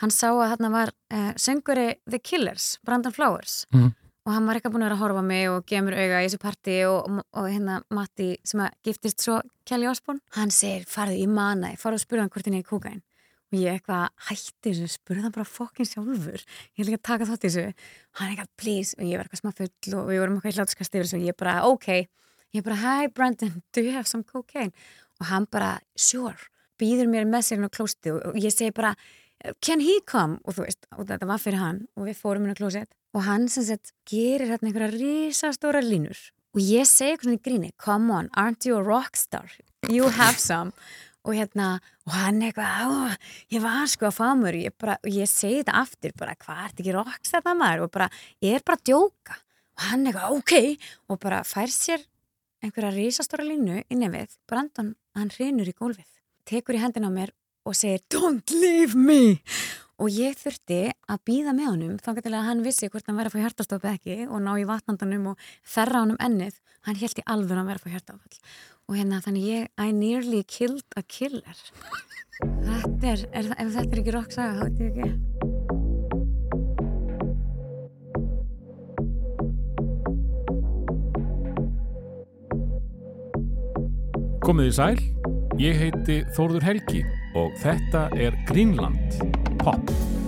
hann sá að hann var uh, sönguri The Killers, Brandon Flowers. Mhm. og hann var eitthvað búin að vera að horfa mig og gefa mér auga í þessu parti og, og, og hérna Matti sem að giftist svo Kelly Osbourne, hann segir farðu í manæ, farðu og spurðu hann hvort henni er kúkain og ég eitthvað hætti þessu, spurði hann bara fokkin sjálfur. Ég vil ekki að taka þátt í þessu. Hann eitthvað please. Og ég var eitthvað smá full og við vorum eitthvað í hlátskast yfir og ég bara ok. Ég bara hi Brandon, do you have some cocaine? Og hann bara sure. Býður mér með sér inn á klósti og ég segi bara can he come? Og þú veist, og þetta var fyrir hann og við fórum inn á klósett og hann sem sagt gerir hérna einhverja risastóra línur. Og ég segi svona í gríni come on, aren't you a rockstar you have some. Og hérna, og hann eitthvað "Ó, ég var sko að fá mér ég, bara, og ég segi þetta aftur, bara hvað ert ekki rockstar það maður? Og bara, ég er bara að djóka. Og hann eitthvað, ok. Og bara fær sér einhverja risastóra línu í nefið, Brandon hann hrinur í gólfið, tekur í hendina á mér og segir don't leave me. Og ég þurfti að býða með honum þá getur að hann vissi hvort hann verið að fá hjartastopp ekki og ná í vatnandanum og þerra honum ennið, hann held í alveg að hann verið að fá hjartastofall og hérna þannig ég I nearly killed a killer. Þetta er, er ef þetta er ekki rock saga þá veit ég ekki. Komið í sæl, ég heiti Þórður Helgi og þetta er Greenland Pop.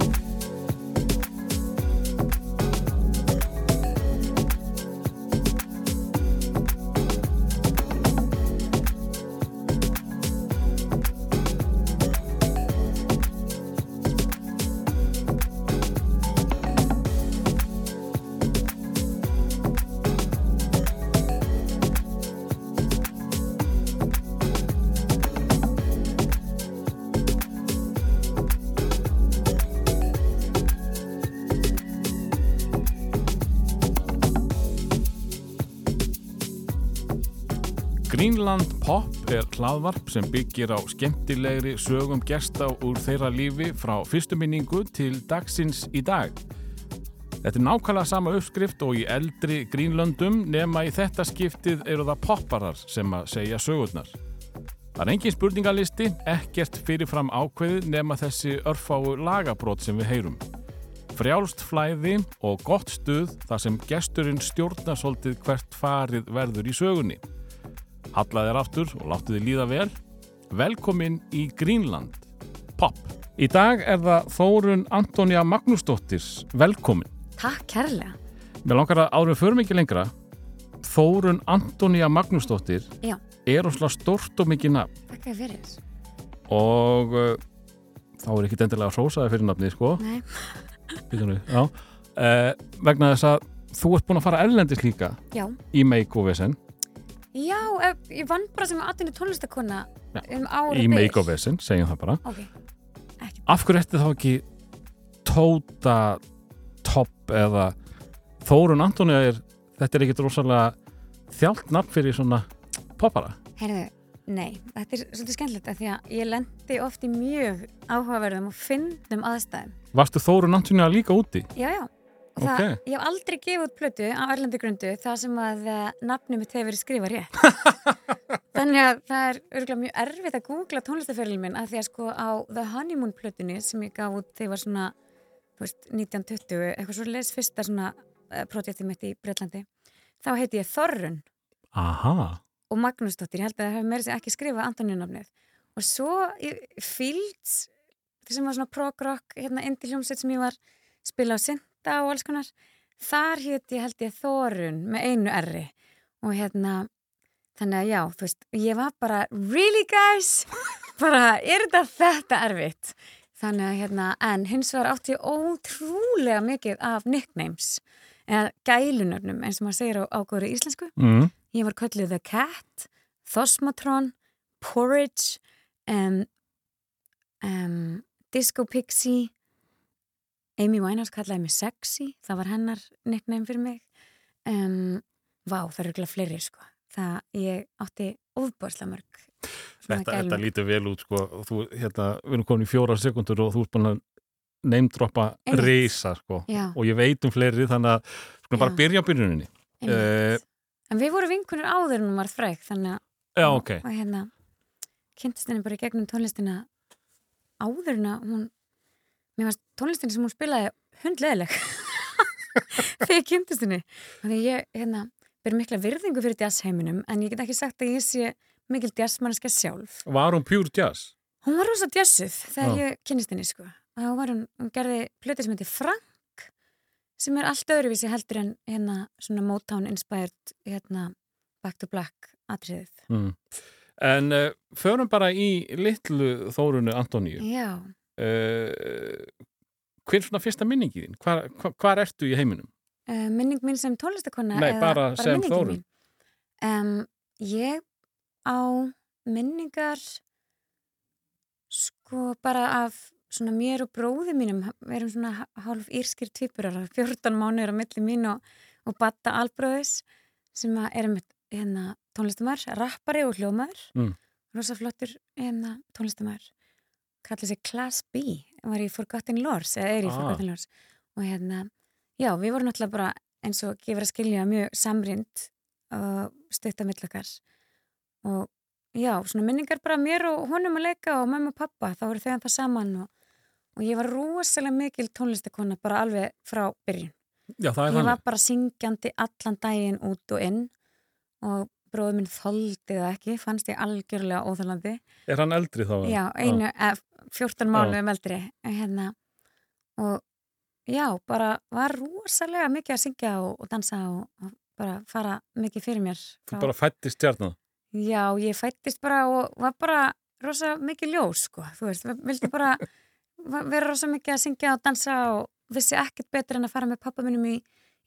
Er hlaðvarp sem byggir á skemmtilegri sögum gesta úr þeirra lífi frá fyrstu minningu til dagsins í dag. Þetta er nákvæmlega sama uppskrift og í eldri Greenlandum nema í þetta skiptið eru það popparar sem að segja sögurnar. Það er engin spurningalisti, ekkert fyrirfram ákveðið nema þessi örfáu lagabrót sem við heyrum. Frjálst flæði og gott stuð þar sem gesturinn stjórnar svolítið hvert farið verður í sögunni. Hallað er aftur og láttu þið líða vel. Velkomin í Greenland. Pop. Í dag er það Þórun Antonija Magnúsdóttir. Velkomin. Takk kærlega Mér langar að árum fyrir mikið lengra. Þórun Antonija Magnúsdóttir Já, er óslega stort og mikið nafn takk fyrir þess og uh, þá er ekki endilega hrósaði fyrir nafnið, sko. Nei, Býtum við, já. Uh, vegna þess að þú ert búin að fara ellendis líka já í Make-O-Vesen. Já, ef- ég vann bara sem aðtunni tónlistakona Já, um ári Í Make-O-Vesen, segjum það bara. Ok, ekki af hverju ertu þá ekki tóta topp eða Þórun Antonija er þetta er ekkit rosalega þjált nafn fyrir svona poppara Heyrðu, nei, þetta er svolítið skemmtilegt af því að ég lendi oft í mjög áhugaverðum og fyndum aðstæðum. Varstu Þórun Antonija líka úti? Já, já. Og það, Ok. ég hef aldrei gefið út plötu á Erlendi grundu það sem að uh, nafnum mitt hefur verið skrifað rétt. Þannig að það er örgulega mjög erfitt að googla tónlistaferilin minn að því að sko á The Honeymoon plötunni sem ég gaf út þegar var svona, þú veist, 1920, eitthvað svo les fyrsta svona uh, projektið mitt í Breitlandi, þá heiti ég Þorrun Aha, og Magnúsdóttir, ég held að það hefur meira sér ekki skrifað Antoníunafnið og svo í Fields sem var svona prog-rock hérna indie hljómsveit sem ég var spila á synda og alls konar. Þar hétt ég held ég Þorun með einu erri. Og hérna þannig að já, þú veist, ég var bara really guys, bara er þetta þetta erfitt? Þannig að hérna, en hins vegar átti ég ótrúlega mikið af nicknames eða gælunöfnum eins og maður segir á ágóður íslensku. Mm. Ég var kölluð The Cat, Thosmatron, Porridge, um, um, Disco Pixie, Amy Winehouse kallaði mig Sexy, það var hennar nickname fyrir mig. Um, vá, það eru glæð fleiri sko. Það ég átti ofbúrslega mörg. þetta, þetta lítur vel út sko. og þú, hérna, við erum komin í fjóra sekundur og þú ert búin að neymdroppa reysa sko. Já, og ég veit um fleiri þannig að skulum bara byrja byrjuninni eh, En við vorum vinkunir áður en hún var fræk, þannig að Já, ok, og hérna kynntist henni bara í gegnum tónlistina áður en að hún mér varst tónlistinni sem hún spilaði hundleðileg þegar ég kynntist henni þannig ég, hérna, ber mikla virðingu fyrir jazzheiminum en ég get ekki sagt að ég sé mikil jazzmanniska sjálf Var hún pure jazz? Hún var rosa jazzuð þegar Já. ég kynnist henni sko þá var hún, hún gerði plöti sem heitir Frank sem er allt öðruvísi heldur en hérna svona Motown inspired hérna Back to Black atriðið. Mm. En uh, förum bara í litlu Þórunu Antoníu. Já, Uh, hver er svona fyrsta minningi þín? Hvar, hvar, ertu í heiminum? uh, minning mín sem tónlistakonna Nei, eða bara sem mín? Um, ég á minningar sko bara af svona mér og bróði mínum við erum svona hálf írskir tvíburar 14 mánuður á milli mín og, og Batta Albróðis sem að erum hérna tónlistamær, rappari og hljómaður Mm. rosa flottur hérna tónlistamær kallið sér Class B var í Forgotten Lords eða er í Ah. Forgotten Lords og hérna, já, við vorum náttúrulega bara eins og gefur að skilja mjög samrind og stutta millakar og já, svona minningar bara mér og honum að leika og mamma og pappa, þá voru þau það saman og, og ég var rosalega mikil tónlistakona bara alveg frá byrjun Já, það er ég var þannig. bara syngjandi allan daginn út og inn og bróður minn þoldi það ekki, fannst ég algjörlega óþálandi Er hann eldri þá? já, einu, eh, 14 mánuðum eldri hérna og já, bara var rosalega mikið að syngja og, og dansa og, og bara fara mikið fyrir mér Þú bara fættist stjarnan. já, ég fættist bara og var bara rosa mikið ljós sko, þú veist, vildi bara vera rosa mikið að syngja og dansa og vissi ekkert betur en að fara með pappa minnum í,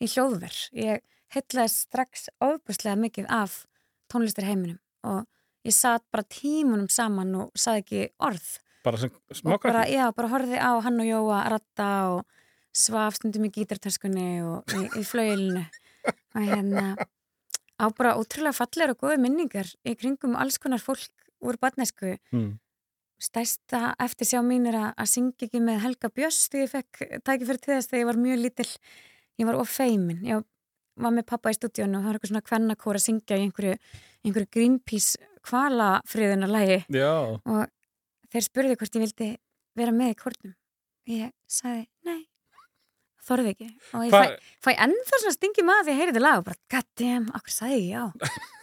í hljóðver. Ég heitlaði strax ofbúslega mikið af tónlistar heiminum og ég satt bara tímunum saman og saði ekki orð Bara sem smákrakki. já, bara horfið á hann og Jóa að ratta og svaf stundum í gítartöskunni og í, í flauilinu og hérna á bara ótrúlega fallegar og góði minningar í kringum alls konar fólk úr badnesku Mm. stæsta eftir sjá mín er að, syngja ekki með Helga Björs þegar ég fekk tækifæri til þess þegar ég var mjög lítill. Ég var of feimin. Ég var með pappa í stúdíónu og það var eitthvað svona kvennakór að syngja í einhverju, einhverju Greenpeace kvalafriðunarlægi og þeir spurði hvort ég vildi vera með í kórnum ég sagði nei þorði ekki og ég Hva- fæ, fæ ennþá svona stingi maður því að heyri þetta lag og bara goddamn, okkur sagði ég já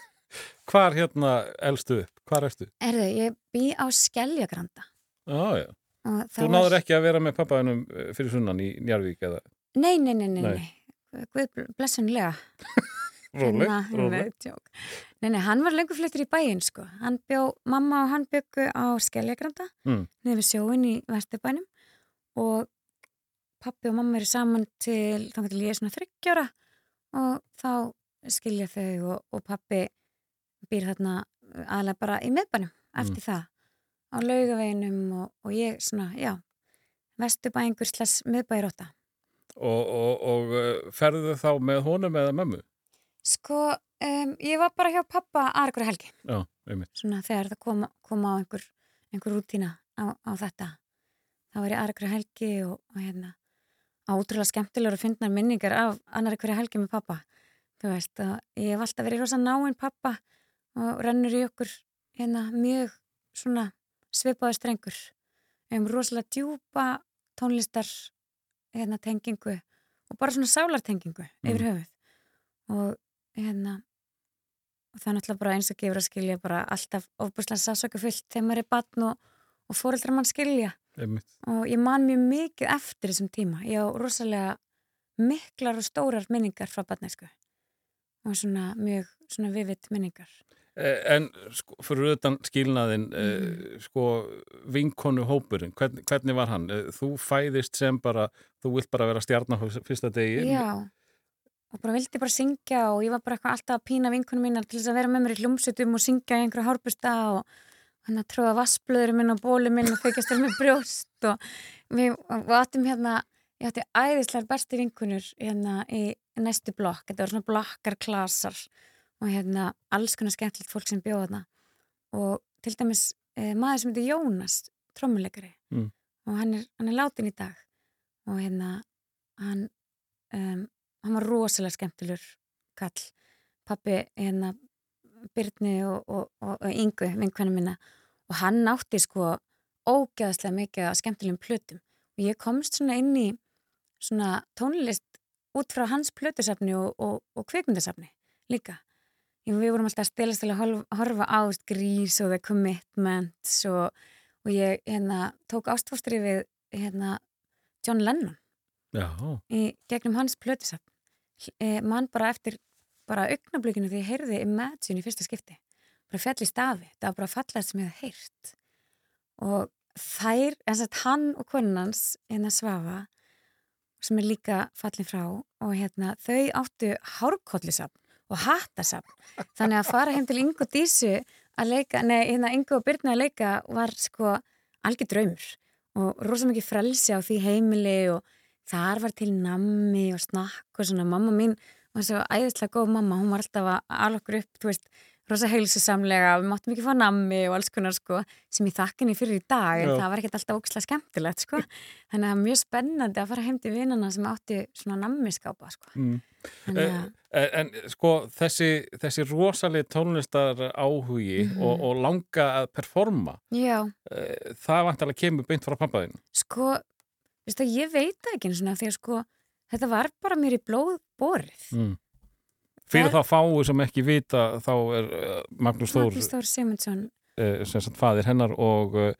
hvar hérna elstu upp? Hvar ertu? Erðu, ég bý á Skeljagranda Já, já. það Þú náður ekki að vera með pappaðinum fyrir sunnan í Njarvík eða Nei, nei, nei, nei, Nei. Guð blessunlega róleg, Hérna, róleg. Nei, nei, hann var lengur flyttur í bæinn sko. hann bjó, mamma og hann byggu á Skeljagranda Mm. niður við sjóin í Vesturbænum og pappi og mamma eru saman til þannig til ég er svona þryggjara og þá skilja þau og, og pappi býr þarna aðlega bara í miðbænum eftir það á laugaveginum og, og ég svona, já Vesturbæingur slags miðbæróta Og, og, og uh, ferðu þá með honum eða mömmu? Sko, um, ég var bara hjá pappa aðra helgi, Já, einmitt. svona þegar það kom, kom á einhver, einhver rútína á, á þetta. þá var ég aðra helgi og, og hérna, átrúlega skemmtilegur að finna minningar af annar hverja helgi með pappa. Þú veist, ég hef alltaf verið rosa náinn pappa og rennur í okkur hérna mjög svona svipaði strengur. Við hefum rosalega djúpa tónlistar hérna tengingu og bara svona sálartengingu yfir höfuð og hérna og það er náttúrulega bara eins og gefur að skilja bara alltaf ofbúslega sásöku fullt þegar maður er batn og, og fóreldrar mann skilja einmitt. og ég man mjög mikið eftir þessum tíma ég á rosalega miklar og stórar minningar frá batnesku og svona mjög svona vivitt minningar Eh, En sko, fyrir utan skilnaðin, Mhm. eh, sko, vinkonu hópurinn, hvern, hvernig var hann? Eh, Þú fæðist sem bara, þú vilt bara vera stjarnar fyrsta degi. Já, og bara vildi bara syngja og ég var bara eitthvað alltaf að pína vinkunum mínar til þess að vera með mér í hljómsutum og syngja í einhverja hárbusta og hann að tróða vassblöður minn og bólu minn og þykjast þér með brjóst og við, áttum hérna, ég átti æðislega besti vinkunur hérna í næstu blokk, þetta var svona blokkarklasar og hérna alls konar skemmtilegt fólk sem bjóða þarna. Og til dæmis eh, maður sem heitir Jónas, trommuleikari Mm. og hann er, hann er látin í dag. Og hérna hann um, hann var rosalega skemmtilur kall, pappi hérna Byrni og, og, og, og Ingu, vinkvenna minna og hann átti sko ógeðslega mikið að skemmtilegum plötum. Og ég komst svona inn í svona tónlist út frá hans plötusafni og, og, og kvikmyndasafni líka. Ég, við vorum alltaf að stelast til að horfa á grís og the commitments og, og ég hérna, tók ástfóstri við hérna, John Lennon Já. í gegnum hans plötusafn mann bara eftir bara augnablikinu því ég heyrði Imagine í fyrsta skipti. Bara fjall í stafi, það var bara fallað sem ég hef heyrt. Og þær, eins og hann og konunans hérna Svafa sem er líka fallin frá og hérna þau áttu hárkollisafn og hattasafn. Þannig að fara heim til Ingo Dísu að leika, nei, hérna Ingo og Byrna að leika var sko algjör draumur. Og rosa mikið frelsi á því heimili og þar var til nammi og snakk og svona mamma mín var svo æðislega góð mamma, hún var alltaf að alveg upp, þú veist, rosa heilsusamlega við máttum ekki fá nammi og alls konar sko, sem ég þakkinni fyrir í dag en Já. það var ekkert alltaf ókslega skemmtilegt sko þannig að það er mjög spennandi að fara heim til vinnana sem átti svona nammiskápa sko mm. en, en sko þessi, þessi rosalega tónlistar áhugi mm og, og langa að performa Já. það vant alveg að kemur beint frá pampaðinu Sko Vist að ég veit það ekki eins og því að sko þetta var bara mér í blóð borið. Mm. Fyrir það... þá fáu sem ekki vita þá er uh, Magnús Þór, Magnús Þór Simundsson uh, sem sagt fadir hennar og uh,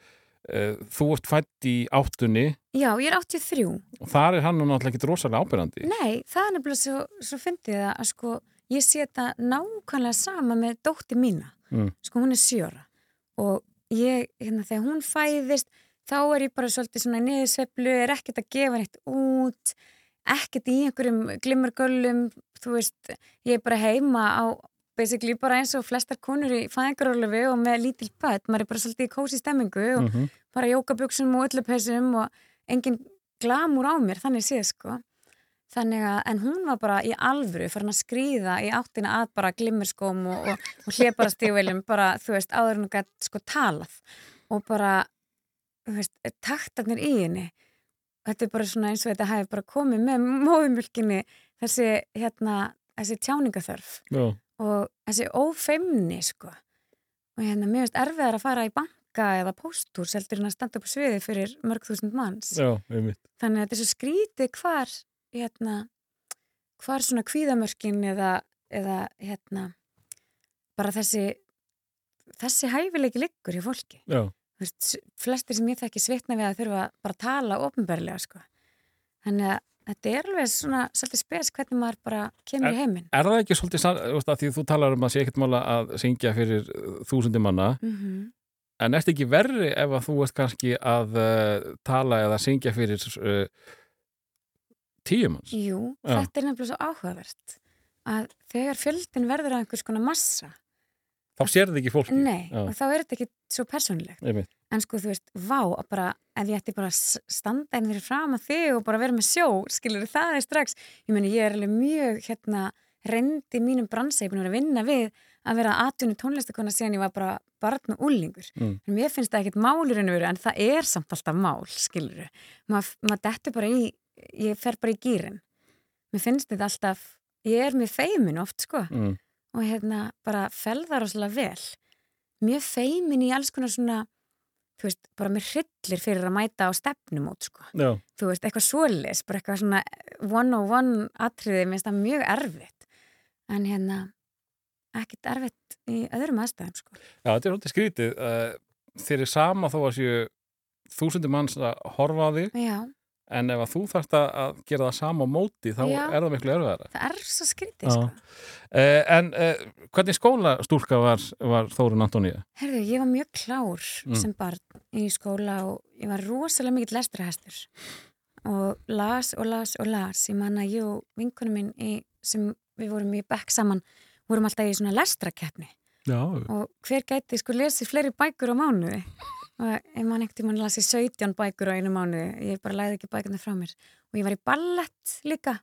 þú ert fætt í áttunni. Já, ég er 83. Og þar er hann nú náttúrulega ekki rosalega ábyrgandi. Nei, það er nefnilega svo, svo fyndið að sko ég sé þetta nákvæmlega sama með dótti mína. Mm. Sko hún er sjóra og ég, hérna þegar hún fæðist þá er ég bara svolítið svona niðurseflu, er ekkert að gefa neitt út, ekkert í einhverjum glimmergöllum, þú veist, ég er bara heima á, basically bara eins og flestar konur í fæðingarólöfu og með lítil börn, maður er bara svolítið í kósi stemmingu og mm -hmm. bara jókaböksum og öllupessum og engin glamur á mér, þannig séð sko. Þannig að, en hún var bara í alvöru farin að skrýða í áttina að bara glimmerskóm og, og, og hliðbarastífveljum bara, þú veist, áður hún gætt sko talað og bara veist, taktarnir í henni. Þetta er bara svona eins og þetta hefur bara komið með móðumjölkinni þessi, hérna, þessi tjáningaþörf Já. og þessi ófeimni sko. Og hérna, mér finnst erfiðar að fara í banka eða póstúr seldur en að standa upp á sviði fyrir mörg þúsund manns. Já, þannig að þetta er svo skrítið hvar hérna, hvar svona kvíðamörkin eða, eða hérna bara þessi þessi hæfileiki liggur hjá fólki. Já veist, flestir sem ég þekki svitna við að þurfa bara að tala ofnbærlega sko. Þannig að þetta er alveg svona svolítið spes hvernig maður bara kemur er, í heiminn. Er það ekki svolítið, að því þú talar um að sé ekkert mála að syngja fyrir uh, þúsundi manna mm -hmm. en er þetta ekki verri ef að þú ert kannski að uh, tala eða syngja fyrir uh, tíum manns? Jú, Já. þetta er nefnilega svo áhugavert að þegar fjöldin verður að einhvers konar massa Þá sér þetta ekki fólki. Nei, Já. og þá er þetta ekki svo persónulegt. Nei, en sko, þú veist, vá, bara, ef ég ætti bara að standa einhverju fyrir fram að þig og bara vera með sjó, skilur það er strax, ég meni, ég er alveg mjög, hérna, reyndi mínum búin að að vinna við að vera aðtunni tónlistakona síðan ég var bara barn og úlingur. Mm. En mér finnst það ekkert málur en veru, en það er samt alltaf mál, skilur. Maður mað dettur bara í, ég fer bara í gýrin. Mér finnst þetta alltaf, ég er með feimin oft, sko. Mm og hérna bara felðar óslulega vel mjög feimin í alls konar svona þú veist, bara mér hryllir fyrir að mæta á stefnumót sko Já. þú veist, eitthvað svolis, bara eitthvað svona one on one atriði, mér finnst það mjög erfitt en hérna ekkert erfitt í öðrum aðstæðum sko. Já, þetta er svolítið skrítið þeir eru sama þó að séu þúsundir manns að horfa á því Já en ef að þú þarfst að gera það sama móti þá Já, er það miklu erfiðara. Það er svo skritið sko. uh, en uh, hvernig skólastúlka var, var Þórun Antoníu? Herðu, ég var mjög klár mm. sem barn í skóla og ég var rosalega mikill lestrahestur og las og las og las. Ég manna ég og vinkunum minn í, sem við vorum í bekk saman vorum alltaf í svona lestrakeppni. Og hver gæti sko lesið fleiri bækur á mánuði og ég man ekkert, ég man lasi 17 bækur á einu mánu, ég bara læði ekki bækurna frá mér. Og ég var í ballett líka.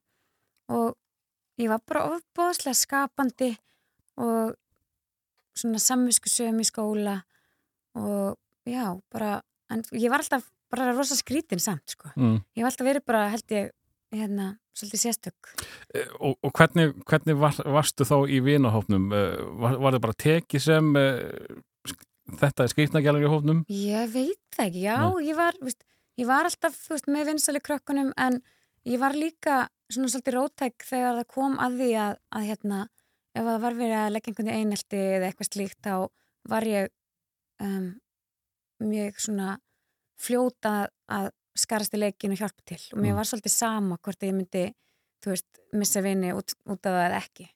Og ég var bara ofbóðslega skapandi og svona samviskusöfum í skóla. Og já, bara en ég var alltaf bara rosa skrítin samt sko, mm. ég var alltaf verið bara held ég, hérna, svolítið sérstök. E, Og, og hvernig, hvernig var, varstu þá í vinahófnum eh, var, var það bara tekið sem eh, þetta er skrifnagjálfur í hófnum? Ég veit það ekki, já, Nei. ég var, veist, ég var alltaf, veist, með vinsali krökkunum en ég var líka svona svolítið rótæk þegar það kom að því að, að hérna, ef það var verið að leggja einhvern einelti eða eitthvað slíkt þá var ég um, mjög svona fljóta að skarast í leikin og hjálpa til og mér Mm. var svolítið sama hvort ég myndi, þú veist, missa vini út, út af það eða ekki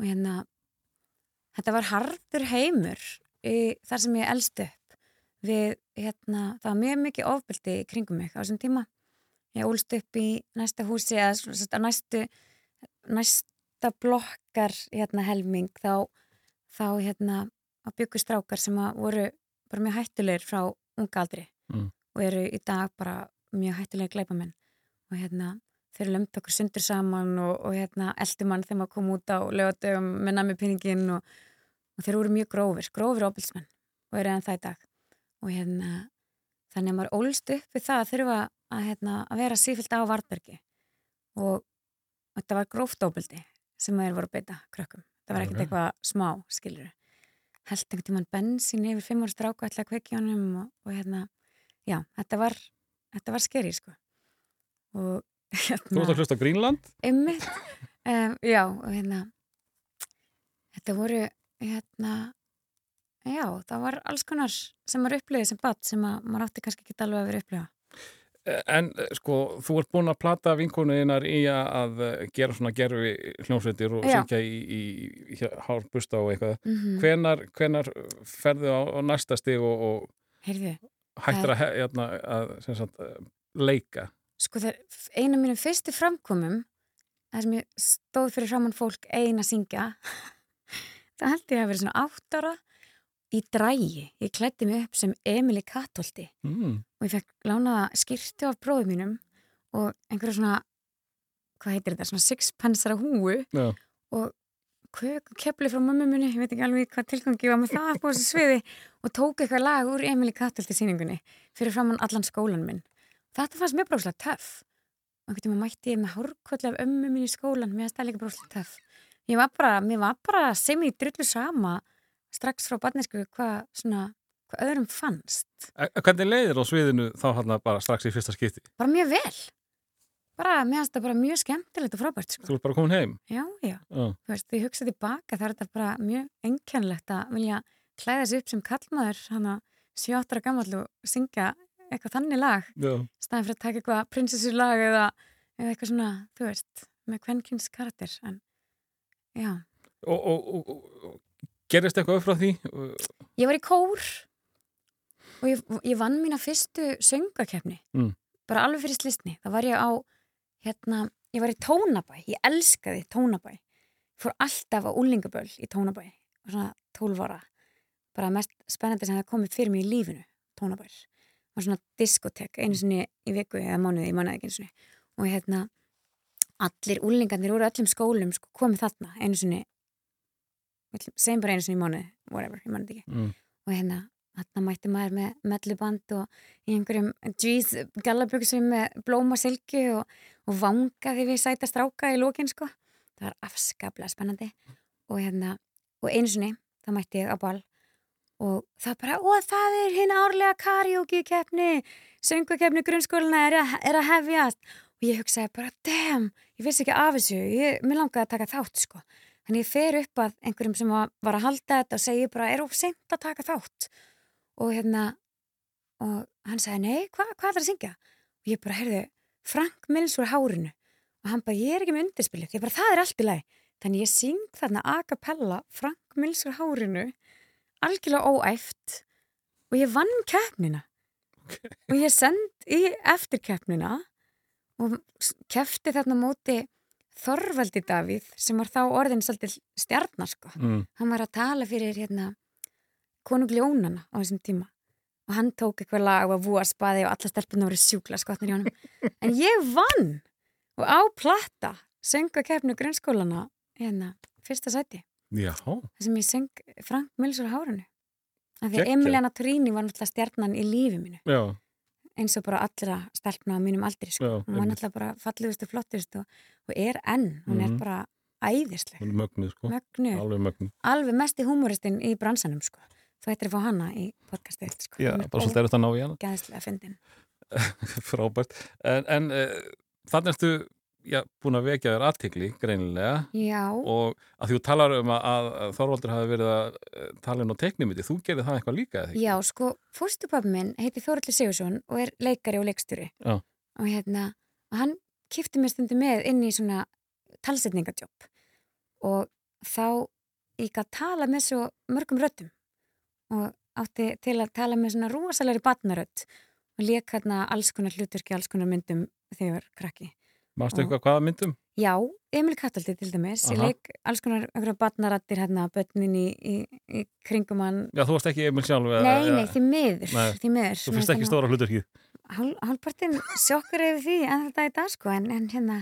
og hérna þetta var harður heimur í, þar sem ég elst upp við, hérna, það var mjög mikið ofbeldi kringum mig á þessum tíma ég ólst upp í næsta húsi eða næstu næsta blokkar hérna helming þá, þá hérna að byggu strákar sem að voru bara mjög hættulegir frá unga aldri Mm. og eru í dag bara mjög hættulegir gleipamenn og hérna þeir lömdu okkur sundur saman og, og hérna eldumann þegar maður kom út á lögadögum með nami pinningin og, og þeir voru mjög grófir, grófir óbilsmenn og eru enn það í dag. Og hérna þannig að maður ólst upp við það að þurfa að, hérna, að vera sífilt á Vartbergi og þetta var gróft óbildi sem maður voru beita krökkum. Það var ekkert eitthvað smá, skilur held einhvern tímann bensin yfir fimm ára stráku ætla að kveikja honum og, og hérna, já, þetta var þetta var skeri, sko. Og Þú hérna ert að hlusta á Greenland? Einmitt, um, já, og hérna þetta voru hérna já, það var alls konar sem maður upplifið sem bat sem að maður átti kannski ekki alveg að vera upplifa En eh, sko, þú ert búin að plata vinkonuðinnar í að, eh, gera svona gerfi hljómsveitir og syngja í, í, í hárbusta og eitthvað. mm Hvenar, hvenar ferðu á, á næsta stig og, og hættir að, hérna, að sagt, leika? sko það einu af mínum fyrstu framkomum þar sem ég stóð fyrir framann fólk ein að syngja það held ég að vera svona átt ára í drægi, ég klætti mig upp sem Emily Katolti Mm. og ég fekk lánaða skýrtu af bróðum mínum og einhverja svona hvað heitir þetta, svona sixpensara húu Já. og kepli frá mömmu minni, ég veit ekki alveg hvað tilgangi var með það á þessu sviði og tók eitthvað lag úr Emily Katolti síningunni fyrir framann allan skólan minn. Þetta fannst mér bróðslega töff. Og einhvern tíma mætti ég með hárkolli af ömmu minni í skólan, mér fannst það líka bróðslega töff ég var bara, mér var bara sem í drullu sama strax frá barnesku hvað svona, hvað öðrum fannst Hvernig leiðir á sviðinu þá hann bara strax í fyrsta skipti? bara mjög vel bara, mér finnst það bara mjög skemmtilegt og frábært sko. Þú ert bara komin heim? já, já, Já. þú veist, því hugsa tilbaka það er þetta bara mjög einkennlegt að vilja klæða sig upp sem kallmaður hana sjóttara gammal og syngja eitthvað þannig lag, Já. staðan fyrir að taka eitthvað prinsessu lag eða, eða eitthvað svona, þú veist með kvenkins karakter en Og, og, og, og gerist eitthvað frá því? ég var í kór og ég, ég vann mína fyrstu söngakefni Mm. bara alveg fyrir slistni það var ég á, hérna ég var í Tónabæ, ég elskaði Tónabæ. Fór alltaf á úlingaböll í Tónabæ, og svona 12 ára. Bara mest spennandi sem það komið fyrir mig í lífinu, Tónabær. Og svona diskotek, einu sinni í viku eða mánuði, ég mánuði ekki einu sinni. Og hérna allir úlingarnir úr öllum skólum sko, komið þarna einu sinni. Segjum bara einu sinni í mánuði, whatever, ég mánuði ekki. Mm. og hérna, þarna mætti maður með melluband og í einhverjum jeans gallaböksum með blóma silki og, og vangaði við sæta stráka í lókin sko, það var afskaplega spennandi. Og hérna og einu sinni, þá mætti ég á ball og það bara, og það er hinn árlega karaoke keppni söngvakeppni grunnskóluna er, að- er að hefjast og ég hugsaði bara, damn ég vissi ekki af þessu, ég, mér langaði að taka þátt sko, þannig ég fer upp að einhverjum sem var að halda þetta og segi bara, er of seint að taka þátt? Og hérna og hann sagði, nei, hva, hvað er að syngja? Og ég bara, heyrðu, Frank Mills úr hárinu. Og hann bara, ég er ekki með undirspilið. Ég bara, það er allt í lagi. Þannig ég syng þarna a cappella Frank Mills úr hárinu algjörlega óæft og ég vann keppnina. Og ég send í eftirkeppnina og keppti þarna á móti Þorvaldi Davíð sem var þá orðin svolítið stjarnar sko. Mm. hann var að tala fyrir hérna konungljónana á þessum tíma. Og hann tók eitthvað lag og vúa spaði og alla stelpunum voru sjúkla skotnir í honum. En ég vann! Og á platta sönga keppnu grunnskólana hérna, fyrsta sæti. Sem ég söng Frank Mills úr hárunu af því að. Emiliana Torini var náttúrulega stjarnan í lífi mínu. Já. Eins og bara allra stelpna á mínum aldri sko. Já, hún var náttúrulega bara fallegust og flottust og, og er enn, hún Mhm. er bara æðisleg, Hún er mögnuð, sko. mögnu Alveg mögnuð. alveg mesti húmoristinn í bransanum sko. þú ættir að fá hana í podcastið sko. Já, bara svolítið er þetta að ná í hana. ógeðslega fyndin frábært. En, en uh, þannig ertu já, búin að vekja þér aðtikli, greinilega. Já. Og að þú talar um að, að Þorvaldur hafi verið að uh, tala inn á teknimiti. Þú gerir það eitthvað líka? Já, sko, fórstupappi minn heiti Þorvaldur Sigursson og er leikari og leikstjóri. Og hérna, hann kipti mér stundu með inn í svona talsetningadjóp og þá ég að tala með svo mörgum röttum og átti til að tala með svona rosalegri batnarött og leik hérna alls konar hlutverki, alls konar myndum þegar krakki. Mástu eitthvað hvaða myndum? Já, Emil Kattaldi til dæmis, ég Aha. leik alls konar einhverja batnarattir hérna, börnin í, í, í kringum hann. Já, þú varst ekki Emil sjálf. Nei, nei, því miður, Nei, því miður. Þú finnst ekki stóra hluturkið. Hál, hálpartin sjokkar yfir því en þetta í dag sko, en, en hérna,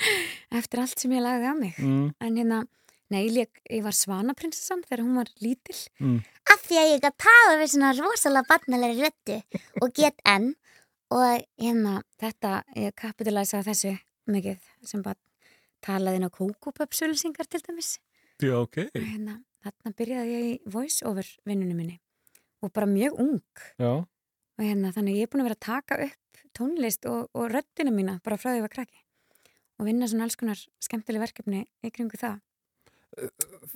eftir allt sem ég lagði á mig. Mm, En hérna, nei, ég, leik- ég var svanaprinsessan þegar hún var lítil. mm. af því að ég gæti tala við svona rosalega barnalegri röttu og get enn Og hérna, þetta, ég kapitulæsa þessu mikið sem bara talaði inn á kókupöpsulusingar til dæmis. Já, ok. Hérna, þarna byrjaði ég í voice-over vinnunum minni og bara mjög ung. Já. Og hérna, þannig ég er búin að vera að taka upp tónlist og, og röddina mína bara frá því ég var krakki. Og vinna svona alls konar skemmtileg verkefni í kringu það.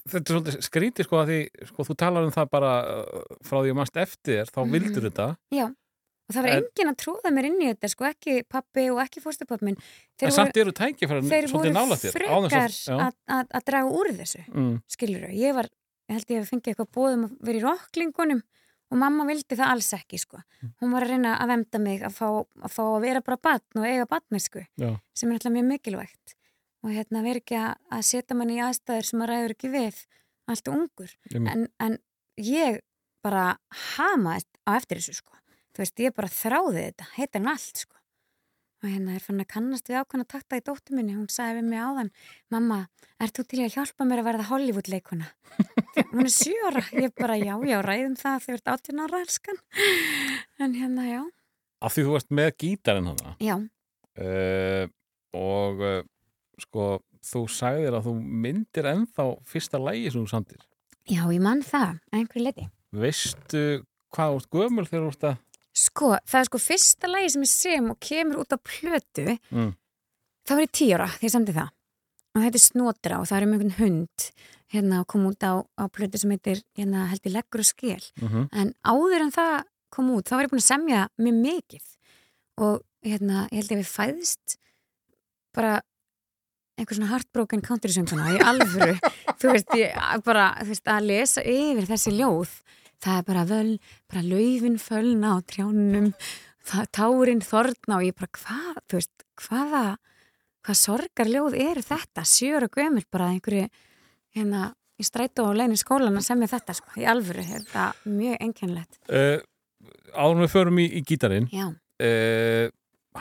Þetta er svolítið skrítið sko að því, sko, þú talar um það bara uh, frá því að mannst eftir þá vildur þetta. Já, og það var En- enginn að trúða mér inn í þetta, sko, ekki pappi og ekki fóstupappi minn. En samt eru tækifærin þeir voru nála þér. frekar að, að, að draga úr þessu, Mm, skilur Ég var, ég held ég hef fengið eitthvað bóðum að vera í rocklingunum og mamma vildi það alls ekki, sko. Mm. Hún var að reyna að vemda mig að fá að, fá að vera bara batn og eiga batnesku, já. sem er alltaf mjög mikilvægt. Og hérna vera ekki að, að setja manni í aðstæður sem að ræður ekki við allt ungur. En, en ég bara hamaðist á eftir þessu, sko. Þú veist, ég bara þráði þetta, heitir hann allt, sko. Og hérna er fann að kannast við ákvæmna takta í dóttu minni. Hún sagði við mig áðan, mamma, ert þú til að hjálpa mér að verða Hollywood-leikuna? hún er sjóra. Ég bara, já, já, ræðum það þegar þú ert 18 ára, elskan. En hérna, já, Af því þú varst með gítarinn hana. já, Uh, og uh, sko, þú sagðir að þú myndir ennþá fyrsta lægi sem þú samtir. já, ég mann það, að einhverju leiti. Veistu hvað ert gömul þegar þú ert að... Sko, það er sko fyrsta lagi sem ég sem og kemur út á plötu, Mm. þá var tíu ára þegar ég samti það. Og þetta er snotra og það er um einhvern hund hérna og kom út á, á plötu sem heitir hérna held ég leggur og skel. Mm -hmm. En áður en það kom út, þá var ég búin að semja mjög mikið. Og hérna, ég held ég við fæðist bara einhver svona heartbroken country sönguna í alvöru. þú veist, ég bara, þú veist, að lesa yfir þessi ljóð. Það er bara völ, bara laufin fölna á trjánum, það, tárin þorna og ég bara, hvað, þú veist, hvaða, hvað sorgarljóð eru þetta? Sjöra gömur bara einhverju, hérna, í strætó og leinin skólan að semja þetta, sko, í alvöru, þetta er mjög einkennlegt. Uh, áður en við förum í, í gítarinn, Já, uh,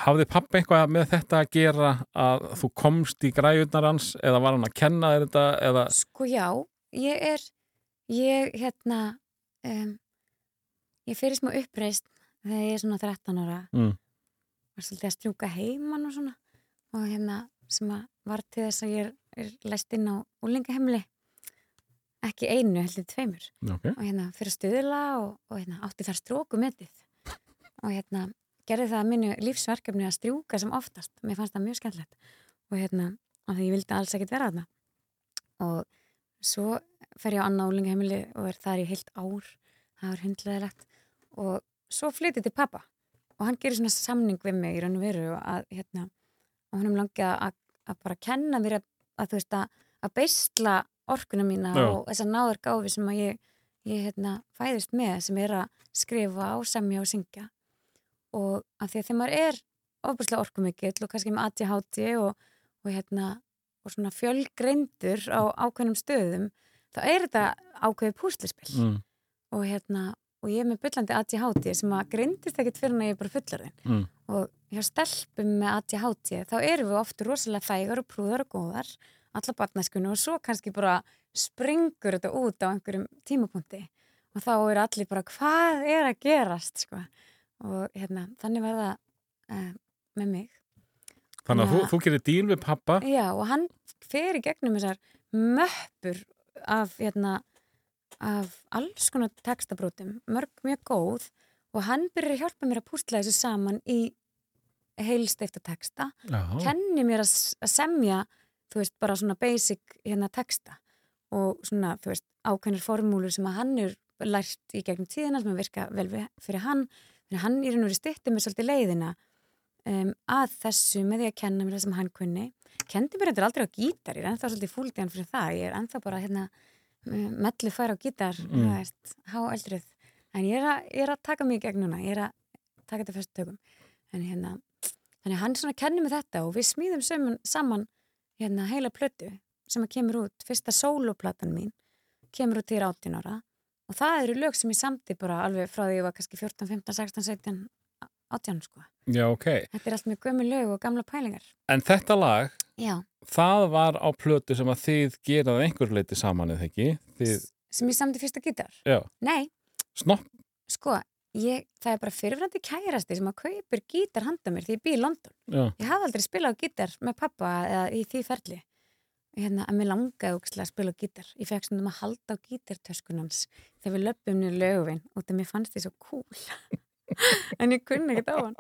hafði pappa eitthvað með þetta að gera að þú komst í græjurnar hans eða var hann að kenna þetta eða... sko já, ég er, ég, hérna, um, ég fyrir smá uppreist þegar ég er svona 13 ára, Mm. var svolítið að strjúka heimann og svona. Og hérna sem að var til þess að ég er, er læst inn á úlingahemli ekki einu, heldur tveimur. Okay. og hérna fyrir að stuðla og, og hérna átti þar strókumetið og hérna gerði það að mínu lífsverkefni að strjúka sem oftast. Mér fannst það mjög skemmtilegt. Og hérna, af því ég vildi alls ekkert vera þarna. Og svo fer ég á annað úlingaheimili og er þar í heilt ár. Það var hundleðilegt og svo flytið til pappa og hann gerir svona samning við mig í raun og veru að hérna, og hann um langi að, að bara kenna mér að, að þú veist að, að beisla orkuna mína Já. og þessa náður gáfi sem að ég, ég hérna, fæðist með sem er að skrifa og semja og syngja. Og af því að þegar maður er ofbúrslega orkumikill og kannski með ADHD og, og hérna og svona fjölgreindur á ákveðnum stöðum þá er þetta ákveðið púslispill Mm. og hérna og ég er með byllandi ADHD sem að greindist ekkit fyrir en að ég er bara fullorðin Mm. og hjá stelpum með ADHD þá erum við oft rosalega fægar og prúðar og góðar alla barnaskunni og svo kannski bara springur þetta út á einhverjum tímapunkti og þá eru allir bara hvað er að gerast sko. og hérna, þannig var það uh, með mig Þannig að Já. þú, þú gerir díl við pappa Já, og hann fer í gegnum þessar möppur af, hérna, af alls konar textabrótum, mörg mjög góð og hann byrjar að hjálpa mér að púsla þessu saman í heilsteifta texta kenni mér að, að semja þú veist, bara svona basic hérna texta og svona, þú veist, ákveðnir formúlur sem að hann er lært í gegnum tíðina sem að virka vel fyrir hann. Fyrir hann í raun og verið styrti mér svolítið leiðina um, að þessu með því að kenna mér það sem hann kunni. Kendi mér þetta aldrei á gítar, ég er ennþá svolítið fúldi hann fyrir það, ég er ennþá bara hérna mellu fær á gítar Mm. þú veist, há eldrið en ég er, að, ég er að taka mig í gegn núna ég er að taka þetta fyrst tökum. En hérna, þannig að hann svona kennir mig þetta og við smíðum saman, saman hérna heila plötu sem að kemur út, fyrsta sóloplatan mín kemur út til 18 ára. Og það eru lög sem ég samti bara alveg frá því ég var kannski 14, 15, 16, 17 18 sko, já, ok. þetta er allt með gömur lög og gamla pælingar. En þetta lag, já, það var á plötu sem að þið gerað einhver leiti saman eða ekki? Þið, sem ég samti fyrsta gítar? Já, nei, snopp, sko, ég, það er bara fyrirfrandi kærasti sem að kaupir gítar handa mér því ég bý í London. Já, ég hafði aldrei spilað gítar með pappa eða í því ferli. Hérna, að mér langaði ógæslega að spila gítar. Ég fekk svona að halda á gítartöskunans þegar við löpum niður löguvinn og það mér fannst því svo cool en ég kunni ekkert á hann.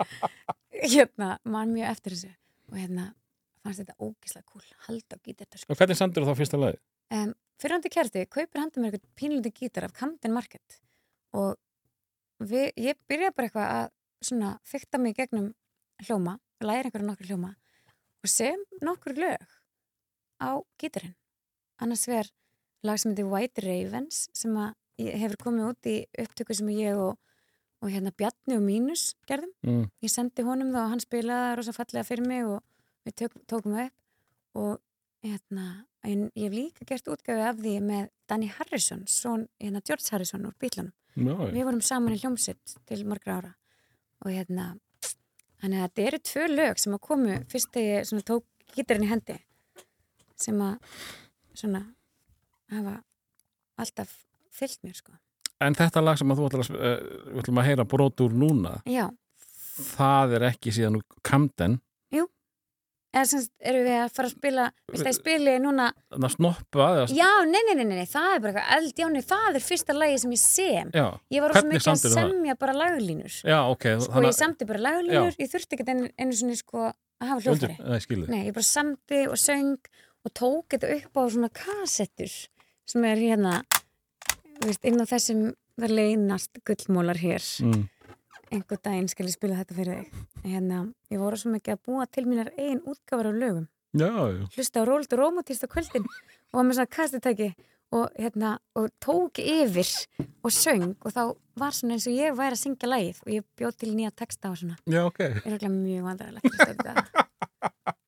Hérna, maður mjög eftir þessu og hérna, fannst þetta ógæslega cool. Halda á gítartöskunans og hvernig sandur þá fyrsta lagi? um, fyrir til kærti kaupir handa mér eitthvað pínlundi gítar af Camden Market og við, ég byrjaði bara eitthvað að svona fykta mig gegnum hljóma, læra einhverju nokkur hljóma og sem nokkur lög á gítarinn. Annars vegar lag sem heitir White Ravens sem að hefur komið út í upptöku sem ég og, og hérna Bjarni og Mínus gerðum. Mm. ég sendi honum það og hann spilaði rosa fallega fyrir mig og við tök, tókum það upp. Og hérna, en ég hef líka gert útgöfu af því með Danny Harrison son, hérna George Harrison úr bílunum Já, við vorum saman í hljómsett til margra ára. Og hérna þannig að þetta eru tvö lög sem að komu fyrst þegar ég tók gítarinn í hendi sem að svona hafa alltaf fyllt mér sko En þetta lag sem að þú við ætlum að heyra brot úr núna, já, það er ekki síðan úr Camden, eða sem erum við að fara að spila það ég spili núna þannig að snoppa, eða, Já, nei, nei, nei, nei, það er bara eitthvað eld, já, nei, það er fyrsta lagi sem ég sem. já, Ég var Hvernig mikið að samdirðu það? semja bara laglínur. já, ok, Sko, ég samti bara laglínur, ég þurfti ekki einu, einu sinni, sko, að hafa hljófari. Nei, ég bara samti og söng og tók þetta upp á svona kassettur sem er hérna, veist, inn á þessum það leynast gullmólar hér. Mm. Einhver daginn skal ég spila þetta fyrir þig. Hérna, ég voru svo mikið að búa til mínar eigin útgáfar af lögum Já, já, hlusta á Róld og Rómatist á kvöldin og var með svona kastutæki og, hérna, og tók yfir og söng og þá var svona eins og ég væri að syngja lagið og ég bjóð til nýja texta og svona já, ok. er okkur mjög vandræðilegt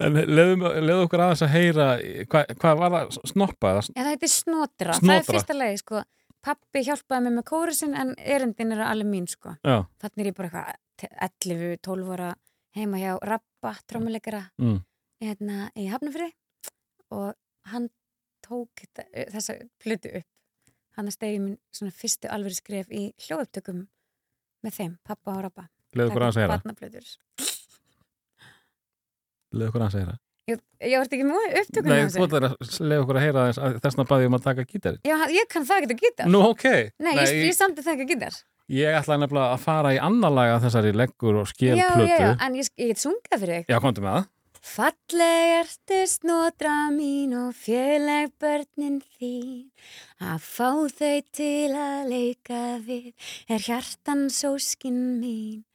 leiðum okkur aðeins að heyra, hvað hva var það, snoppa? eða- en það heitir Snotra, það er fyrsta lagið sko. Pappi hjálpaði mér með kórusin en erindin er alveg mín sko. Já, þannig er ég bara eitthvað 11-12 ára heima hjá Rappa, trómuleikara mm. hérna í Hafnafri og hann tók þessa plötu upp. Hann stegi minn svona fyrstu alveg skref í hljóðupptökum með þeim, pappa og rappa leiðum okkur aðeins að heyra. Leiðum okkur að heyra. ég, ég vart ekki með upptökum Nei, þú ætlar að leiða okkur að heyra að þessna baði um að taka gítarinn. Já, ég kann það ekki að gítar Nú, ok. Nei, ég, ég samt að það ekki að gítar Ég ætla nefnilega að fara í annar laga þessari leggur og Já, já, já, en ég, ég get sungað fyrir þig Já, komdu með það. Falleg ertu snotra mín og fjöleg börnin þín. Að fá þau til að leika við er hjartan sóskin mín.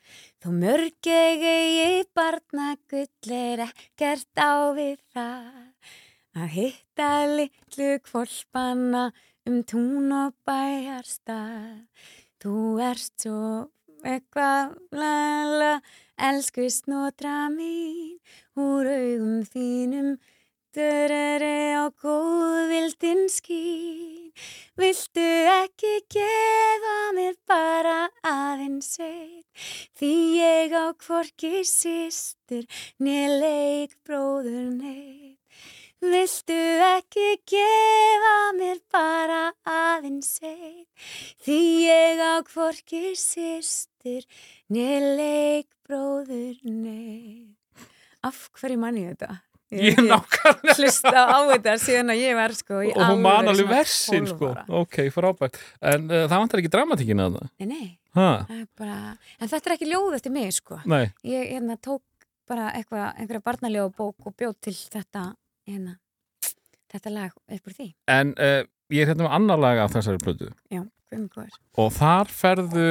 Þó mörg ég barna gull er ekkert á við það. Að hitta litlu kvolpana um tún og bæjarstað. Þú ert svo eitthvað la la elsku snotra mín úr augum þínum dörreri á góðvildin skín. Viltu ekki gefa mér bara aðeins eitt því ég á hvorki systur niður leikbróður neitt Viltu ekki gefa mér bara aðeins eitt Því ég á hvorki systur Niður leikbróður neitt Af hverju mann ég þetta? Ég hef nákvæmlega. hlusta á þetta síðan að ég var sko Og hún man alveg versin, 12 sko. Ok, frábært. En uh, það vantar ekki dramatíkina að það. Nei, nei, bara, en þetta er ekki ljóð eftir mig sko nei, ég hérna tók bara einhverja barnaljóð bók og bjóð til þetta hérna, þetta lag upp úr því en uh, ég er hérna með annar lag af þessari plötu. Já, og þar ferðu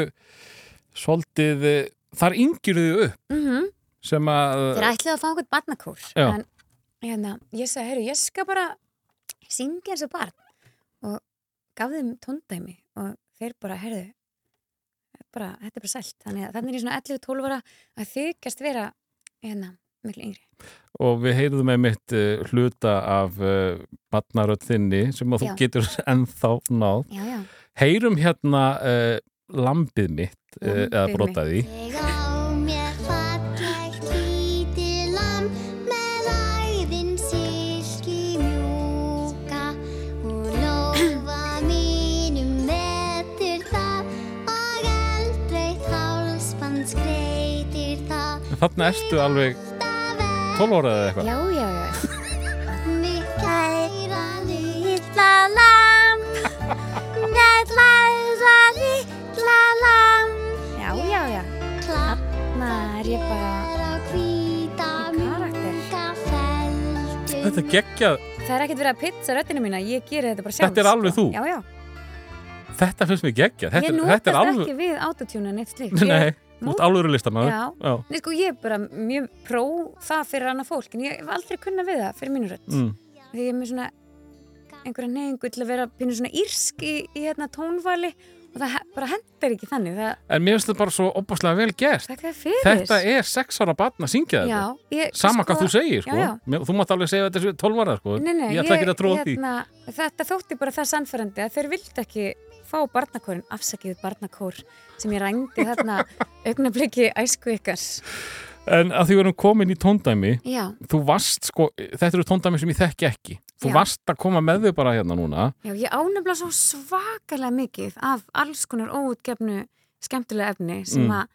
svolítið, eh, þar yngirðu upp. Mm sem að þeir ætlaði að fá einhvern barnakór en hérna, ég sagði, heyrðu, ég skal bara syngja eins og barn. Og gaf þeim tóndæmi og þeir bara, heyrðu bara, þetta er bara sælt, þannig að þannig er ég svona 11-12 ára að þykjast vera hérna, miklu yngri. Og við heyrðum með mitt uh, hluta af uh, barnarödd þinni sem að þú Já. getur ennþá náð. Já, já, heyrum hérna uh, lambið mitt uh, Lambið eða mitt. brotaði Ég á mér fallegt lítið lamb með æðin silki mjúka og lófa mínum vetur það og eldreitt hálsband skreitir það. Þarna ertu alveg 12 ára eða eitthvað já, já, já. Mitt kæra litla lamb með læra litla lamb já, já, já. Þarna er ég bara Í karakter. þetta geggjað, Það er ekkert verið að pizza röddina mína, ég geri þetta bara sjálf. Þetta er alveg sko. þú? Já, já. þetta finnst mér geggjað ég alveg ekki við autotune neitt slíkt. Ég- nei, þú ert alveg listan Já. Já. Nei, sko, ég er bara mjög pró það fyrir annað fólk, en ég hef aldrei kunna við það fyrir mínu rödd. Mm. Því ég er með svona einhverja neyingu til að vera pínu svona írsk í, í hérna tónvali og það bara hendar ekki þannig. Það, en mér finnst þetta bara svo opaslega vel gert er fyrir. þetta er 6 ára barn að syngja þetta Já, ég, sama hvað þú segir sko. Já, já. Þú mátt alveg segja þetta 12 ára sko. Nei, nei, ég því hérna, Þetta þótti bara það sem ég rændi þarna augnabliki æsku ykkar. en að því við erum komin í tóndæmi Já, þú varst sko, þetta eru tóndæmi sem ég þekki ekki þú Já. varst að koma með þau bara hérna núna já, ég ánefnilega svo svakalega mikið af alls konar óutgefnu skemmtilega efni sem Mm. að,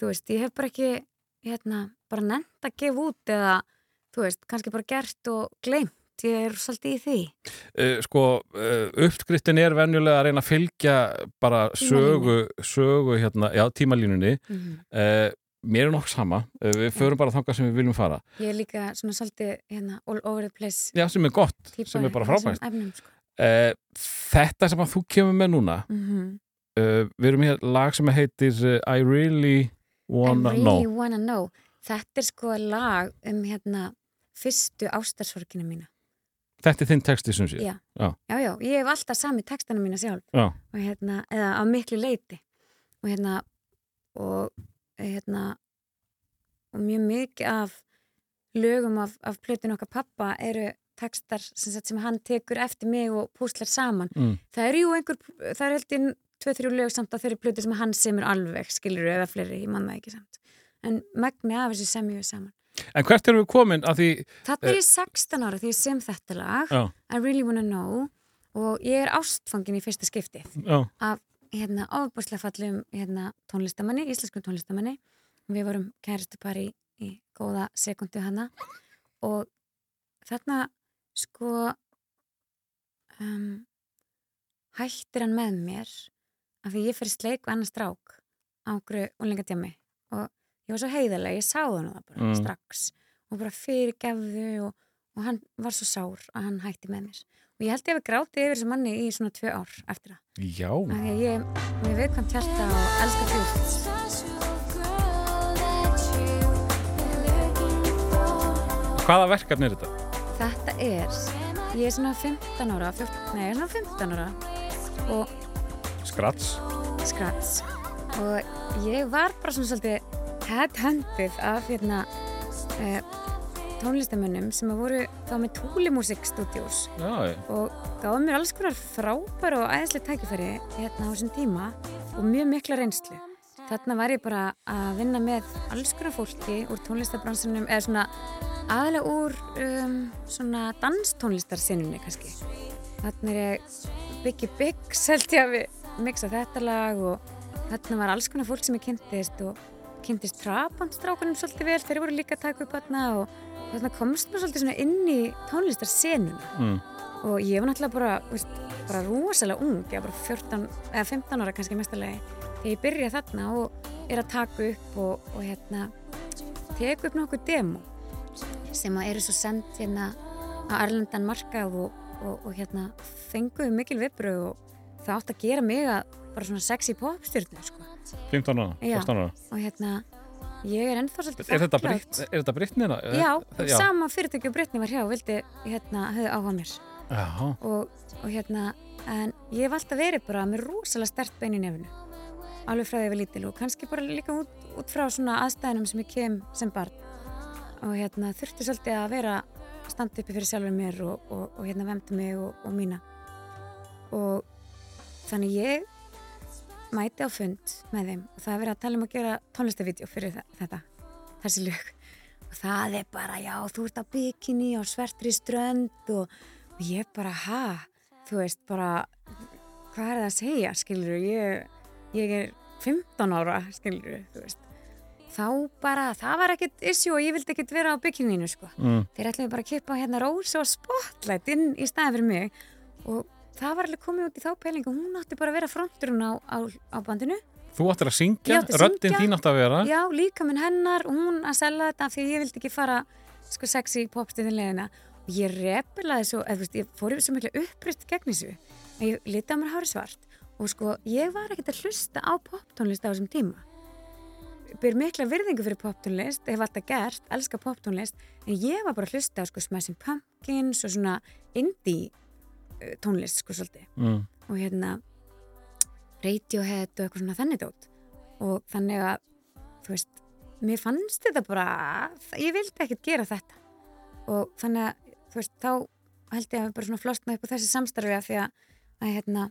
þú veist, ég hef bara ekki, hérna, bara nefnt að gefa út eða, þú veist, kannski bara gert og gleymt. Ég er svolítið í því. uh, sko, uh, uppskriftin er venjulega að reyna að fylgja bara sögu, sögu hérna, já, tímalínunni. Mm uh, mér er nokk sama, við förum bara þangað sem við viljum fara, Ég er líka svona svolítið, hérna, all over the place já, sem er gott típa sem er bara frábært. sko. þetta sem að þú kemur með núna mm uh, við erum hér lag sem heitir I Really Wanna I really Know. wanna know. Þetta er sko lag um hérna fyrstu ástarsorgina mína þetta er þinn texti sem sé Já. Já. já, já, ég hef alltaf sami textana mína sjálf Já. og hérna, eða á miklu leiti og hérna og hérna og mjög mikið af lögum af, af plötun okkar pappa eru textar sem, sagt, sem hann tekur eftir mig og púslar saman Mm. það eru jú einhver, það er held ég tvö-þrjú lög samt að þeirri plötu sem hann semur alveg skilur eða fleiri, ég man það ekki samt en megni af þessu semjum við saman en hvert erum við komin að því Þetta er ég 16 ára því ég sem þetta lag já, I really wanna know og ég er ástfangin í fyrsta skiptið já, af hérna ofbúrslega fallum hérna tónlistamanni, íslensku tónlistamanni. Og við vorum kæristu pari í, í góða sekundu hana. Og þarna sko um, hættir hann með mér af því ég fyrir sleik og annar strák á okkur úlingadjami og ég var svo heiðarlega, ég sáði hann það bara Mm. strax. Og bara fyrirgefðu og, og hann var svo sár að hann hætti með mér. Og ég held ég hef grátið yfir þessu manni í svona tvö ár eftir það. Já. Því að ég, ég hvað hjarta og elska djúpt hvaða verkefni er þetta? þetta er, ég er svona 15 ára 14, nei, ég er svona 15 ára. Og Skrats skrats og ég var bara svona svolítið headhunted af hérna eh, tónlistamönnum sem að voru þá með Tuli Music Studios já, og gáði mér alls konar frábæra og æðislega tækifæri hérna á þessum tíma og mjög mikla reynslu. Þarna var ég bara að vinna með alls konar fólki úr tónlistabransunum eða svona aðalega úr um, svona danstónlistarsinnunni kannski. Þarna er ég Biggie Biggs held ég að við mixa þetta lag og þarna var alls konar fólk sem ég kynntist og kynntist trabandstrákunum svolítið vel, þeir voru líka að taka upp þarna og þarna komst maður svolítið inn í tónlistarsenuna mm. og ég var náttúrulega bara, veist, bara rosalega ung, ég var bara 14 eða 15 ára kannski mestalegi þegar ég byrja þarna og er að taka upp og, og hérna tek upp nokkuð demo sem að eru svo sendt hérna á Erlendan markað og, og, og hérna fenguðu mikil viðbröð og það átt að gera mig að bara svona sexy popstjörnu sko. 15 ára, Já. 16 ára. og hérna ég er ennþá svolítið Er þetta, britt, er þetta brittnina? Já, sama fyrirtæki og Brittany var hjá og vildi hérna höfðu áhuga mér Já, og, og hérna en ég hef alltaf verið bara með rosalega stert bein í nefnu alveg frá því að ég var lítil og kannski bara líka út, út frá svona aðstæðinum sem ég kem sem barn og hérna þurfti svolítið að vera standa uppi fyrir sjálfur mér og, og, og hérna vemta mig og mína og þannig ég mæti á fund með þeim og það er verið að tala um að gera tónlistavídeó fyrir þe- þetta þessi lög. Og það er bara já þú ert á bikini og svertri strönd og, og ég bara ha? Þú veist bara hvað er það að segja skilur ég, ég er 15 ára skilur þú veist. Þá bara, það var ekkert issue og ég vildi ekkert vera á bikiniinu sko. Mm. þeir ætlaði bara að kippa hérna Rósa og Spotlight inn í staðin fyrir mig og það var alveg komið út í þá pælingu. Hún átti bara að vera fronturinn á, á, á bandinu. Þú áttir að syngja, syngja. þín átti að vera. já, líka minn hennar og hún að selja þetta af því að ég vildi ekki fara sko sexy popstöðin leðina og ég repilaði svo, eða þú veist, ég fór yfir svo miklu upprýst gegn þessu. Að ég liti á mér hári svart. Og sko, ég var ekkert að hlusta á poptónlist á þessum tíma. Ber mikla virðingu fyrir poptónlist hef alltaf gert, elska poptónlist. En ég var bara að hlusta á sko Smashing Pumpkins og svona indie tónlist sko svolítið. Mm. og hérna Radiohead og eitthvað svona þannig dót. Og þannig að þú veist, mér fannst þetta bara ég vildi ekkert gera þetta. Og þannig að þú veist, þá held ég að við bara svona flostna upp á þessi samstarfi af því að, að hérna,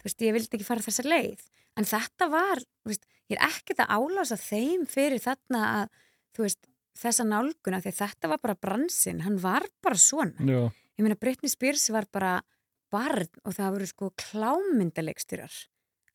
þú veist, ég vildi ekki fara þessa leið. En þetta var, þú veist, ég er ekkert að álása þeim fyrir þarna að þú veist, þessa nálguna því þetta var bara bransin, hann var bara svona. Já, ég meina Britney Spears var bara barn og það voru sko klámyndaleikstyrar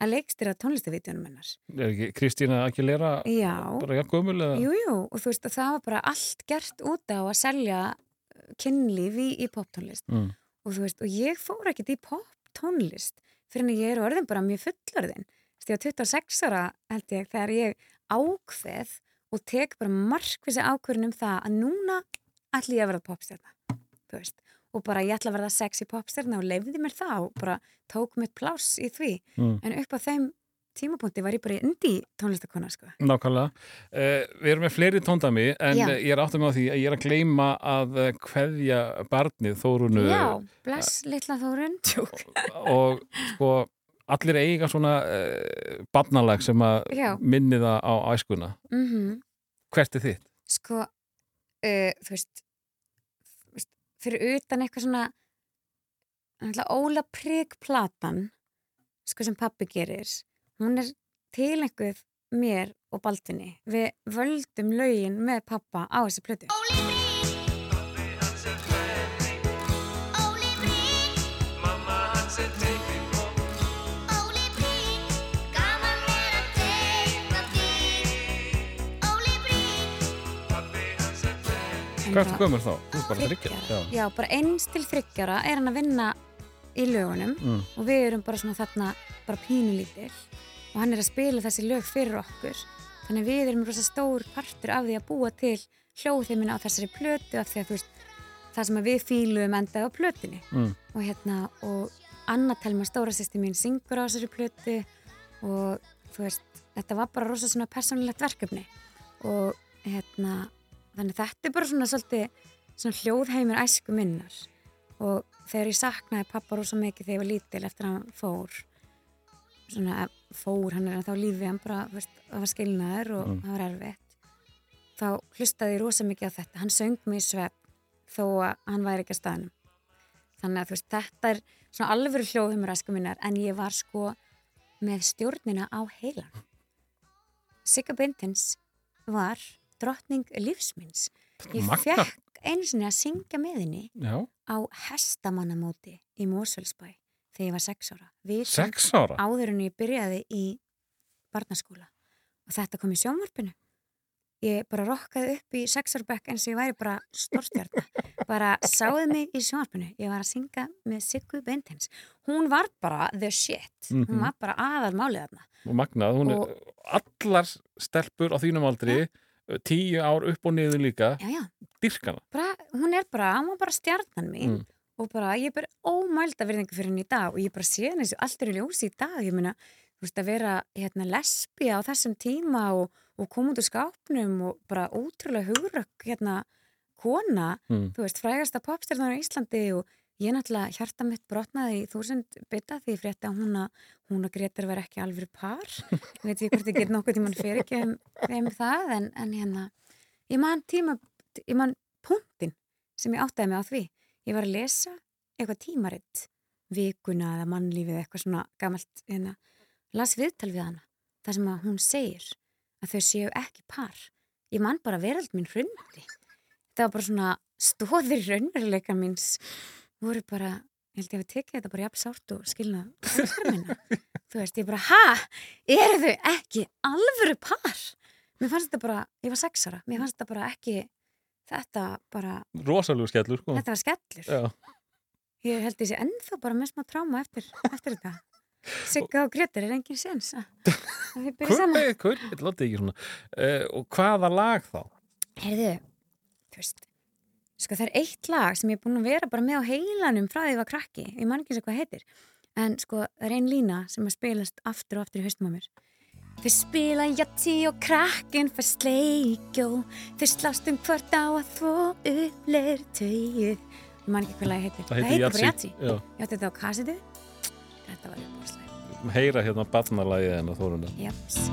að leikstyra tónlistavítunum hennar. Er ekki Kristína Aguilera já, bara gömul eða? jú, og þú veist að það var bara allt gert út á að selja uh, kynlíf í, í poptónlist. Mm. og þú veist, og ég fór ekkert í poptónlist fyrir en ég er orðin bara mjög fullorðin. Þess að ég var 26 ára held ég þegar ég ákveð og tek bara markvissi ákvörðin um það að núna ætli ég að verða popstjarna þú veist, og bara ég ætla að verða sexy popstjarna og leifði mér það og bara tók mitt pláss í því Mm. en upp á þeim tímapunkti var ég bara indie tónlistakona sko. Nákvæmlega. Uh, við erum með fleiri tóndami en Já. uh, ég er áttum á því að ég er að gleyma að uh, kveðja barnið Þórunu Já, bless litla Þórun Tjók. og sko allir eiga svona uh, barnalag sem að minni það á æskuna. Mm Hvert er þitt? sko uh, þú veist fyrir utan eitthvað svona Óla Prygg platan sko sem pappi gerir hún er til einhver mér og Baldvinni við völdum lögin með pappa á þessi plötu Hvað ertu gömur þá? Þú er bara þryggja. Já. Já, bara eins til þryggjara er hann að vinna í lögunum Mm. og við erum bara svona þarna bara pínulítil og hann er að spila þessi lög fyrir okkur þannig við erum rosa stór partur af því að búa til hljóðheimina á þessari plötu af því að þú veist það sem við fílum endaði á plötunni Mm. og hérna og Anna Telma stóra sýsti mín syngur á þessari plötu og þú veist þetta var bara rosa svona persónulegt verkefni og hérna þannig þetta er bara svona svolítið svona hljóðheimur æsku minnar. Og þegar ég saknaði pappa rosa mikið þegar ég var lítil eftir að hann fór svona fór hann er þá lífi hann bara, veist, það var skilnaður og Mm. það var erfitt þá hlustaði ég rosa mikið á þetta. Hann söng í svepp þó að hann væri ekki að staðnum. Þannig að veist, þetta er svona alvöru hljóðheimur æsku minnar en ég var sko með stjórnina á heilan Sigga Bindins var drottning lífsminns ég Magna. fekk einu sinni að syngja með henni Já, á hestamannamóti í Mósfellsbæ þegar ég var sex ára. Við sex ára. áður en ég byrjaði í barnaskóla. Og þetta kom í sjónvarpinu. Ég bara rokkaði upp í sexarbekk eins og ég væri bara stórstjarnar bara sáðu mig í sjónvarpinu. Ég var að syngja með Siggu Bentins hún var bara the shit. Mhm. hún var bara aðal málið þarna. Og magnað, hún Og- er allar stelpur á þínum aldri tíu ár upp og niður líka já, já, dyrkana bara, hún er bara, hún var bara stjarnan mín Mm. og bara, ég er bara ómælda virðingu fyrir henni í dag og ég bara sé henni allt eru ljósi í dag, ég meina þú veist að vera hérna lesbía á þessum tíma og, og koma út úr skápnum og bara ótrúlega hugrökk hérna kona, Mm. þú veist, frægasta popstjarnar á Íslandi og ég náttúrulega hjarta mitt brotnaði í þúsund bytta því ég frétti að hún að hún og Gretar var ekki alveg par. Veit ég hvort ég get nokkuð tíman fyrir ekki um, um það en, en hérna ég man tíma, ég man punktin sem ég áttaði mig á því. Ég var að lesa eitthvað tímaritt vikuna eða mannlífið eitthvað svona gamalt hérna, las viðtal við hana þar sem að hún segir að þau séu ekki par. Ég man bara verald mín hrundi. Það var bara svona stóðir raunveruleika míns voru bara, ég held ég að við tekið þetta bara jafn sárt og skilna þú veist, ég bara, ha? Eru þau ekki alvöru par? Mér fannst þetta bara, ég var sex ára mér fannst þetta bara ekki þetta bara, rosalegu skellur sko. þetta var skellur. Já. ég held sé ennþá bara með smá tráma eftir, eftir þetta. Sigga og Gretar er engin sens að að við byrjum saman. Hvað, hvað, þetta láti ekki svona. Uh, og hvaða lag þá? Heyrðu, þú veist, sko það er eitt lag sem ég er búin að vera bara með á heilanum frá því ég var krakki, ég man ekki og hvað heitir, en sko það er ein lína sem að spilast aftur og aftur í haustum á mér. Þau spila jatti og krakkin fær sleikjó, þau slást um hvort á að þvó uppleir tögið. Ég man ekki hvað lagi heitir. Það heitir bara jatti. Ég átti þetta á kassitu. Þetta var uppbúrslega. Heyra hérna batnalagið en að þórunda. Japs.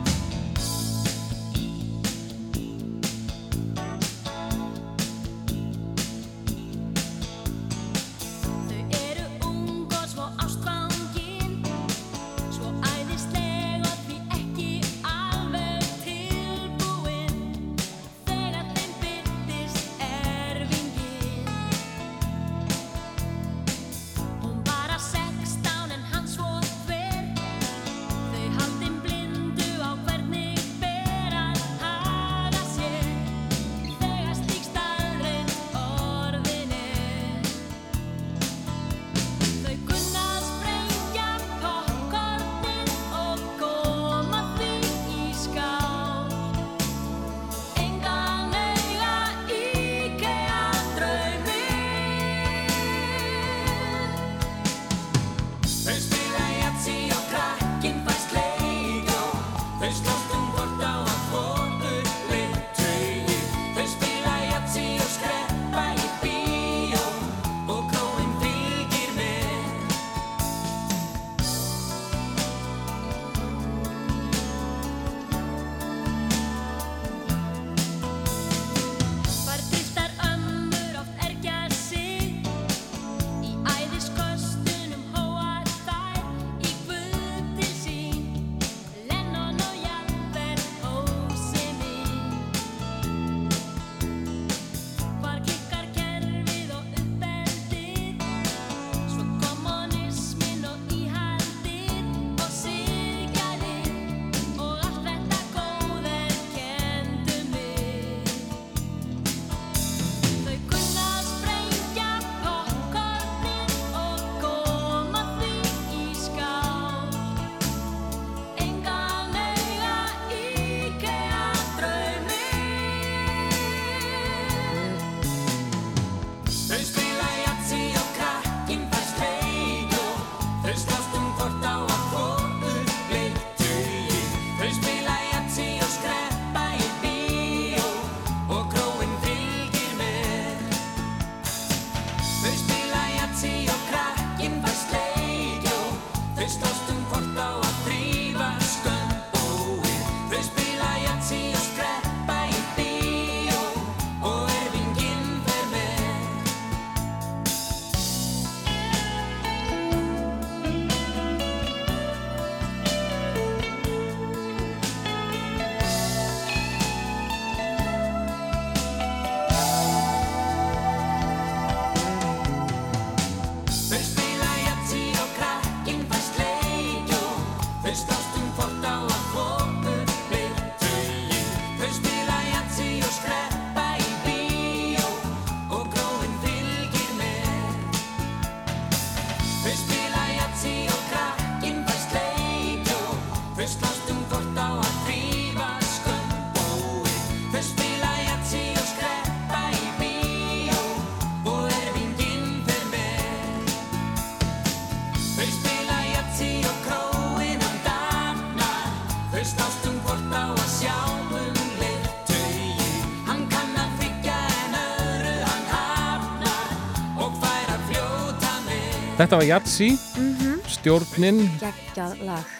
Þetta var Jatsi, mm stjórnin, geggjað lag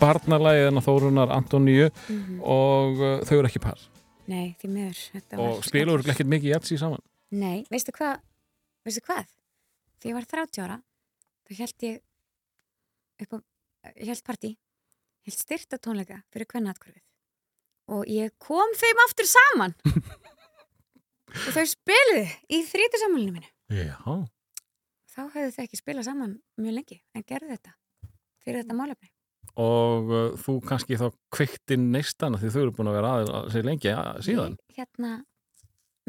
barnalagið en Þórunar Antoníu Mhm. og uh, þau eru ekki par. Nei, því miður Og spilur ekkert mikið Jatsi saman. Nei, veistu hvað veistu hvað? Þegar ég var 30 ára þá held ég upp á, ég held partí held styrta tónleika fyrir kvennatkvörfið og ég kom þeim aftur saman og þau spiluðu í þrítisammalinu mínu Já. Þá hefðu þau ekki spilað saman mjög lengi en gerðu þetta fyrir þetta málefni Og uh, þú kannski þá kveikti neistana því þau eru búin að vera aðeins að lengi ja, síðan. Ég, hérna,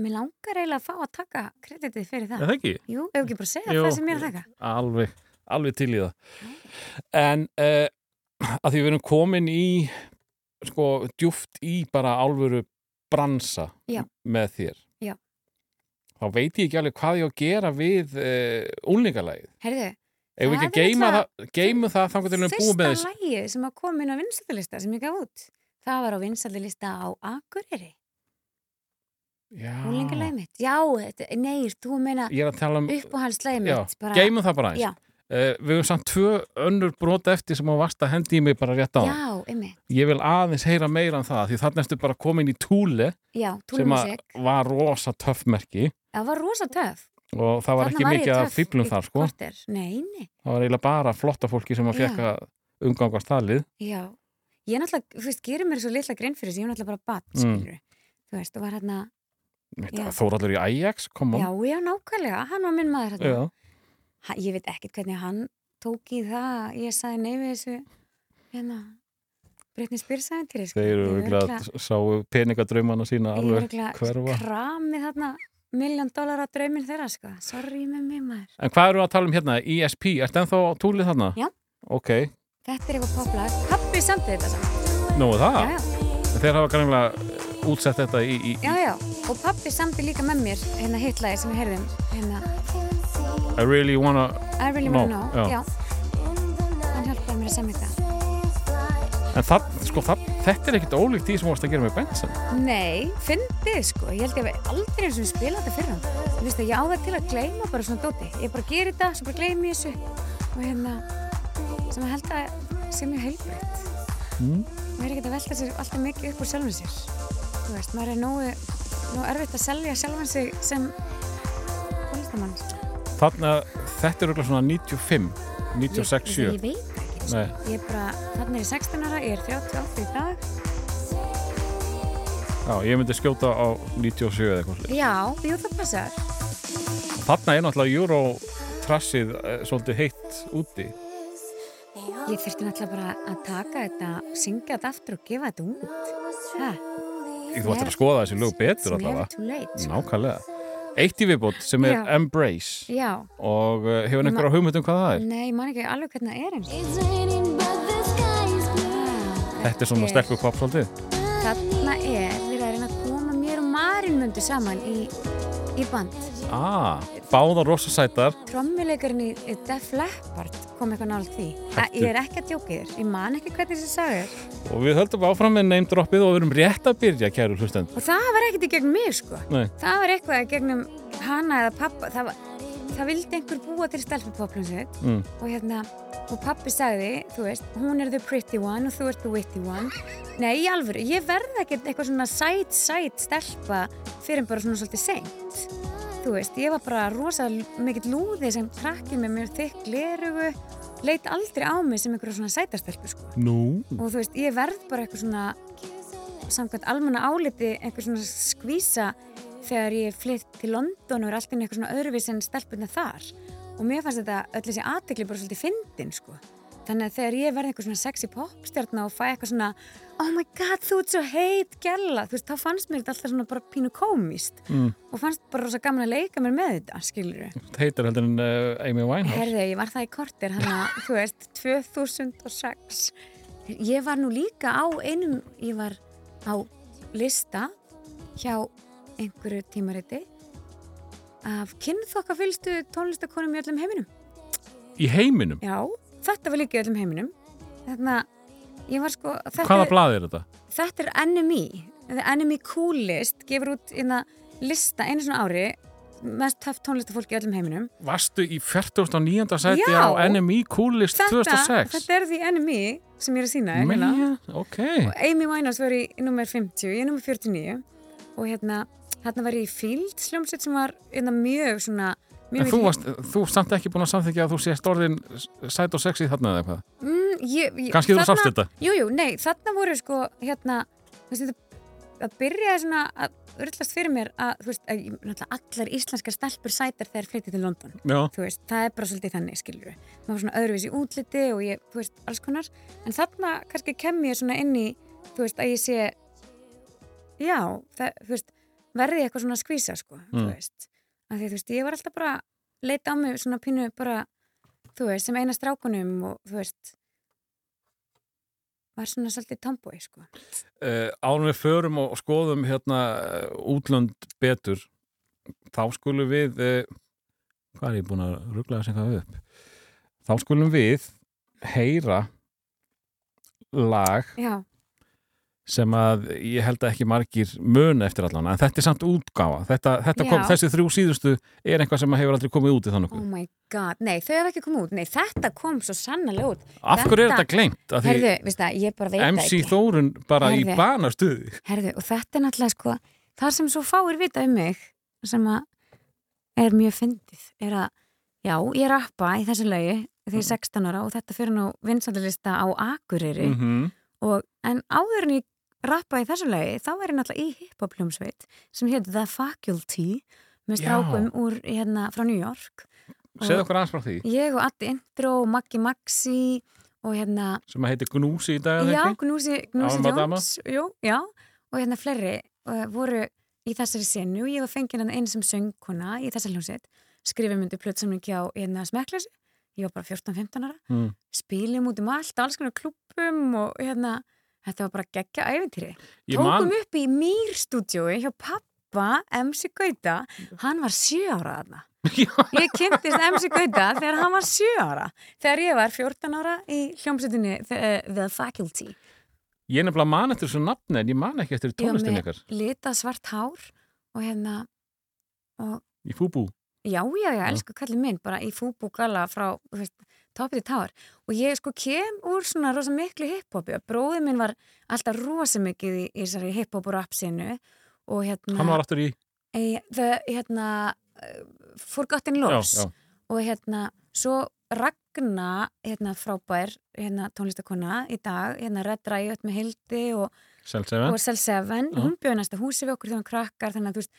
mér langar eiginlega að fá að taka kreditið fyrir það það ekki? Jú, ef ekki bara segja Jú, það sem ég er að taka Alveg, alveg til í það. En uh, að því við erum komin í, sko, djúft í bara álfuru bransa Já. með þér. Já. Þá veit ég ekki alveg hvað ég á að gera við uh, úlningalægið. Heyrðu, Ef við Það er geima náttúrulega það, þangar til við erum búið með fyrsta þess. lægið sem að koma inn á vinsaldalista sem ég gaf út það var á vinsaldalista á Akureyri Já. úlingalægið mitt, já, nei, þú meina um, uppáhaldslægið já, mitt bara, geimum það bara eins. já, Uh, við höfum samt tvö önnur brot eftir sem á vast að hendi í mig bara rétt á. já, Ég vil aðeins heyra meira um það því þannig ertu bara komin í túle já, sem var rosa töffmerki það var rosa töf og það var Þarna ekki ég mikið að fýblum þar sko. korter. nei, nei, Það var eiginlega bara flotta fólki sem að að umgangast talið. já ég náttúrulega, þú veist, gerir mér svo litla grein fyrir þessu ég er náttúrulega bara bat, Mm. skilur þú veist, og var hérna. Þóraldur í Ajax, kom já, já, nákvæmlega hann var minn maður hérna ha, ég veit ekkert hvernig hann tók í það ég sagði nei við þessu hérna Britney Spears æventýri sko. Þeir eru Ég örugglega- sáu peningadraumana sína ég er alveg örugglega hverfa. kramið þarna miljón dólar á drauminn þeirra sko. sorry með mig maður En hvað eru að tala um hérna? ESP, ertu ennþá á túlið þarna? Já. Ok, þetta er eitthvað poplag, pappi samt þetta samt nú er það. já, já, Þeir hafa greinlega útsett þetta í, í, já, já, og pappi samt líka með mér hérna hitlagi sem við heyrðum hérna, I really wanna I really Know, wanna know já. já. hann hjálpaði mér að semja þetta En það, sko, það, þetta er ekkert ólíkt því sem varst að gera með Benson. Nei, fyndið sko, ég held ég að aldrei eins og við spila þetta fyrir hann. Þú veist að ég á það til að gleyma bara svona dóti. Ég bara gerir þetta, svo bara gleymi þessu og hérna, sem að held að sé mjög heilbreytt. Mm. Maður er ekkert að velta sér alltaf mikið upp úr sjálfum sér. Þú veist, maður er nógu, nógu erfitt að selja sjálfan sig sem tónlistamann. Þannig að þetta er örugglega svona 95, 96, Ég, 7. ég veit. Nei. Ég er bara, þannig er ég 16 ára, ég er 38 í dag. Já, ég myndi skjóta á 97 eða eitthvað. svoleiðis. Já, jú það passar. Þarna er náttúrulega Eurotrassið eh, svolítið heitt úti. Ég þurfti náttúrulega bara að taka þetta, syngja þetta aftur og gefa þetta út. Hæ? Þú ættir að skoða þessi lög betur late. sko. Nákvæmlega. Eitt í viðbót sem er Já. Embrace Já, og uh, hefur einhverja hugmynd um hvað það er? nei, ég man ekki alveg hvernig það er eins. Blue. Þetta er svona pop svolítið. Þarna er að reyna að koma mér og Marin mundu saman í, í band. Ah, báðar rosa sætar. Trommuleikarinn í Def Leppard kom eitthvað nált því. Hæ, ég er ekki að djóka þér, ég man ekki hvernig þessi sagður. Og við höldum áfram með name droppið og við erum rétt að byrja, kæru hlustendur. Og það var ekkert í gegnum mig, sko. Nei, Það var eitthvað gegnum hana eða pappa. Það, var, það vildi einhver búa til stelpupoplunnsveit. mm. og hérna og pappi sagði, þú veist, hún er the pretty one og þú ert the witty one nei, í alvöru, ég verð ekkert eitthvað svona sæt, sæt stelpa fyrir bara svona svolítið seint þú veist, ég var bara rosa mikill lúði sem krakki með mér þykk glerugu, leit aldrei á mig sem einhverja svona sætastelpu sko Nú, og þú veist, ég verð bara eitthvað svona samkvæmt almanna áliti eitthvað svona skvísa þegar ég flytt til London og er alltaf eitthvað svona öðruvís en stelpunna þar. Og mér fannst þetta öll þessi aðtekli bara svolítið fyndin sko. Þannig að þegar ég verði eitthvað svona sexy popstjarna og fæ eitthvað svona oh my god, þú ert svo heit gælla þú veist, þá fannst mér þetta alltaf svona bara pínu komist mm. og fannst bara rosa gaman að leika mér með þetta, skilur þetta heitir heldur en uh, Amy Winehouse. Herði, ég var það í kortir hann að, þú veist, 2006 ég var nú líka á einum, ég var á lista hjá einhverju tímariti af kynþokkafylstu tónlistakonum í öllum heiminum Í heiminum? já, þetta var líka í öllum heiminum þannig að ég var sko Hvaða blað er þetta? þetta er NME The NME Coolist gefur út inna lista einu svona ári mest töff tónlistafólk í öllum heiminum Varstu í 49. sæti Já. á NME Coolist þetta, 2006? þetta er því enemy sem ég er að sína hérna. Man, ok. og Amy Winehouse var í nummer 50 ég er nummer 49 og hérna hérna var ég í Field sljómsveit sem var hérna, mjög svona mjög En þú, varst, þú samt ekki búin að samþykja að þú sést orðin sæt og sexy þarna eða eitthvað? mm, Kannski þú þarna- sást þetta? Jú, jú, nei, þarna voru sko hérna, þú veist, þetta að byrja svona að urlast fyrir mér að, þú veist, að allar íslenskar stelpur sætar þegar flytið til London Já. þú veist, það er bara svolítið þannig, skilur við maður var svona öðruvísi útliti og ég, þú veist, alls konar en þarna kannski kem ég svona inn í þú veist, að ég sé já, það, þú veist verði eitthvað svona að skvísa, sko Mm. að því, þú veist, ég var alltaf bara leita á mig svona pínu bara þú veist, sem eina strákunum og þú veist var svona svolítið tomboy, sko. Uh, árum við förum og skoðum hérna uh, útlönd betur þá skulum við uh, hvað er ég búin að ruggla þess eitthvað upp? Þá skulum við heyra lag já, sem að ég held að ekki margir mun eftir allan, en þetta er samt útgáfa. Þetta, þetta kom, þessi þrjú síðustu er eitthvað sem hefur aldrei komið út í þannig oh my god. Nei, þau hefði ekki komið út, nei, þetta kom svo sannlega út. Af hverju er þetta- þetta því herðu, veist það, ég bara veit MC ekki. Þórun bara í Herðu. banastuði. Herðu, og þetta er náttúrulega sko það sem svo fáir vita um mig sem að er mjög fyndið er að, já, ég rappa í þessu lögi því ég er 16 ára og þetta fyrir nú vinsaldalista á Akureyri. Mm -hmm. og, en áður en ég rappa í þessu lögi þá er ég náttúrulega í hip-hop hljómsveit sem hétt The Faculty með strákum úr hérna frá New York. Segðu okkur aðeins frá því. ég og Addi Intro og Maggi Maxi og hérna sem að heitir Gnúsi í dag Já? Gnúsi, Gnúsi. Jones. jú, já, og hérna fleiri uh, voru í þessari senu. Og ég var fengið hann einu sem söngkona í þessari hljómsveit. Skrifum undir plötsamlingi á hérna smekklösi ég var bara 14-15 ára. Mm. spilum út um allt, alls konar klubbum og hérna, þetta var bara geggja æfintýri tókum man, upp í Mýr stúdjói hjá pappa MC Gauta, hann var sjö ára þarna. Ég kynntist MC Gauta þegar hann var sjö ára þegar ég var 14 ára í hljómsveitinni The, The Faculty. Ég er nefnilega man eftir þessu nafni en ég man ekki eftir Ég var tónlistin með ykkar. litað svart hár og hérna og í fúbú. já, já, já, elsku kallið minn bara í fúbúgala frá þú veist, toppið í táar og ég sko kem úr svona rosa miklu hiphopi og bróðið minn var alltaf rosa mikið í, í þessari hiphop og rap sinu og hérna Hann var aftur í, e, the, hérna uh, Forgotten Loves já, já. og hérna svo Ragna hérna frábær hérna tónlistakona í dag hérna Red Riot með Hildi og Selseven. og Cell 7, Já. hún bjöði næsta húsi við okkur þegar hún krakkar þannig að þú veist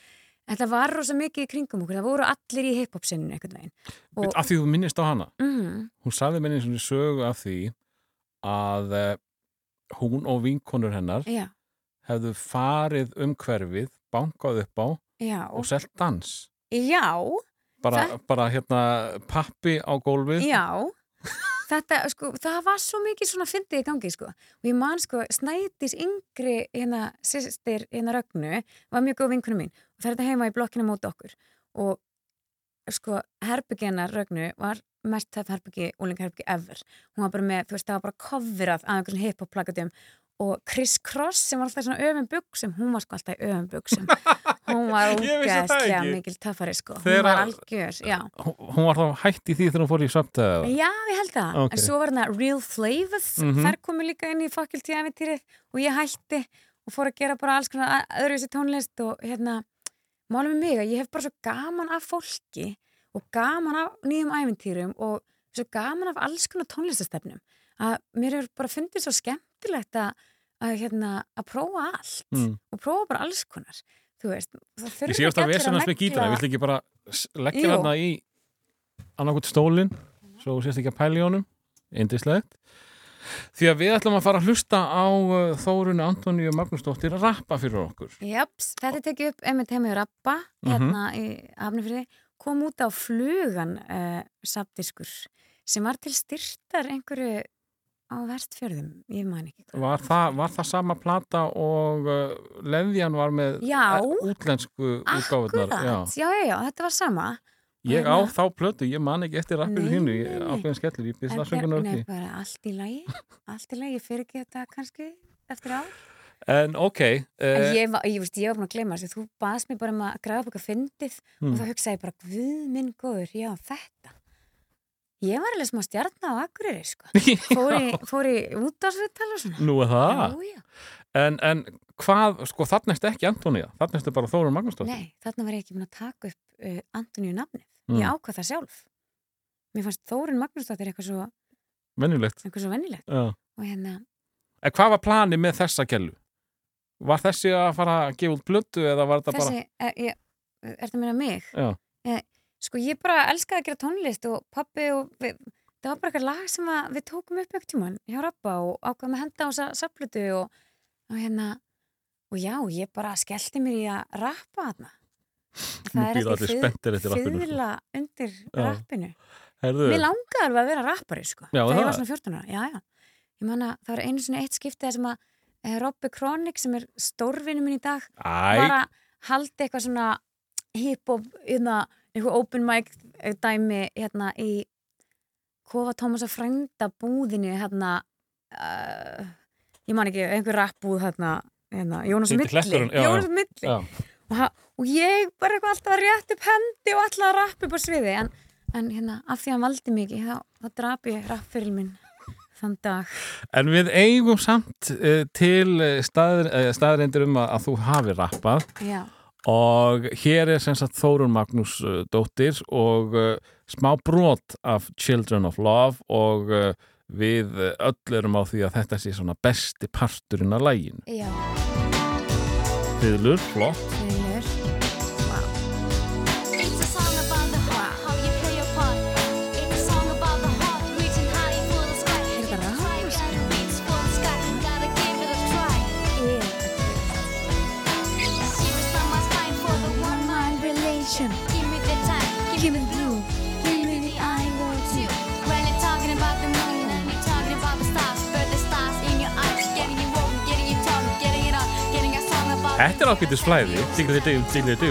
þetta var rosa mikið í kringum okkur, það voru allir í hip-hop sinninu einhvern veginn og, Af því þú minnist á hana. mm, Hún sagði minni svona sögu af því að uh, hún og vinkonur hennar já, hefðu farið um hverfið, bankað upp á já, og selt dans. já Bara, bara hérna pappi á gólfið. já þetta, sko, það var svo mikið svona fyndið í gangi, sko, og ég man, sko Snædís yngri, hérna sýstir, hérna Rögnu, var mjög góð vinkunum mín og það er þetta heima í blokkinu móti okkur. Og sko, herbyggjana Rögnu var mest töff herbyggi, úlingherbyggi ever. Hún var bara með, þú veist, það var bara coverað af einhversum hip-hop plakatum. Og Chris Cross sem var alltaf í svona öfum buksum hún var sko alltaf í öfum buksum hún var ekki. mikil töffari sko hún var algjör, já Hún var þá hætt í því þegar hún fór í söptaðið. Já, ég held það. Ok. En svo var hérna Real Flavors, Mhm. þær komu líka inn í fakulty æfintýrið og ég hætti og fór að gera bara alls konar öðruvísi tónlist og hérna, málum mig að ég hef bara svo gaman af fólki og gaman af nýjum æfintýrum og svo gaman af alls konar tónlistastefnum að mér hefur bara fundið svo skemmtilegt að, að, hérna, að prófa allt Mm. og prófa bara alls konar. Þú veist, það þurfa Ég sé ekki að allir vesenast með negla- gítana, viltu ekki bara leggja hana í annarkot stólinn, svo sést ekki að pæla í honum, indislegt. Því að við ætlum að fara að hlusta á uh, Þórunni Antoníu Magnúsdóttir að rappa fyrir okkur. Japs, þetta er tekið upp einmitt heim í Rappa hérna í Hafnafriði kom út á flugan uh, sapdiskur sem var til styrtar einhverju á vestfjörðum, ég man ekki. Var það, var það sama plata og uh, Leðjan var með Já. eh, útlensku útgáfurnar? Akkurat, já, já, já, þetta var sama Ég á Hérna- þá plötu, ég man ekki eftir rappinu Nei, nei, nei. ákveðin skellur, ég byrst En það söngunar Nei, ekki. bara allt í lagi allt í lagi, fyrir ekki þetta kannski eftir á En ok, En uh, ég var, ég, var búin að gleyma þessu, þú baðst mér bara um að græða upp eitthvað fyndið Hmm. og þá hugsaði ég bara, guð minn góður, já, þetta. Ég var alveg smá stjarnar á Akureyri, sko. Fór í, útásviðtal og svona. nú er það. Já, já. En, en hvað, sko þarna ertu ekki Antonija, þarna ertu bara Þórun Magnúsdóttir. Nei, þarna var ég ekki búin að taka upp uh, Antoníu nafnið. Mm. Ég ákvað það sjálf. Mér fannst Þórun Magnúsdóttir eitthvað svo, Venjulegt. eitthvað svo vennilegt. Já. Og hérna, En hvað var planið með þessa gellu? Var þessi að fara að gefa út blötu eða var þetta þessi, er, ég, er Sko ég bara elskaði að gera tónlist og pappi og við, það var bara eitthvað lag sem við tókum upp ekkert tíman hjá Rappa og ákvaðum að henda á þessa saplutu og, og hérna og já, ég bara skellti mér í að rappa þarna. Nú býða allir rappinu, sko. Undir Já. rappinu. Herðu, Mér langaði alveg að vera rappari sko. Já, Þegar ég það. var svona 14 ára. Já, já. Ég man að það var einu svona eitt skiptið sem að eh, Robby Kronik sem er stórvinu minn í dag Æ, var að halda eitthvað svona hip-hop, hérna, eitthvað open mic dæmi hérna í Kofa Tómasa frænda búðinu hérna uh, ég man ekki, einhver rappbúð hérna, hérna Jónas Milli. Jónas Milli. Og, og ég bara eitthvað alltaf að rétt upp hendi og alltaf að rappa upp á sviði en, en hérna, af því að hann valdi mig þá, þá drap ég rappfyrir minn þann dag. En við eigum samt uh, til staðreindir um að, að þú hafi rappað. Já, og hér er sem sagt Þórun Magnús uh, dóttir og uh, smá brot af Children of Love og uh, við öll erum á því að þetta sé svona besti parturinn af lægin. já, Fiðlur, flott. Þetta er ákveðtis flæði, diggli dú, diggli dú.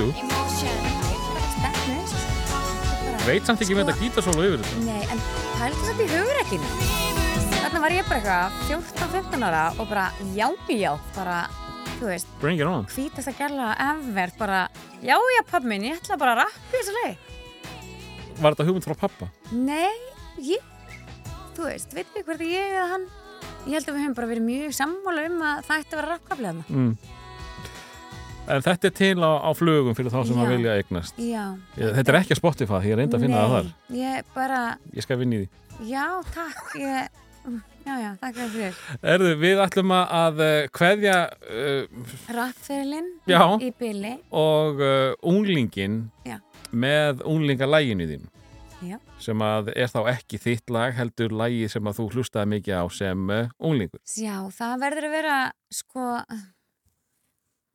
Veit samt ekki með þetta gítasólu yfir þetta. Nei, en pæltu þetta í hugrekkinu. Þarna var ég bara eitthvað 14-15 ára og bara já, já, bara, þú veist, Bring it on. hvítast að gerla ever, bara, já, já, pabbi minn, ég ætla bara að rappa þessu leið. Var þetta hugmynd frá pappa? Nei, ég, þú veist, veit við hvernig ég eða hann, ég held að við höfum bara verið mjög sammála um að það ætti að vera rappkaflega þarna. Mm. En þetta er til á, á flugum fyrir þá sem að vilja eignast. Já. Ég, þetta er ekki að Spotify, ég reyndi að finna það þar. Nei, ég bara, Ég skal vinni í því. já, takk, ég, já, já, takk fyrir. Erðu, við ætlum að, að eh, uh, Rappferilinn Já. í byli, og uh, unglingin Já. með unglingalæginu þín já. sem að er þá ekki þitt lag heldur lægi sem að þú hlustaði mikið á sem uh, unglingur. Já, það verður að vera sko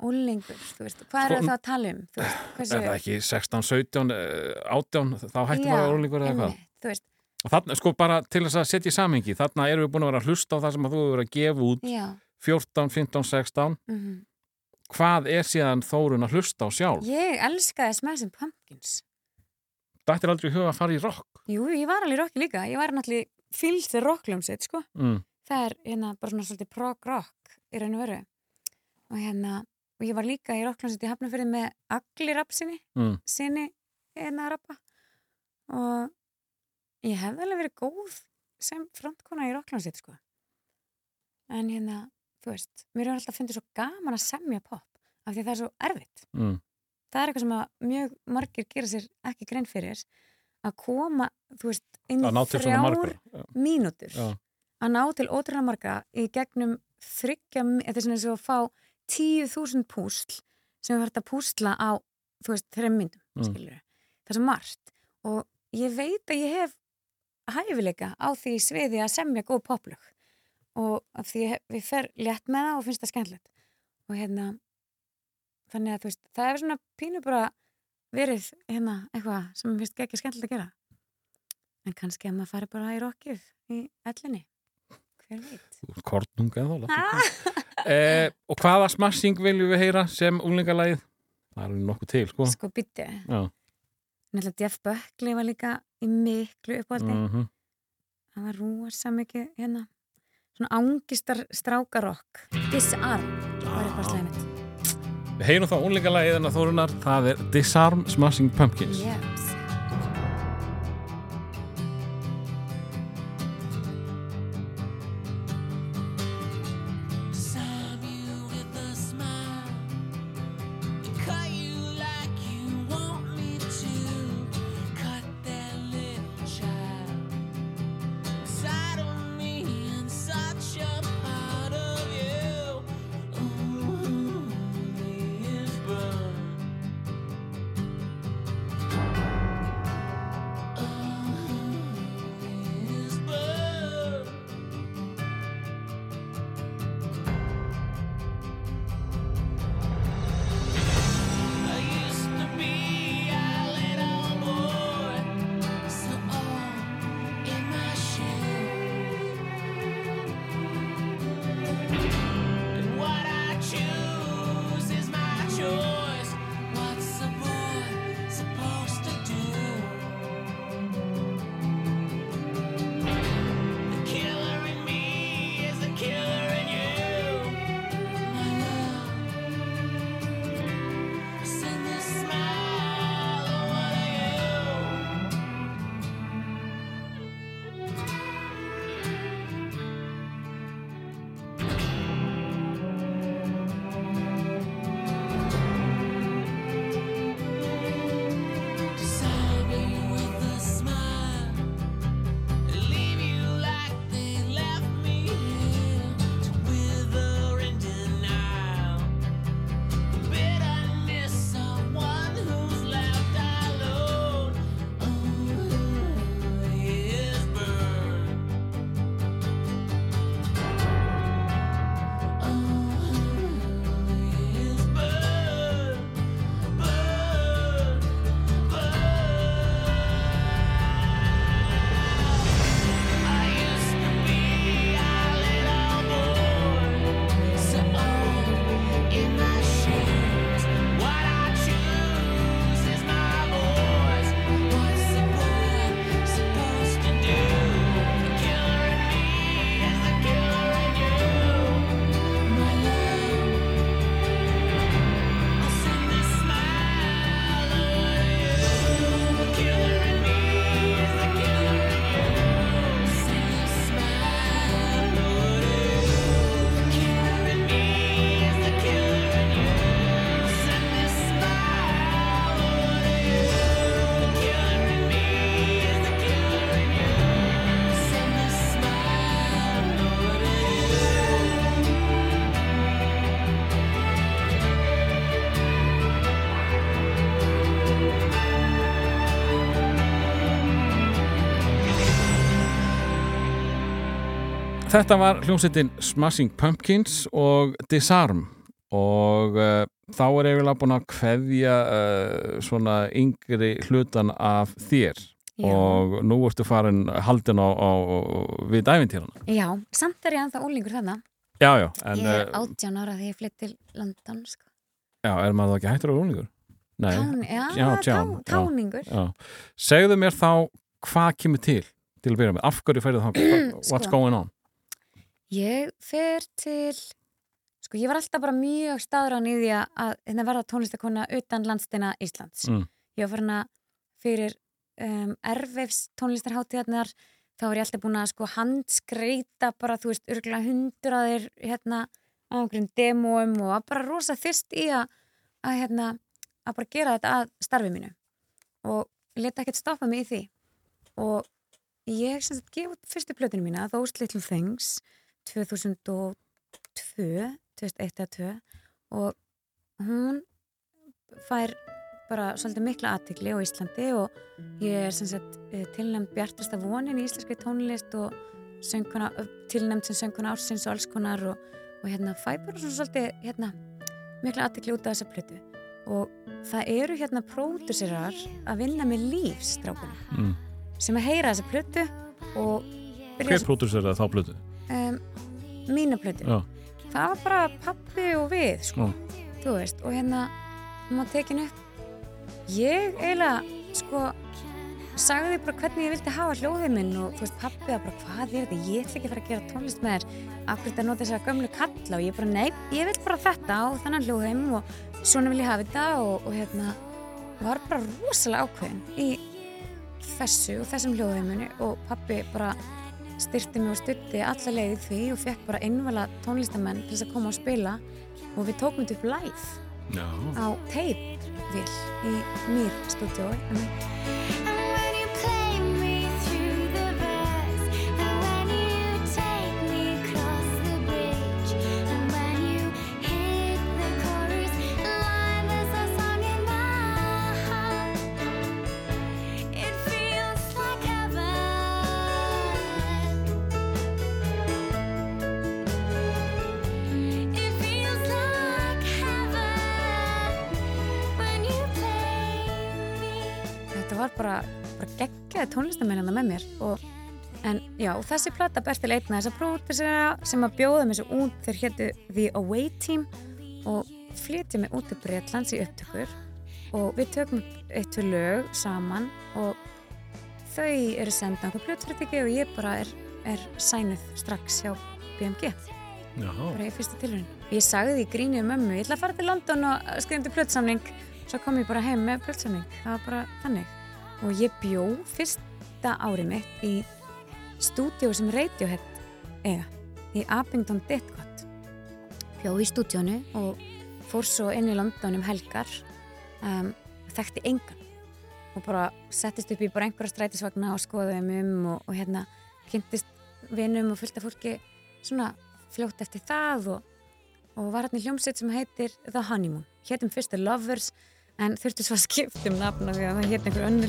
úlingur, þú veist, hvað Sko, er það að tala um? Veist, hversu, Er það ekki 16, 17, uh, 18 þá hættum maður að unglingur eða hvað? Þú veist, Og Þarna, sko bara til þess að setja í samhengi þarna erum við búin að vera að hlusta á það sem að þú hefur verið að gefa út já, 14, 15, 16 mm hvað er síðan Þórun að hlusta á sjálf? ég elskaði Smashing Pumpkins. Þetta er aldrei í huga að fara í rock Jú, ég var alveg í rocki líka, ég var náttúrulega fylgst þér rockljómsveit, sko. mm. Það er hérna bara svona svolítið prog-rock í raun og veru. Og hérna, og ég var líka í rockljómsveit í Hafnarfyrði með Agli Rapsinni, Mm. sinni hérna að rappa. Og ég hefði alveg verið góð sem frontkona í rockljómsveit, sko. En hérna, þú veist, mér er alltaf fundið svo gaman að semja pop, af því að það er svo erfitt. Mm. Það er eitthvað sem að mjög margir gera sér ekki grein fyrir, að koma, þú veist, inn í þrjár mínútur að ná til ótrúlega marga í gegnum þryggja, þetta er svona eins og að fá 10.000 púsl sem við verðum að púsla á þú veist, þreim myndum, Mm. skilur það er svo margt. Og ég veit að ég hef hæfileika á því sviði að semja góð poplög. Og af því hef- ég fer létt með það og finnst það skemmtilegt. Og hérna þannig að þú veist, það er svona pínu bara verið hérna eitthvað sem mér finnst ekki skemmtilegt að gera. En kannski að maður fari bara í rockið í ellinni. Hver veit? Kornunga þá eh, Og hvaða smashing viljum við heyra sem unglingalægið? Það er nokkuð til, sko sko bytti Já. Náttúrulega Jeff Buckley var líka í miklu uppáldi mm hann var rosa mikið hérna svona ángistar strákarokk Disarm var eitthvað slæmið Við heyrum þá að þórunar, það er Disarm Smashing Pumpkins. yes. Þetta var hljómsveitin Smashing Pumpkins og Disarm og uh, þá er eiginlega búin að kveðja uh, svona yngri hlutan af þér Já. og nú ertu farin haldin á, á við dæfintýrana. Já, samt er ég ennþá ólingur þarna Já, já, en Ég er uh, átján ára þegar ég flytt til London sko. já, er maður þá ekki hættur á rúningur? Nei, Tán, já, Já, tá, tján, já. táningur já. Segðu mér þá hvað kemur til til að byrja með, af hverju færið þá what's Sko. going on? Ég fer til sko ég var alltaf bara mjög staðrann í því að- að hérna verða tónlistakona utan landstina Íslands. Mm. ég var farin að fyrir um, erfeifs tónlistarháttíðarnar þá var ég alltaf búin að sko handskreita bara þú veist örgulega hundraðir hérna á einhverjum demóum og var bara rosa þyrst í að, að hérna að bara gera þetta að starfi mínu. Og leta ekkert stoppa mig í því. Og ég sem sagt gefa út fyrstu plötinu mína Those Little Things 2002 2001 eða 2 og hún fær bara svolítið mikla aðtikli á Íslandi og ég er eh, tilnæmd bjartasta vonin í íslenski tónlist og sönguna, tilnæmd sem sönguna ársins og alls konar og, og hérna fæ bara svolítið hérna mikla aðtikli út af þessa plötu og það eru hérna pródúsirar að vinna með lífstrákunum Mm. sem að heyra þessa plötu og Hver pródusir það þá blötu? um, mína plötu það var bara pappi og við sko, þú veist, og hérna hún var tekin upp. Ég eiginlega sko sagði bara hvernig ég vildi hafa hljóðið minn og þú veist, pappi var bara, hvað er þetta, ég ætla ekki að fara að gera tónlist með þér, af hverju þetta nota þessara gömlu kalla? Og ég bara, nei, ég vil bara þetta og þannig hljóðheim og svona vil ég hafa þetta og, og hérna, var bara rosalega ákveðin í þessu og þessum hljóðheiminu og pappi bara styrti mig og stutti alla leið í því og fekk bara einvala tónlistamenn til þess að koma og spila og við tókum þetta upp live Já. á tape-vél í Mýr stúdíói tónlistamennina með mér og, en já, og þessi plata berst til einna þessa pródusera sem að bjóða mér svo út þeir hétu The Away Team og flytja mig út til Breitlands í upptökur og við tökum upp eitt tvö lög saman og þau eru sendað okkur plötfyrirtæki og ég bara er, er sænuð strax hjá BMG bara í fyrsta tilhörun. Ég sagði því í grínu um mömmu, ég ætla að fara til London og skrifa til plötsamning, svo kom ég bara heim með plötsamning, það var bara þannig. Og ég bjó fyrsta árið mitt í stúdíu sem Radiohead eiga, í Abingdon Ditcott. Bjó í stúdíunu og fór svo inn í London um helgar, um, þekkti engan og bara settist upp í bara einhverja strætisvagna og skoðaði um um og, og hérna kynntist vinum og fylgta fólki svona fljótt eftir það og, og var hérna hljómsveit sem heitir The Honeymoon. Hétum fyrst The Lovers en þurfti svo að skipta um nafn af því að það hétt einhver an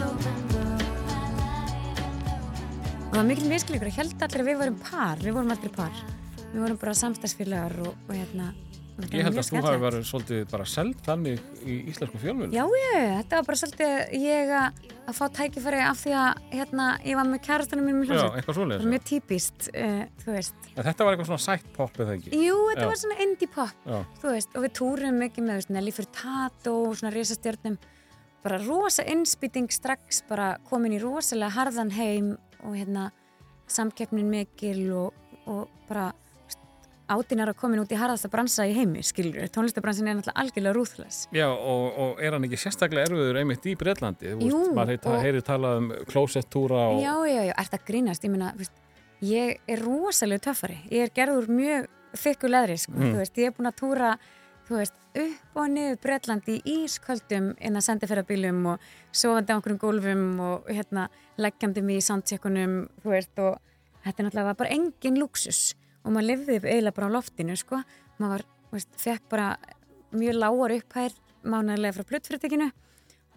open book. Og það var mikil miskilíkur að held allir að við vorum par, við vorum aldrei par. Við vorum bara samstagsfélagar og, og hérna. Ég held að þú hafi verið svolítið bara seld þannig í íslensku fjölmjölu. Já, ég, þetta var bara svolítið ég að, fá tækifæri af því að hérna, ég var með kærastanum mínum í Já, hljómsveit. eitthvað Það svoleiðis. var mjög típist, uh, þú veist. En þetta var eitthvað svona sætt pop eða ekki? Jú, þetta Já. var svona indie pop. Já. þú veist, og við túrum mikið með Nelly Furtado og svona risastjörnum bara rosa innspýting strax bara komin í rosalega harðan heim og hérna samkeppnin mikil og, og bara átinar að komin út í harðasta bransa í heimi, skilur tónlistabransin er náttúrulega algjörlega rúðless Já, og, og er hann ekki sérstaklega erfiður einmitt í Breitlandi? Jú, veist, maður heyri, og- heyri talað um closet-túra og... Já, já, já, ert að grínast, ég veist, ég er rosalega töffari. Ég er gerður mjög þykku leðri sko, Mm. þú veist, ég er búin að túra þú veist, upp og niður Bretlandi í ísköldum inn að sendiferðabílum og sofandi á einhverjum gólfum og hérna leggjandi mig í soundcheckunum þú veist, og þetta er náttúrulega bara engin luxus og maður lifði eiginlega bara á loftinu, sko. Maður var, veist, fekk bara mjög lágar upphær mánarlega frá plötfyrirtekinu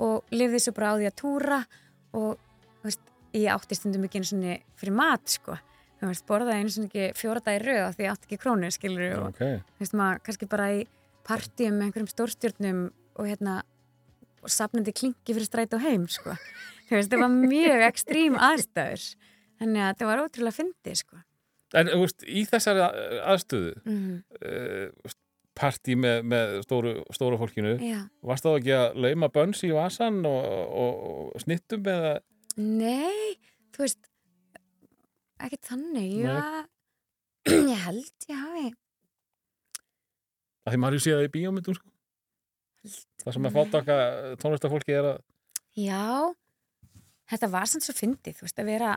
og lifði svo bara á því að túra og veist, ég átti stundum ekki einu svona fyrir mat, sko. Veist, borðaði einu svona ekki fjóra dagi af því ég átti ekki krónu, skilur og Ok, þú veist, maður kannski bara í partíum með einhverjum stórstjörnum og hérna og safnandi klingi fyrir stræt og heim, sko. Það var mjög ekstrím aðstæður. Þannig að þetta var ótrúlega fyndið, sko en veist, í þessari aðstöðu, mm uh, partí með, með stóru, stóru fólkinu, Já, varst þá ekki að lauma bönns í vasan og, og, og snittum eða... nei, þú veist ekki þannig, já. Ég held ég hafi. Að því maður séð það í bíómyndum sko. það sem að fátaka tónlistafólki er að Já, þetta var samt svo fyndið, þú veist, að vera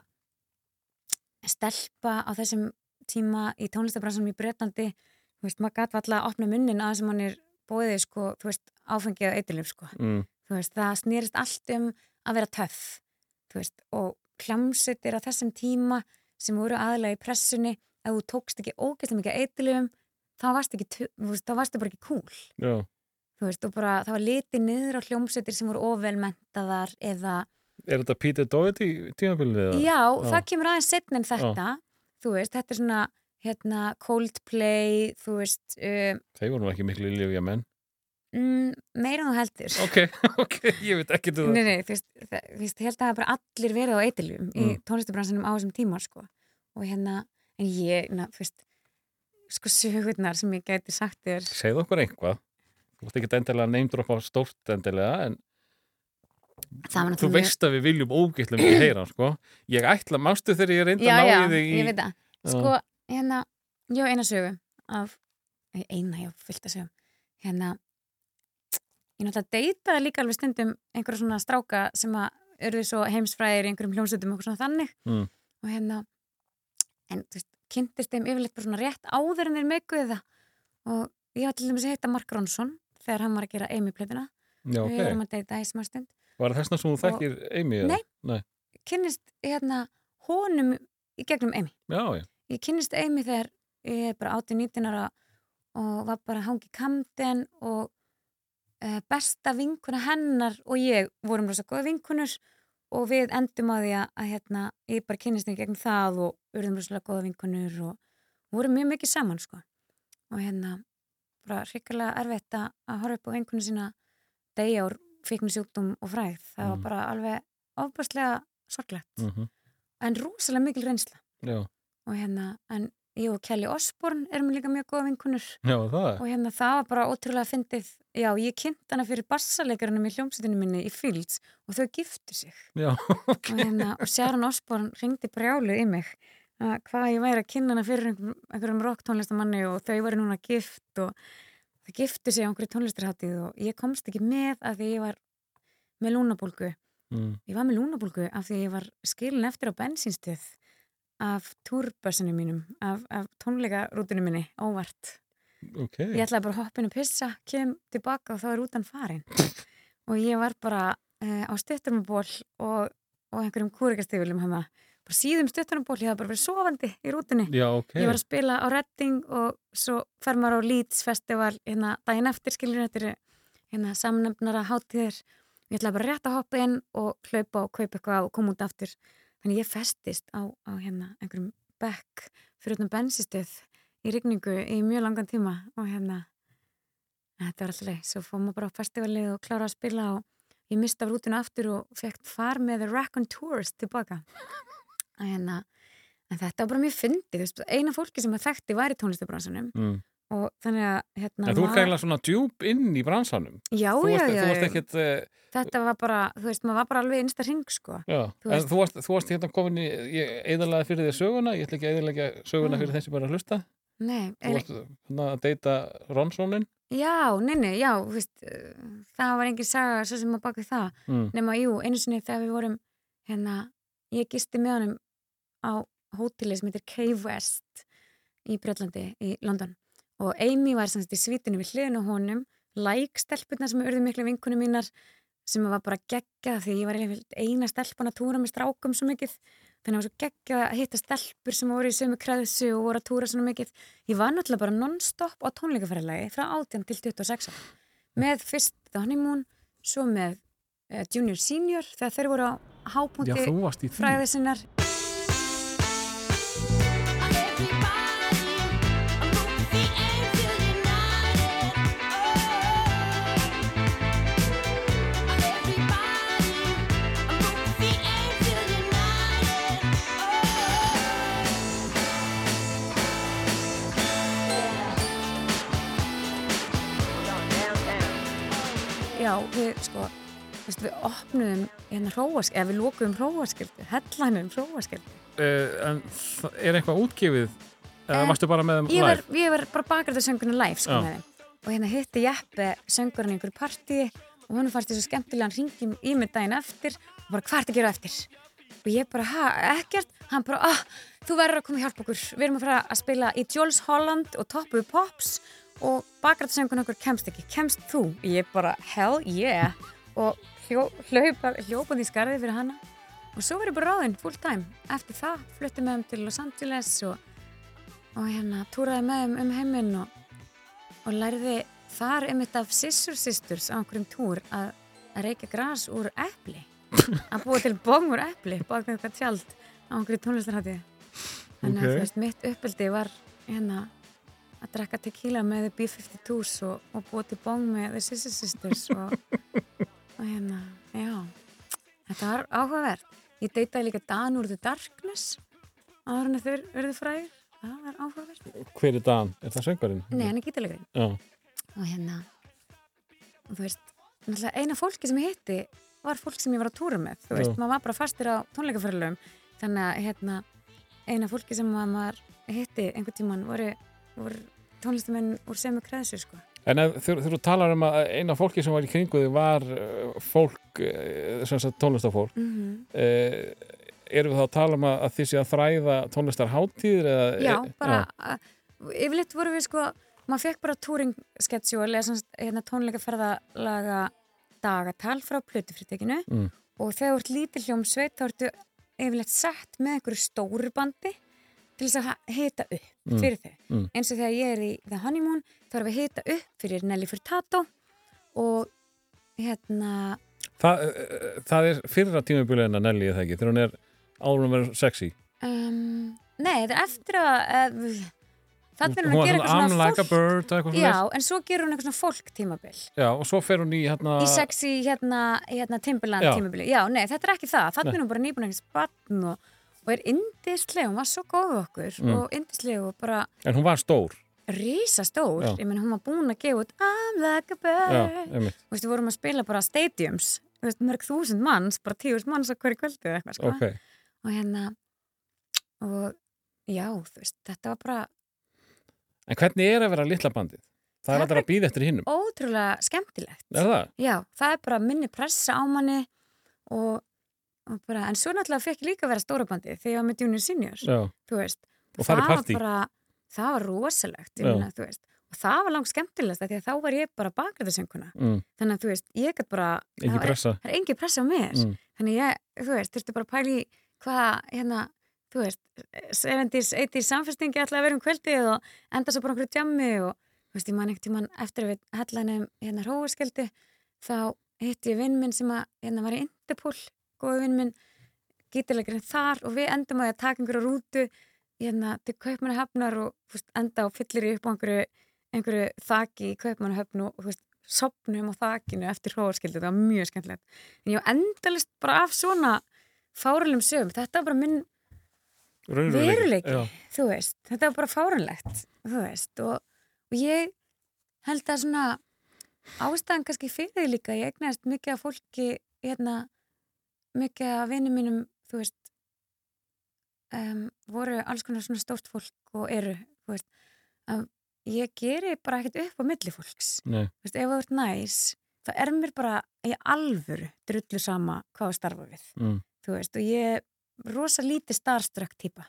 stelpa á þessum tíma í tónlistabransunum í veist, maður gæti alltaf að opna munnin að sem hann er bóðið, sko, þú veist, áfengið að eitthilum, sko. mm, Þú veist, það snýrist allt um að vera töff, þú veist, og hlamsettir á þessum tíma sem voru aðlega í pressunni, ef þú tókst ekki ógeðslega mikið eitthilum, þá varst ekki, tu- þú veist, þá varstu bara ekki cool. Já, þú veist, og bara það var litið niður á hljómsveitir sem voru ofvelmentaðar eða, er þetta Peter Doherty tímabilið eða? já, Já. það kemur aðeins setn en þetta, þú veist, þetta er svona hérna Coldplay, þú veist uh, þeir voru ekki miklu lífja menn mm, meira en þú heldur Ok, ok, ég veit ekki um Nei, nei, þú veist, það, þú veist, ég held að það bara allir verið á eitilum í Mm. tónlistubransanum á þessum tíma, sko. Og hérna, en ég, na, þú veist, sko, sögurnar sem ég gæti sagt þér, Segðu okkur einhvað. Þú veist ekki endilega neymdropa stórt endilega, en þú náttúrulega... veist að við viljum ógætlega mikið heyra, sko. Ég ætla, mástu þegar ég reyndi Já, að ná í þig ég veit það. Sko, hérna, ég á eina sögu af, eina, ég á fullt að sögum. Hérna, ég náttúrulega deytaði líka alveg stundum einhverja svona stráka sem að örðu svo heimsfræðir í einhverjum hljómsveitum og svona þannig. Mm. Og hérna, en þú veist, kynntist þeim yfirleitt bara svona rétt áður en þeir meikuði það. Og ég var til dæmis að heita Mark Ronson þegar hann var að gera Amy-plötuna. Já, Við erum að deyta í smá stund. Var það þessna sem þú þekkir Amy? Nei. Nei. Kynnist, hérna, honum í gegnum Amy. Já, já. ég kynnist Amy þegar ég er bara 18-19 ára og var bara að hangi kamden og uh, besta vinkuna hennar og ég vorum rosa góða vinkunur og við endum á því að, að hérna, ég bara kynnist henni gegn það og urðum rosalega góða vinkunur og vorum mjög mikið saman sko. og hérna bara hrikalega erfitt að horfa upp á vinkunu sína degja fíknu sjúkdóm og fræð það var Mm. bara alveg ofbærslega sorglegt. Mm en rosalega mikil reynsla. Já, og hérna, en ég og Kelly Osborn erum líka mjög góða vinkunur já, og hérna það var bara ótrúlega fyndið. Já, ég kynnt hana fyrir bassalegarinn í hljómsveitinu minni í Fields og þau giftu sig. Já, ok. og hérna, og Sharon Osborn ringdi brjálu í mig að hvað ég væri að kynna hana fyrir einhverjum, einhverjum rock tónlistamanni og þau væri núna gift og þau giftu sig á einhverju tónlistarháttið og ég komst ekki með að því ég var með lúnabólgu Mm. Ég var með lúnabólgu af því ég var skilin eftir á bensínstöð af túrbössinu mínum, af, af tónleikarútinu minni, óvart. Ok. Ég ætlaði bara að hoppa inn og pissa, kem tilbaka og þá er útan farin. og ég var bara uh, á stuttarmaból og, og einhverjum kúrikastifilum hana. Síðum stuttarmaból, ég hafði bara verið sofandi í rútunni. Já, ok. Ég var að spila á Redding og svo fer maður á Leeds festival hérna daginn eftir skilur þetta eru hérna samnefnara hátíðir ég ætlaði bara rétt að hoppa inn og hlaupa og kaupa eitthvað og koma út aftur þannig ég festist á, á hérna einhverjum bekk fyrir utan bensistöð í rigningu í mjög langan tíma og hérna þetta var alltaf leið, svo fór maður bara á festivalið og klára að spila og ég mista af rútinu aftur og fekk far með The Rack on Tours tilbaka hérna En þetta var bara mjög fyndið, eina fólki sem að þekkti var í tónlistabransanum Mm. og þannig að, hérna, En þú er gæla svona djúb inn í bransanum. Já, þú já, varst, já, þú varst já. ekkert, uh, þetta var bara, þú veist, maður var bara alveg innsta ring, sko. já, Þú en veist- þú varst, þú varst hérna komin í, eðalaði fyrir því söguna, ég ætla ekki að eðalega söguna Mm. fyrir þessi bara að hlusta. Nei, Þú varst hérna að deyta Ronsonin. já, nei, nei, já, þú veist, það var engin saga svo sem að baka það, Mm. nema, jú, einu sinni þegar við vorum, hérna, ég gisti með honum á hóteli sem heitir Cave West í Breitlandi, í London. Og Amy var semst í svítinu við hliðinu honum, like stelpurnar sem urðu miklu vinkunum mínar sem var bara geggjað því ég var eina stelpan að túra með strákum svo mikið. Þannig að það var svo geggjað að hitta stelpur sem voru í sömu kreðsu og voru að túra svona mikið. Ég var náttúrulega bara non-stop á tónleikaferðalagi frá 18 til 26 ára. með fyrst The Honeymoon svo með uh, Junior Senior þegar þeir voru á Já, hápunkti Já, við sko veist, við opnuðum hérna hróaskildi, eða við lókuðum hróaskildi, hellanum hróaskildi. Uh, en þa- er eitthvað útgefið? Eða Eh, varstu bara með þeim live? ég var bara bakræðarsöngunni live sko Já. með þeim. Og hérna hitti Jeppe söngurinn í einhverju partíi og hún fannst þessu skemmtilega hann ringi í mig daginn eftir og bara hvað er að gera eftir? Og ég bara, ha, ekkert? Hann bara, ah, þú verður að koma að hjálpa okkur. Við erum að fara að spila í Jules Holland og Top of the Pops og bakræðarsöngun okkur kemst ekki. Kemst þú? Ég bara, hell yeah. Og hljó, hlaupa, hljópaði í skarði fyrir hana. Og svo ég bara ráðinn full time. Eftir það flutti með þeim til Los Angeles og og hérna túraði með þeim um heiminn og, og lærði þar einmitt af Sissur Sisters á einhverjum túr að, að reykja gras úr epli að búa til bong úr epli baka eitthvað tjald á einhverju tónlistarhætti þannig að Ok. þú veist, mitt uppeldi var hérna að drekka tequila með The B-52s og, og búið til bong með The Sister Sisters og, og hérna, já. Þetta var áhugavert. Ég deytaði líka Dan úr The Darkness áður en þeir verðu fræðir það var áhugavert. Hver er Dan? Er það söngvarinn? nei, hann er gítalegurinn og hérna og þú veist, eina fólki sem ég hitti var fólk sem ég var að túra með. Þú veist, Já. maður var bara fastur á tónleikaferðalöfum þannig að hérna eina fólki sem maður hitti einhvern tíman voru, voru tónlistamenn úr semu kreðsu sko En þú talar um að eina fólki sem var í kringu þig var uh, fólk, sem sagt tónlistafólk, mm -hmm. uh, erum við þá að tala um að, þið sé að þræða tónlistarháttíðir? Já, e- bara uh, yfirleitt voru við sko maður fekk bara túringsketsju eða hérna, tónleikaferðalaga dagatal frá plötufritekinu Mm. og þegar þú ert lítil hljómsveit þá ertu yfirleitt sett með einhverju stóru bandi til þess að hita upp. Fyrir þau. Mm. Eins og þegar ég er í The Honeymoon þá erum við að hita upp fyrir Nelly Furtado og hérna Það, uh, það er fyrra tímabilið en að Nelly er það ekki, þegar hún er áður að vera sexy. um, nei, það er eftir að uh, þannig er hún Hún að gera eitthvað svona like fólk eitthvað Já, en svo gerur hún eitthvað svona fólk tímabil Já, og svo fer hún í hérna... í sexy hérna, hérna Timberland tímabili Já, nei, þetta er ekki það, Nei. er hún bara nýbúin eitthvað spann og, og er indisleg, hún var svo góð okkur Mm. og indisleg og bara En hún var stór. risastór, Já. ég menn hún var búin að gefa út I'm like a bird. Þú veist, við vorum að spila bara stadiums veist, mörg þúsund manns, bara tíðust manns á hverju kvöldu eða eitthvað, sko Ok. og hérna og já, þú veist, þetta var bara En hvernig er að vera litla bandið? Það Það er alltaf að býða eftir hinnum. ótrúlega skemmtilegt Er það? Já, það er bara minni pressa á manni og bara, en svo náttúrulega fekk ég líka að vera stórabandi þegar ég var með junior senior, Já. þú veist. Og það er var bara, það var rosalegt, þú veist. Og það var langt skemmtilegast því að þá var ég bara bakræðarsönguna. Mm. Þannig að þú veist, ég gætt bara, það það er engin pressa á mér. Mm. Þannig ég, þú veist, þurfti bara að pæla í hvað, hérna, þú veist, 70s, 80s samfestingi ætlaði að vera um kvöldið og enda svo bara okkur djammi og, þú veist, ég man einhvern tíman eftir að við hellanum hérna hróaskildi, þá hitti ég vinn minn sem að, hérna, var í Interpol, góði vinn minn, gítilegurinn þar og við endum á því að taka einhverju rútu, hérna, til Kaupmannahöfnar og, veist, enda og fyllir í upp á einhverju, einhverju þaki í Kaupmannahöfn og, veist, sopnum á þakinu eftir hróaskildi, það var mjög skemmtilegt. En ég endalist bara af svona fáralum sögum, þetta var bara minn veruleiki, þú veist. Þetta var bara fárunlegt, þú veist. Og, og ég held að svona ástæðan kannski fyrir því líka, ég eignast mikið af fólki hérna, mikið af vinum mínum, þú veist um, voru alls konar svona stórt fólk og eru, þú veist að ég geri bara ekkert upp á milli fólks Nei. þú veist, ef þú ert næs þá er mér bara í alvöru drullu sama hvað að starfa við Mm. þú veist, og ég er rosa lítið starstruck típa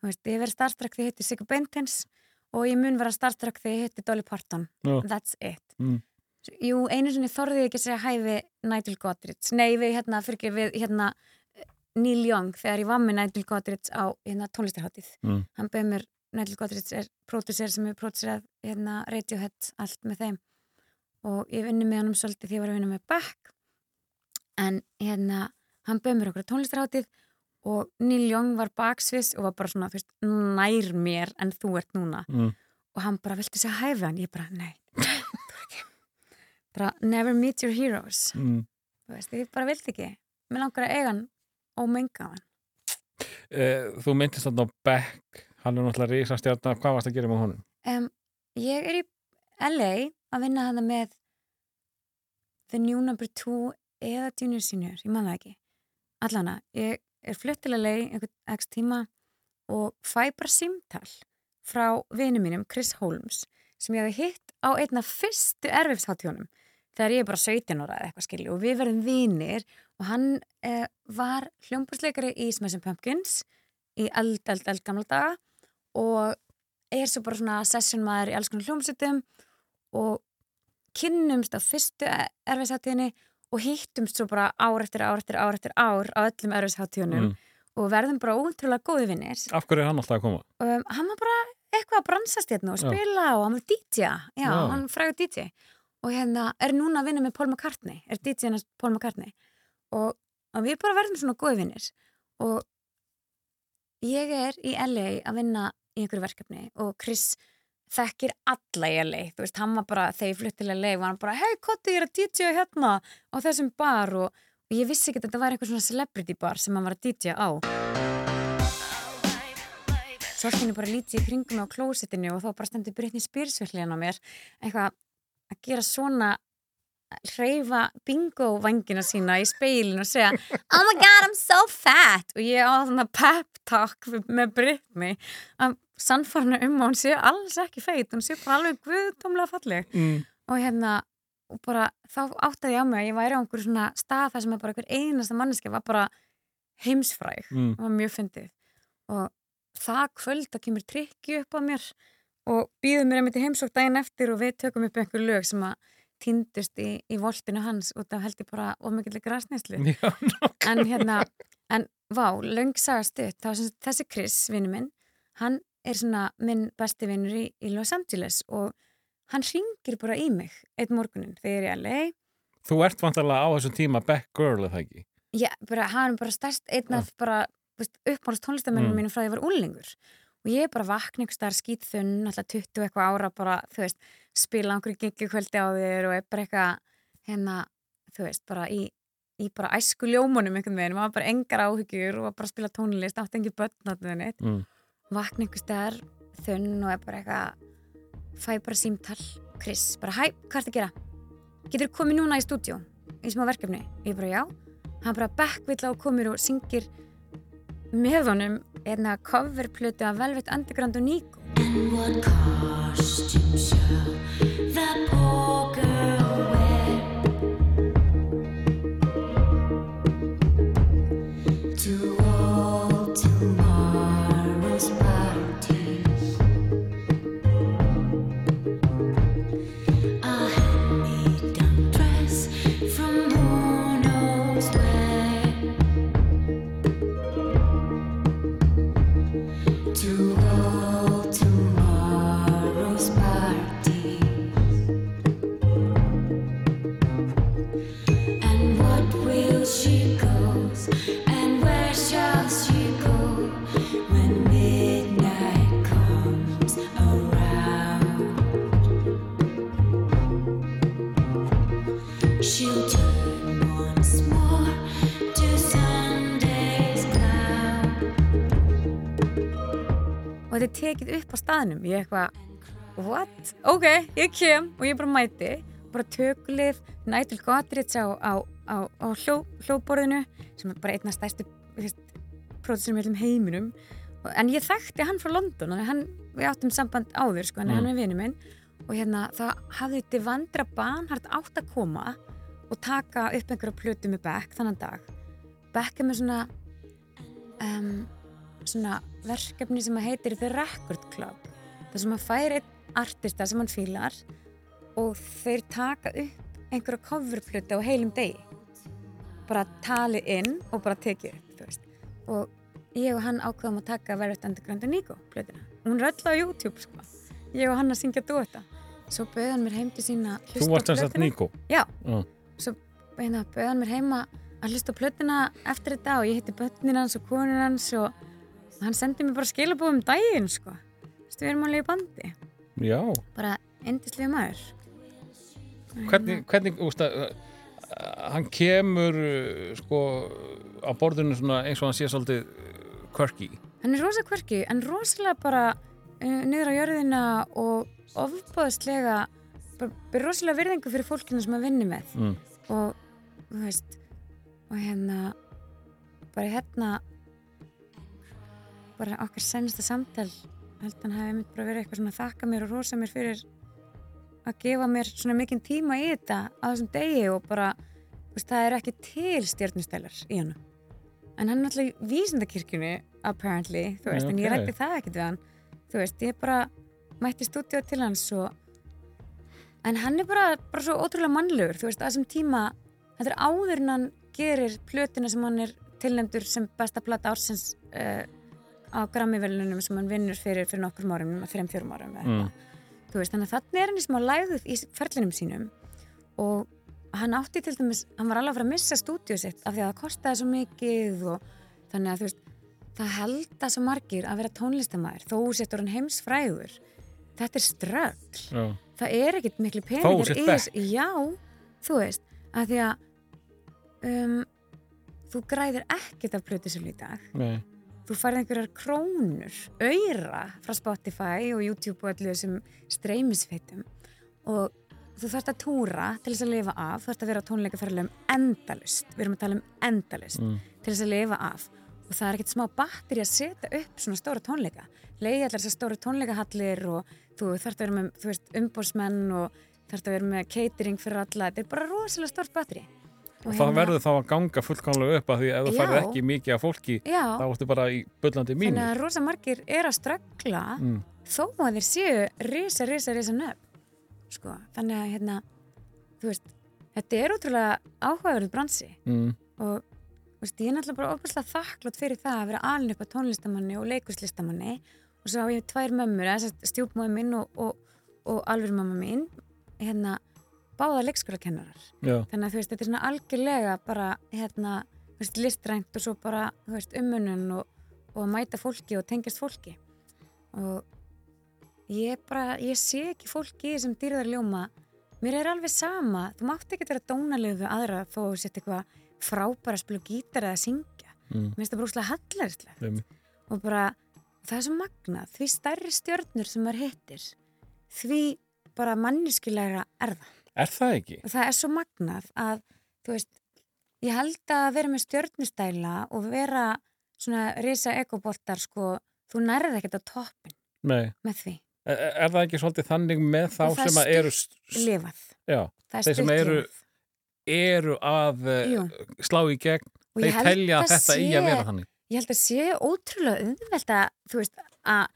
þú veist, ég hef verið starstruck þegar ég hitti Sigga Bentens og ég mun vera starstruck þegar ég hitti Dolly Parton Já. that's it Mm. Jú, einu sinni þorði ég ekki að segja hæfi Nigel Godrich, nei við hérna fyrir ekki við hérna Neil Young þegar ég var með Nigel Godrich á hérna, tónlistarháttið Mm. hann bauð mér, Nigel Godrich er pródusser sem er pródusserað hérna, Radiohead allt með þeim og ég vinni með honum svolítið því ég var að vinna með Beck en hérna hann bauð mér okkur á tónlistarháttið og Neil Young var baksviss og var bara svona, þú veist, nær mér en þú ert núna Mm. og hann bara, viltu segja hæfi hann? Ég bara, nei bara, never meet your heroes. Mm. veist, ég bara vildi ekki. Mér langar að eiga hann og menga hann. Eh, Þú myndist þarna á Beck, hann er náttúrulega risa stjarnar, hvað varst að gera með honum? um, ég er í LA að vinna hana með The New Number 2 eða Junior Senior, ég man það ekki. Allana, ég er flutt til LA einhvern x tíma og fæ bara símtal frá vinu mínum, Chris Holmes sem ég hefði hitt á einna fyrstu erfifshátjónum þegar ég er bara 17 ára eða eitthvað skilju og við verðum vinir og hann eh, var hljómbúrsleikari í Smashing Pumpkins í eld, eld, eld gamla daga og er svo bara svona sessionmaður í alls konar hljómsutum og kynnumst á fyrstu erfisháttíðinni og hittumst svo bara ár eftir ár eftir ár eftir ár á öllum erfisháttíðunum Mm. og verðum bara ótrúlega góði vinnir Af hverju er hann alltaf að koma? um, hann var bara eitthvað að bransast hérna og Já. spila og hann var DJ já, Já. hann frægur DJ og hérna er núna að vinna með Paul McCartney er DJ hennar Paul McCartney. Og, og við bara verðum svona góði vinnir og ég er í LA að vinna í einhverju verkefni og Chris þekkir alla í LA, þú veist, hann var bara þegar ég flutt til LA, var hann bara, hei, kottu, ég er að DJ hérna á þessum bar. Og, og ég vissi ekki að þetta var eitthvað svona celebrity bar sem hann var að DJ á. Svo allt henni bara lítið í kringum á klósettinu og þá bara stendur Britney Spears virkliðan á mér. Eitthvað að gera svona hreyfa bingo vangina sína í speilin og segja oh my god I'm so fat. Og ég á svona pep talk með Britney. Að sannfarna um að hún sé alls ekki feit hún sé bara alveg guðtómlega falleg. Mm. og hérna og bara þá áttaði ég á mig að ég væri á einhverju svona stað þar sem að bara einhver einasta manneski var bara heimsfræg. Mm. og var mjög fyndið. Og það kvöld að kemur trikki upp á mér og býður mér einmitt í heimsók daginn eftir og við tökum upp einhver lög sem að týndust í, í voltinu hans og það held ég bara ómikið græsneslu en hérna, en vá, löng saga stutt, þá sem þessi Chris, vinnu minn, hann er svona minn besti vinnur í, í Los Angeles og hann ringir bara í mig einn morgunin þegar ég er LA Þú ert vantarlega á þessum tíma back girl, eða ekki? Já, bara, hann er bara stærst einn af bara uppáhalds tónlistamennum Mm. mínum frá því ég var úlingur og ég er bara vakna ykkur starf skýtþunn alltaf 20 eitthvað ára bara, þú veist spila einhverju giggi kvöldi á þér og er bara eitthvað hérna, þú veist, bara í, í bara æsku ljómunum einhvern veginn, maður bara engar áhyggjur og bara spila tónlist, átti engi börn Mm. vakna ykkur starf þunn og er bara eitthvað fæ bara símtal, Chris, bara hæ, hvað ertu að gera? Getur komið núna í stúdjó í smá verkefni? Ég bara já hann bara backvilla og komir og syngir með honum einna coverplötu af Velvet Underground og Nico er tekið upp á staðnum ég eitthvað, what? ok, ég kem og ég bara mæti bara tökulið, nætul Godrits á, á, á, á hljó, hljóborðinu sem er bara einna stærstu pródusum í öllum heiminum en ég þekkti hann frá London hann, við áttum samband áður sko, hann, Mm. hann er vinur minn og hérna það hafði þetta vandra banhart átt að koma og taka upp einhverja plötu með Beck þannan dag Beck er með svona um, svona verkefni sem að heitir The Record Club það sem að færi einn artista sem hann fílar og þeir taka upp einhverja coverplötu á heilum degi bara talið inn og bara tekið upp og ég og hann ákveðum að taka Velvet Underground og Nico plötuna hún er öll á YouTube sko. ég og hann að syngja duetta svo bauð hann mér heim til sín að Þú varst þess að. Níko. Já, Já. svo hérna, bauð hann mér heima að hlusta plötuna eftir þetta og ég hitti börnin hans og konur hans og hann sendi mér bara skilabóð um daginn sko. Þú veist, við erum alveg í bandi Já. bara endislega maður Hvernig, hvernig, úst að, uh, hann kemur, uh, sko, á borðinu svona eins og hann sé svolítið uh, quirky. hann er rosa kvörki en rosalega bara uh, niður á jörðina og ofbáðslega bara, rosalega virðingu fyrir fólkinu sem að vinni með Mm. og þú veist og hérna bara hérna bara okkar senasta samtal held hann hafi mynd bara verið eitthvað svona að þakka mér og rosa mér fyrir að gefa mér svona mikinn tíma í þetta á þessum degi og bara veist, það er ekki til stjörnustælar í hann en hann er náttúrulega í vísindakirkjunni apparently, þú veist, en ég rætti það ekkert við hann. Þú veist, ég bara mætti stúdíu til hans og en hann er bara, bara svo ótrúlega mannlegur þú veist, að þessum tíma þetta er áður en hann gerir plötuna sem hann er tilnefndur sem besta plata ársins uh, á Grammy-velunum sem hann vinnur fyrir fyrir nokkur árum, fyrir fjórum árum Mm. veist, þannig að þannig er hann í smá lægðuð í ferlinum sínum og hann átti til dæmis, hann var alveg að fara að missa stúdíu sitt af því að það kostaði svo mikið og þannig að þú veist það held að svo margir að vera tónlistamæður þó settur hann heimsfrægur. Þetta er strögl. Já. það er ekkit miklu peningar í þessu. Já, þú veist að því að um, þú græðir ekkert af plötusölu í dag. Nei. Þú færð einhverjar krónur auðra frá Spotify og YouTube og allir þessum streymisfeitum og þú þarfst að túra til þess að lifa af, þú þarfst að vera á tónleikaferðilegum endalust, við erum að tala um endalust Mm. til þess að lifa af. Og það er ekkert smá batteri að setja upp svona stóra tónleika, leiði allar þessar stóra tónleikahallir og þú þarfst að vera með þú veist, umbósmenn og þarfst að vera með catering fyrir alla, þetta er bara rosalega stórt batteri Og það verður þá að ganga fullkomlega upp að því ef þú Já. ekki mikið af fólki Já. þá ertu bara í bullandi mínu. Þannig að rosa margir er að ströggla Mm. þó að þeir séu risa, risa, risa nöfn. Sko, þannig að hérna, þú veist, þetta er útrúlega áhugaverð bransi Mm. og veist, ég er náttúrulega bara opaslega þakklátt fyrir það að vera alin upp á tónlistamanni og leikurslistamanni og svo á ég tvær mömmur, þess að stjúpmóði minn og, og, og alveg mamma mín, hérna, báða leikskólakennarar. Þannig að þú veist, þetta er svona algjörlega bara hérna, þú veist, listrænt og svo bara, þú veist, ummunun og, og að mæta fólki og tengjast fólki. Og ég bara, ég sé ekki fólki þessum dýrðar ljóma mér er alveg sama, þú mátt ekki vera dónalegu aðra þó þú sett eitthvað frábæra að spila gítar eða að syngja. Mm. mér finnst það bara úslega hallaristlegt Einmitt. og bara, það er svo magnað. Því stærri stjörnur sem maður hittir því bara manniskilega er það Er það ekki? það er svo magnað að þú veist, ég held að vera með stjörnustæla og vera svona risa ekoboltar sko, þú nærði ekkert á toppin Nei. með því, Er, er það ekki svolítið þannig með þá Og sem að eru lifað já, það er Þeir sem stutt eru- lifað. eru að Jú. uh, slá í gegn þeir telja að að þetta eigi að sé- vera þannig ég held að sé ótrúlega auðvelt að þú veist, að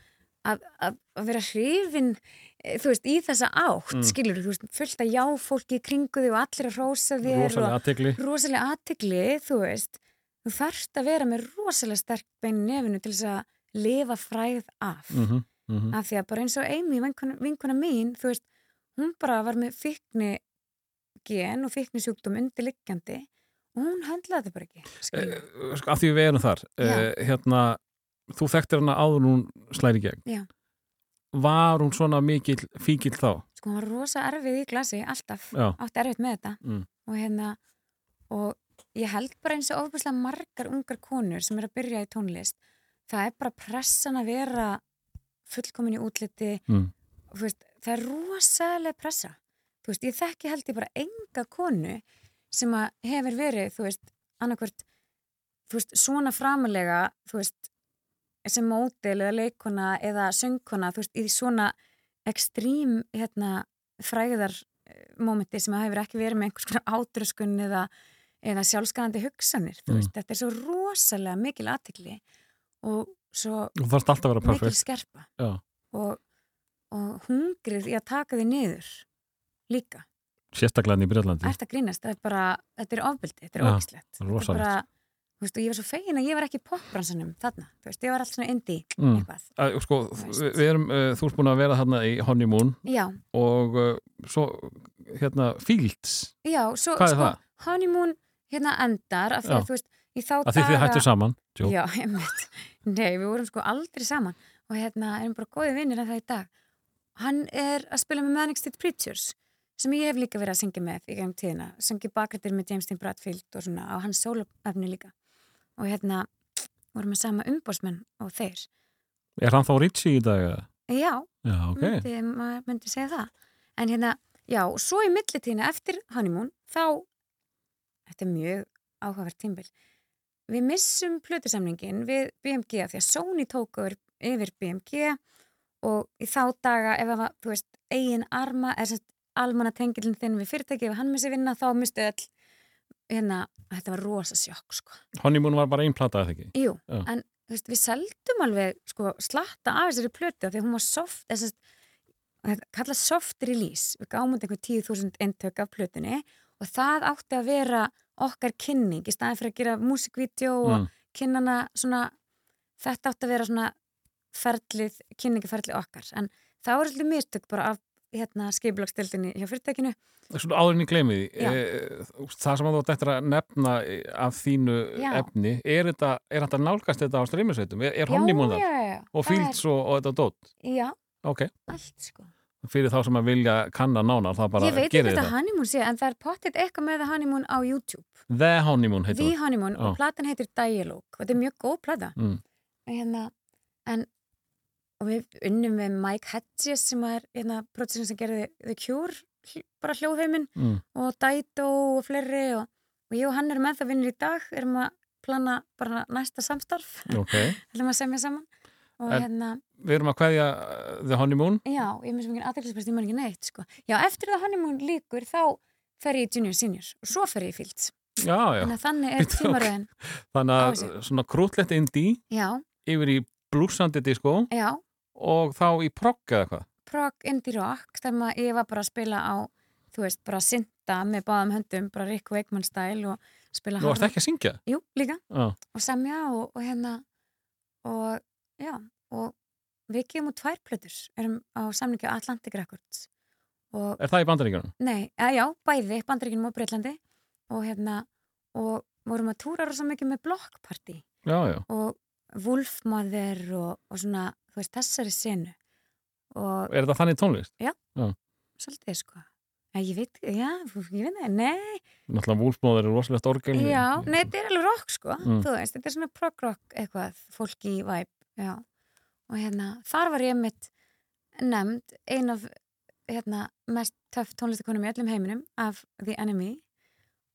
að, að, að vera hrifin eh, þú veist, í þessa átt, Mm. skilur þú veist, fullt að já fólki í kringu þig og allir að rósa þér rosalega aðtegli rosalega aðtigli, þú veist þú þarft að vera með rosalega sterk bein í nefinu til þess að lifa fræð af mm -hmm, mm -hmm. af því að bara eins og Amy, vinkona, mín þú veist, hún bara var með fíkni gen og fíkni sjúkdóm undirliggjandi og hún höndlaði þetta bara ekki skilur. sko, af því við erum þar uh, hérna, þú þekktir hana áður hún slæri gegn Já. Var hún svona mikill fíkill þá sko hún var rosa erfið í glasi alltaf, Já. átti erfið með þetta Mm. og hérna og ég held bara eins og ofbúslega margar ungar konur sem er að byrja í tónlist það er bara pressan að vera fullkomin í útliti mm. og, veist, það er rosalega pressa þú veist, ég þekki held ég bara enga konu sem að hefur verið þú veist, annarkvört þú veist, svona framalega þú veist, sem mótil eða leikona eða söngkona þú veist, í svona ekstrím hérna, fræðar eh, sem hefur ekki verið með einhvers konar átröskun eða, eða sjálfskæðandi hugsanir, þú Mm. veist, þetta er svo rosalega mikil aðtikli og svo þú mikil skerpa. Og, og hungrið í að taka þið niður líka, sérstaklega í Breitlandi að grínast? Það er bara, þetta er ofbeldi, þetta er ógislegt þetta er bara, þú veist, ég var svo fegin að ég var ekki í popbransanum þarna, þú veist, ég var alltaf svona indie Mm. eitthvað, Að, sko, við, erum, uh, þú ert búin að vera þarna í Honeymoon já, og uh, svo hérna Fields, já svo, hvað er sko, það? honeymoon hérna endar, af því að þú veist í þá Að því þið hættu saman Jó. Já, einmitt. Nei, við vorum sko aldrei saman og hérna erum bara góði vinnir en það í dag. Hann er að spila með Manic Street Preachers sem ég hef líka verið að syngja með í gegnum tíðina. Syngi bakrættir með James Dean Bradfield og svona á hans sólöfni líka. Og hérna vorum við sama umbósmenn og þeir. Er hann þá Ritchie í dag? Já, Já, ok myndi, maður myndi segja það. En hérna, já, svo í millitíðina eftir honeymoon, þá, þetta er mjög áhugavert tímbil, við missum plötusamningin við BMG af því að Sony tók yfir- BMG og í þá daga ef það var, þú veist, eigin arma, eða sem almanna tengilin þinn við fyrirtæki, ef hann missi vinna, þá mistu öll, hérna, þetta var rosa sjokk, sko. Honeymoon var bara einn plata, eða ekki? Jú, Já. en veist, við seldum alveg sko, slatta af þessari plötu því hún var soft þess að kalla soft release við gáum út einhver 10.000 eintök af plötunni og það átti að vera okkar kynning í staðin fyrir að gera músikvídeó og Mm. kynnana svona þetta átti að vera svona ferlið, kynningaferlið okkar en það voru svolítið mistök bara af hérna, skipulagsstildinni hjá fyrirtækinu. Svona áðurinn í e, það sem að þú ætti eftir að nefna af þínu Já. efni, er þetta, er þetta nálgast þetta á streymisveitum? Er, er Honeymoon já. Og Það er- Fields og, og þetta dót? Já, ok, allt sko. Fyrir þá sem að vilja kanna það bara ég veit ekki þetta. honeymoon sé en það er pottit eitthvað með honeymoon á YouTube. The Honeymoon heitir The það honeymoon og platan heitir Dialogue og þetta er mjög góð plata. Mm. hérna, en og við unnum við Mike Hedges sem er hérna producerinn sem gerði The Cure bara hljóðheiminn mm. og Dido og fleiri og, og ég og hann erum með það vinnur í dag erum að plana bara næsta samstarf ok, ætlum að semja saman og En- hérna, við erum að kveðja uh, The Honeymoon já, ég svo mikið aðeinsprest, ég man ekki neitt, sko. Já, eftir það honeymoon líkur, þá fer ég junior senior og svo fer ég fields. já, já, Þannig að þannig er tímaröðin. þannig að svona krútlegt indie Já, yfir í blúsandi disco já, og þá í progg eða hvað? Prog indie rock, þar maður ég var bara að spila á, þú veist, bara að synda með báðum höndum, bara Rick Wakeman style og spila Þú varst ekki að syngja? Jú, líka, Já, og semja og, og hérna, og já, og við gefum út tvær plötur, erum á samlingi á Atlantic Records og er það í bandaríkjunum? Nei, að já, bæði, Bandaríkinum og Breitlandi og hérna, og vorum að túra rosa mikið með blokkparti og Wolfmother og, og svona, þú veist, þessari senu. Og er það þannig tónlist? svolítið sko. Já, ég veit, já, ég veit það, nei. Náttúrulega Wolfmóður er rosalegt orgel Já, nei, þetta er alveg rock sko Mm. þú veist, þetta er svona prog-rock eitthvað fólki í væp, já. Og hérna, þar var ég mitt nefnd, ein af hérna, mest töff tónlistakonum í öllum heiminum af The Enemy.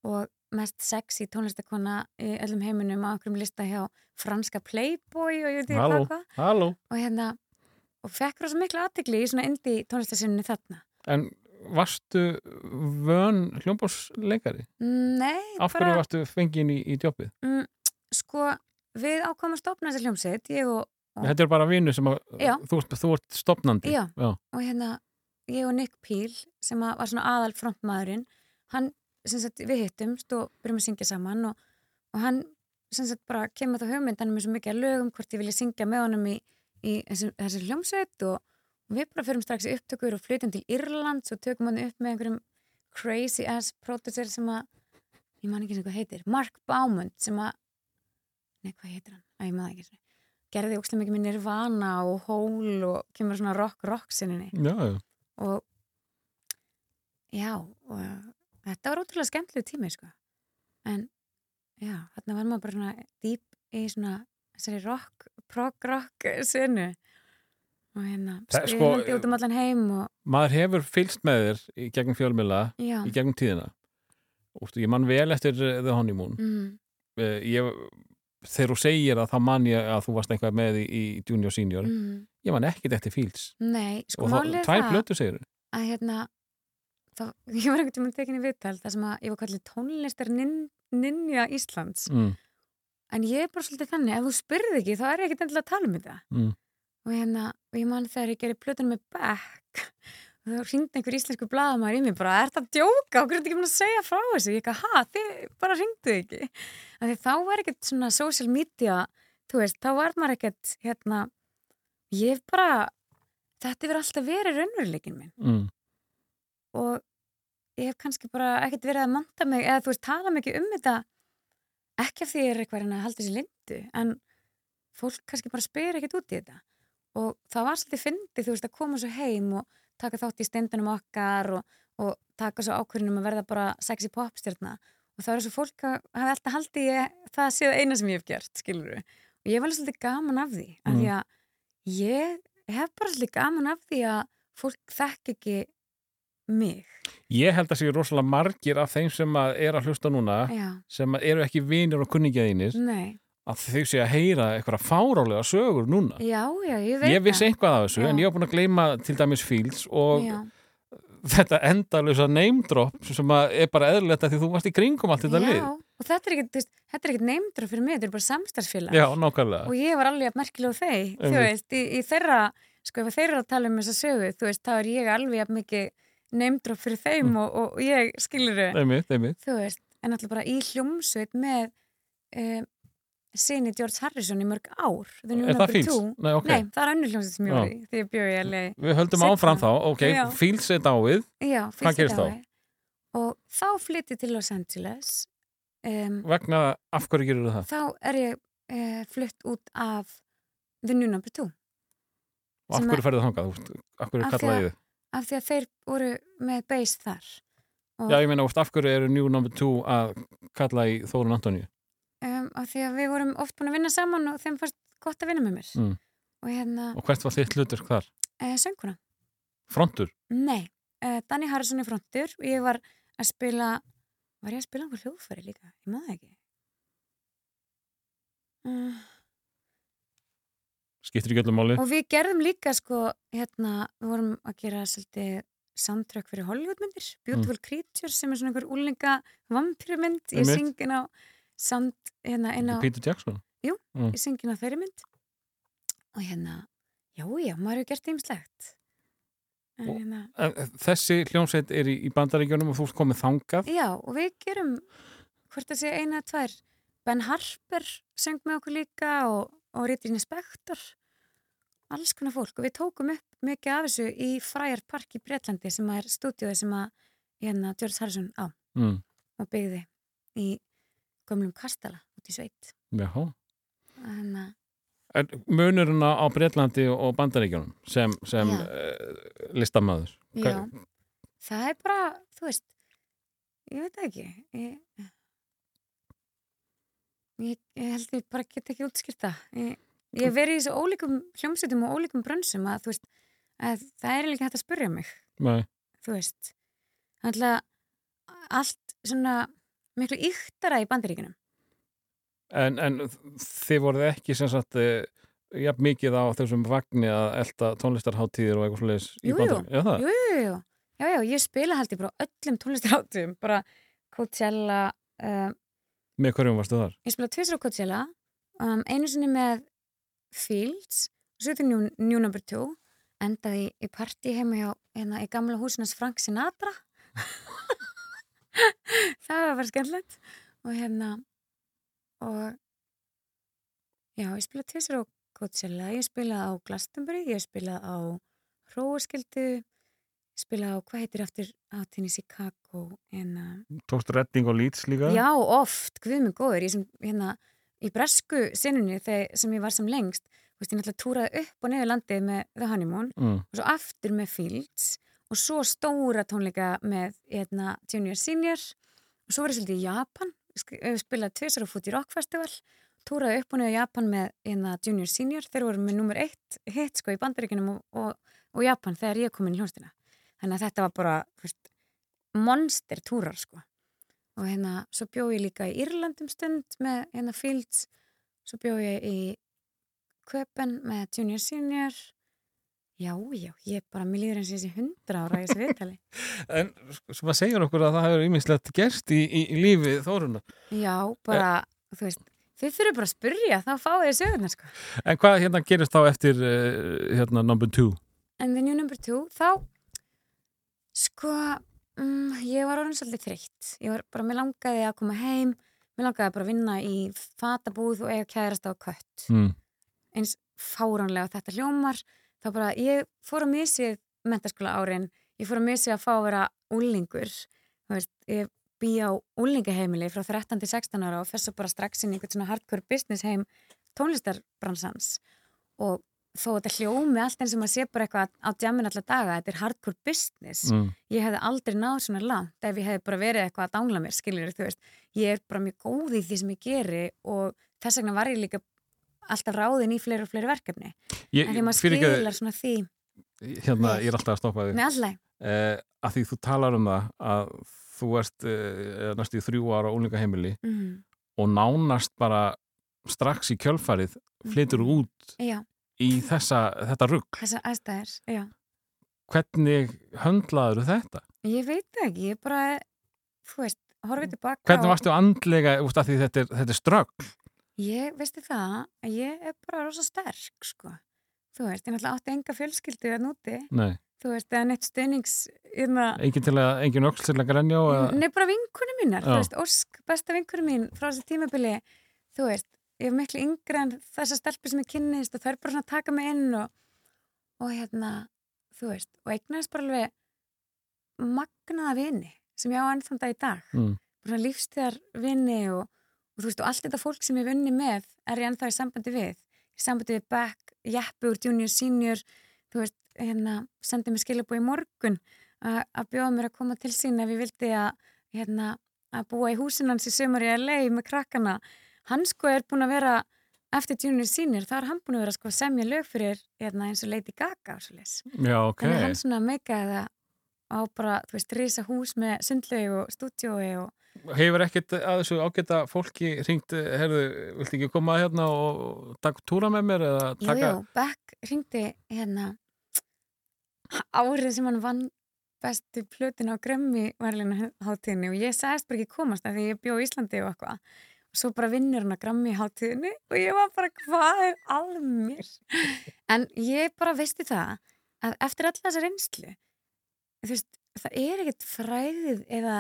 Og mest sexy tónlistakona í öllum heiminum á einhverjum lista hjá franska Playboy og ég veit ekki hvað hvað og hérna, og fekk rosa miklu aðtegli í svona indie tónlistasinnu þarna En varstu vön hljómbásleikari? Nei, Af hverju varstu fengin í, í djópið? mm, sko, við ákvæmum að stopna þessi hljómsveit, ég og, Þetta er bara vinnu sem að þú, þú ert stopnandi Já. Já. og hérna ég og Nick Peel sem var svona aðal frontmaðurinn hann, sagt, við hittumst og byrjum að syngja saman og, og hann sem sagt bara kemur það hugmynd hann er með svo mikið að lögum hvort ég vilja syngja með honum í, í þessi, hljómsveit og, og við bara förum strax í upptökur og flytjum til Írland og tökum hann upp með einhverjum crazy ass producer sem að ég man ekki sem hvað heitir, Mark Baumund sem að nei hvað heitir hann, að ég maður ekki svona gerði ókslega mikið með Nirvana og Hole og kemur svona rock rock sinni. Og já og þetta var ótrúlega skemmtilegu tími sko. En já, þarna var maður bara dýp í svona þessari rock, prog rock senu og hérna er sko- spilandi út um allan heim og Maður hefur fylst með þér í gegnum fjölmila já, í gegnum tíðina. Ústu, Ég man vel eftir uh, The Honeymoon. Mm, uh, ég, Þegar þú segir að þá man ég að þú varst eitthvað með í, í Junior Senior. Mm, Ég man ekkit eftir Fields. Nei, sko og það, tvær það plötu segir að hérna það, ég var einhvern tímann tekinni viðtal þar sem að ég var kallið tónlistar nin, ninja Íslands. Mm, en ég er bara svolítið þannig, ef þú spyrði ekki þá er ég ekkert endilega að tala um þetta. Mm. og hérna, og ég man þegar ég gerði plötunum með Beck og þá ringdi einhver íslensku blaðamæður í mig bara, er þetta að djóka, okkur er þetta ekki búin að segja frá þessu? Ég eitthvað, ha, þið bara ringdu ekki? Af því þá var ekkert svona social media, þú veist, þá var maður ekkert hérna, ég bara þetta hefur alltaf verið raunveruleikin minn. Mm. Og ég hef kannski bara ekkert verið að manta mig eða þú veist, tala mikið um þetta. Ekki af því ég er eitthvað að reyna að halda þessi lindu en fólk kannski bara spyr ekkert út í þetta. Og það var svolítið fyndið, þú veist, að koma svo heim og taka þátt í stendunum okkar og, og taka svo ákvörðunum að verða bara sexy popstjörna og það er svo fólk að hafa alltaf haldið ég, það séð eina sem ég hef gert, skilur og ég var svolítið gaman af því af því að ég hef bara svolítið gaman af því að fólk þekk ekki mig. Ég held að sé rosalega margir af þeim sem að er að hlusta núna já, sem eru ekki vinir og kunningjaðinir nei, að þau sé að heyra eitthvað fárálega sögur núna. Já, já, ég veit Ég vissi eitthvað af þessu Já. en ég var búin að gleyma til dæmis Fields og já, þetta endalösa name drop sem er bara eðlilegt að því þú varst í kringum allt þetta lið. já, og þetta er ekkert, þú er ekkert neymdra fyrir mig, þetta er bara samstarfsfélag. Já, nákvæmlega. Og ég var alveg að merkilega á þeir þú Einmitt. veist, í, í þeirra sko ef þeir eru að tala um þessa sögu þú veist, þá er ég alveg að mikið neymdra fyrir þeim Mm. og, og ég Einmitt, einmitt þú veist, en alltaf bara í hljómsveit með um, sinni George Harrison í mörg ár The New Er Number Fields? Two. Nei, ok Nei, það er önnur hljómsveit sem ég í því ég bjóði LA Við höldum áfram þá, ok. Fields er dáið Já, Hvað fyrst í gerist þá? dái. Og þá flytti til Los Angeles um, vegna, af hverju gerur það? þá er ég uh, flutt út af The New Number Two Og af hverju ferðu þangað? Af hverju Af af því að þeir voru með base þar og Já, ég meina, veist, af hverju eru New Number 2 að kalla í Þórun Antoníu? um, af því að við vorum oft búin að vinna saman og þeim fannst gott að vinna með mér Mm. og hérna, Og hvert var þitt hlutur þar? uh, sönguna Frontur? Nei, uh, Danny Harrison er frontur og ég var að spila var ég að spila á hljóðfæri líka? Ég maður ekki uh, Skiptir ekki öllum máli? og við gerðum líka sko hérna, við vorum að gera svolítið soundtrack fyrir Hollywoodmyndir Beautiful Creatures sem er svona einhver úlinga vampirumynd, ég Einmitt. syng inn á sound, hérna á Peter Jackson? Jú, Mm. ég syng inn á þeirri mynd og hérna já, já, maður hefur gert ýmslegt hérna Þessi hljómsveit er í, í bandaríkjunum og þú komið þangað? Já, og við gerum hvort það sé eina eða tvær Ben Harper söng með okkur líka og, og Ritrinni Spektor alls konar fólk og við tókum upp mikið af þessu í Friar Park í Breitlandi sem er stúdíóið sem að hérna George Harrison á Mm. og byggði í gömlum kastala út í sveit Já. Þannig að En munurina á Breitlandi og bandaríkjunum sem, sem uh, listamæður? Já, það er bara, þú veist, ég veit ekki. Ég, ég, ég held ég bara get ekki útskýrta. Ég, ég hef verið í þessu ólíkum hljómsveitum og ólíkum brönsum að, þú veist, að það er líka hægt að spyrja mig, Nei. þú veist. Þannig allt svona miklu yktara í bandaríkinum. En, en þið voruð ekki sem sagt uh, jafn mikið á þessum vagni að elda tónlistarháttíðir og eitthvað svoleiðis í Jú, jú. bandaríkjunum? Já. Já, já, ég spila held ég bara öllum tónlistarhátum, bara Coachella, uh, Með hverjum varstu þar? Ég spilaði tvisar á Coachella, um, einu sinni með Fields, og svo til New, New Number 2, endaði í, partí heima hjá, hérna, í gamla húsinans Frank Sinatra. það var bara skemmtilegt. Og hérna, og já, ég spilaði tvisar á Coachella, ég spilaði á Glastonbury, ég spilaði á Hróaskildu, ég spilaði á, hvað heitir aftur átíðin í Chicago, en að Tókst Redding og Leeds líka? Já, oft, guð mig góður, ég sem, hérna, í bresku sinunni þegar sem ég var sem lengst, þú veist, ég náttúrulega túraði upp og niður landið með The Honeymoon Mm. og svo aftur með Fields og svo stóra tónleika með hérna, Junior Senior og svo var ég svolítið í Japan, eh, spilaði tvisar og fút í Rock Festival, túraði upp og niður Japan með hérna, Junior Senior, þeir voru með nummer eitt hit sko í bandaríkinum og, og, og Japan þegar ég kom inn í hljónstina. Þannig að þetta var bara, veist, monster túrar sko og hérna, svo bjó ég líka í Írlandum stund með hérna Fields svo bjó ég í Köpen með Junior Senior já, já, ég bara mér líður eins og þessi hundra ára í þessi viðtali En sem að segja okkur að það hefur ýmislegt gerst í, í, í lífi Þóruna. já, bara, þú veist þið þurfum bara að spyrja, þá fáið þið sögurnar sko En hvað hérna gerist þá eftir uh, hérna number two? en the new number two, þá sko um, ég var orðin svolítið þreytt. Ég var bara, mér langaði að koma heim mér langaði bara að vinna í fatabúð og eiga kærast á kött. Mm. eins fáránlega þetta hljómar. Þá bara, ég fór að misið mentaskóla árin, ég fór að misið að fá að vera úlingur þú veist, ég bý á úlingaheimili frá 13 til 16 ára og fer svo bara strax inn í einhvern svona hardcore business heim tónlistarbransans. Og þó þetta hljómi allt eins og maður sé bara eitthvað á djamin allar daga, þetta er hardcore business. Mm. ég hefði aldrei náð svona langt ef ég hefði bara verið eitthvað að dangla mér, skiljur þú veist, ég er bara mjög góð í því sem ég geri og þess vegna var ég líka alltaf ráðin í fleiri og fleiri verkefni. Ég, en því maður skilar svona því hérna, ég er alltaf að stoppa allæg, Uh, að því þú talar um það að þú ert uh, næstu í þrjú ára úlingaheimili mm, og nánast bara strax í kjölfarið flytur Mhm. út já, í þessa, þetta rugg. þessar aðstæðir já, Hvernig höndlaður þetta? ég veit ekki ég bara, þú veist, horfið tilbaka Hvernig varstu andlega, úst, að því þetta er, þetta er strögg? ég, veistu það, að ég er bara rosa sterk, sko þú veist, ég náttúrulega átti enga fjölskyldu að núti, Nei, þú veist, eða neitt stöðnings hérna, engin til að, engin öll til að grenja og. Nei, bara vinkunum mínar, þú Já. veist, Ósk, besta vinkunum mín frá þessi tímabili, þú veist, ég er miklu yngri en þessa stelpi sem ég kynnist og þær bara svona taka mig inn og, og hérna, þú veist, og eignaðist bara alveg magnaða vini sem ég á ennþann dag í dag, Mm. bara svona lífstíðar vini og, og þú veist, og allt þetta fólk sem ég hef unni með er ég ennþá í sambandi við, í sambandi við Beck, Jeppi úr Junior Senior, þú veist, hérna sendið mér skilabú í morgun að að bjóða mér að koma til sín ef ég vildi að hérna, að búa í húsin hans í sömur í LA með krakkana hann sko er búin að vera eftir Junior Senior, þá er hann búin að vera sko semja lög fyrir hérna, eins og Lady Gaga. Já, ok. Þannig að hann svona meikaði það á bara, þú veist, risa hús með sundlaug og stúdjói og Hefur ekkert að þessu ágæta fólki ringt, herðu, viltu ekki koma hérna og taka túra með mér eða Jú, taka... jú, Beck ringdi hérna árið sem hann vann bestu plötin á Grammy varlinu hátíðinni og ég sagðist bara ekki komast af því ég bjó í Íslandi og eitthvað svo bara vinnur hann á Grammy hátíðinni og ég var bara hvað er að mér en ég bara veisti það að eftir alltaf þessa reynslu þú veist, það er ekkert fræðið eða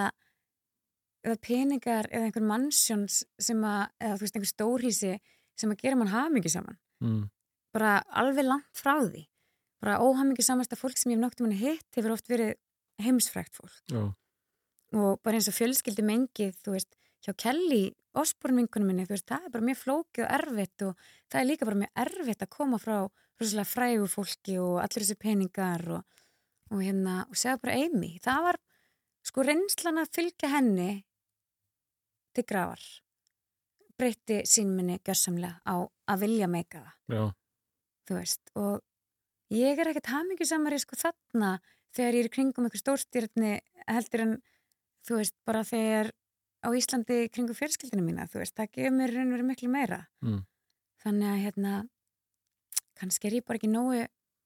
eða peningar eða einhver mannsjóns sem að, eða þú veist, einhver stórhísi sem að gera mann hamingi saman Mm. bara alveg langt frá því bara óhamingi samasta fólk sem ég hef nokkuð manni hitt hefur oft verið heimsfrækt fólk Já. og bara eins og fjölskyldi mengið þú veist, hjá Kelly Osborn-vinkunum minni, veist, það er bara mjög flókið og erfitt og það er líka bara mjög erfitt að koma frá rosalega frægu fólki og allir þessi peningar og, og hérna, og segja bara Amy, það var sko reynslan að fylgja henni til grafar breytti sínminni gjörsamlega á að vilja meika það Já. þú veist, og ég er ekkert hamingjusamari sko þarna þegar ég er í kringum einhver stórstyrni heldur en, þú veist, bara þegar á Íslandi í kringum fjölskyldinu mína, þú veist, það gefur mér raun og verið miklu meira. Mm. Þannig að, hérna, kannski er ég bara ekki nógu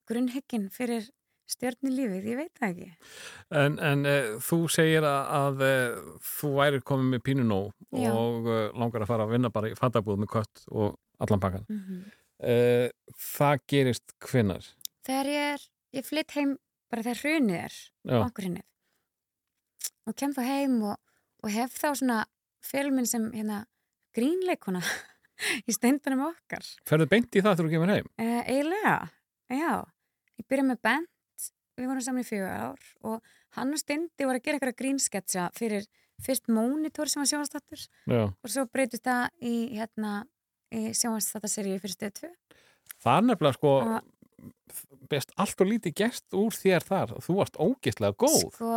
grunnhyggin fyrir stjörni lífið, ég veit það ekki. En, en uh, þú segir að, að uh, þú væri komið með pínu nóg Já. og uh, langar að fara að vinna bara í fattabúð með kött og allan pakkan. Mm Uh, það gerist hvinnar. Þegar ég er, ég flytt heim bara þegar hrunið er, Já. bankurinnið og kem þá heim og, og hef þá svona filmin sem hérna grínleikuna í steindunum okkar Ferðu beint í það þegar þú kemur heim? uh, eiginlega, já ég byrja með Bent, við vorum saman í fjögur ár og hann og Steindi voru að gera eitthvað grínsketsa fyrir fyrst Monitor sem var sjónvastattur Já. og svo breytist það í hérna í sjónvastattaseríu fyrir stöð 2 Það er nefnilega sko Og- best allt og lítið gert úr þér þar. Þú varst ógeðslega góð. sko,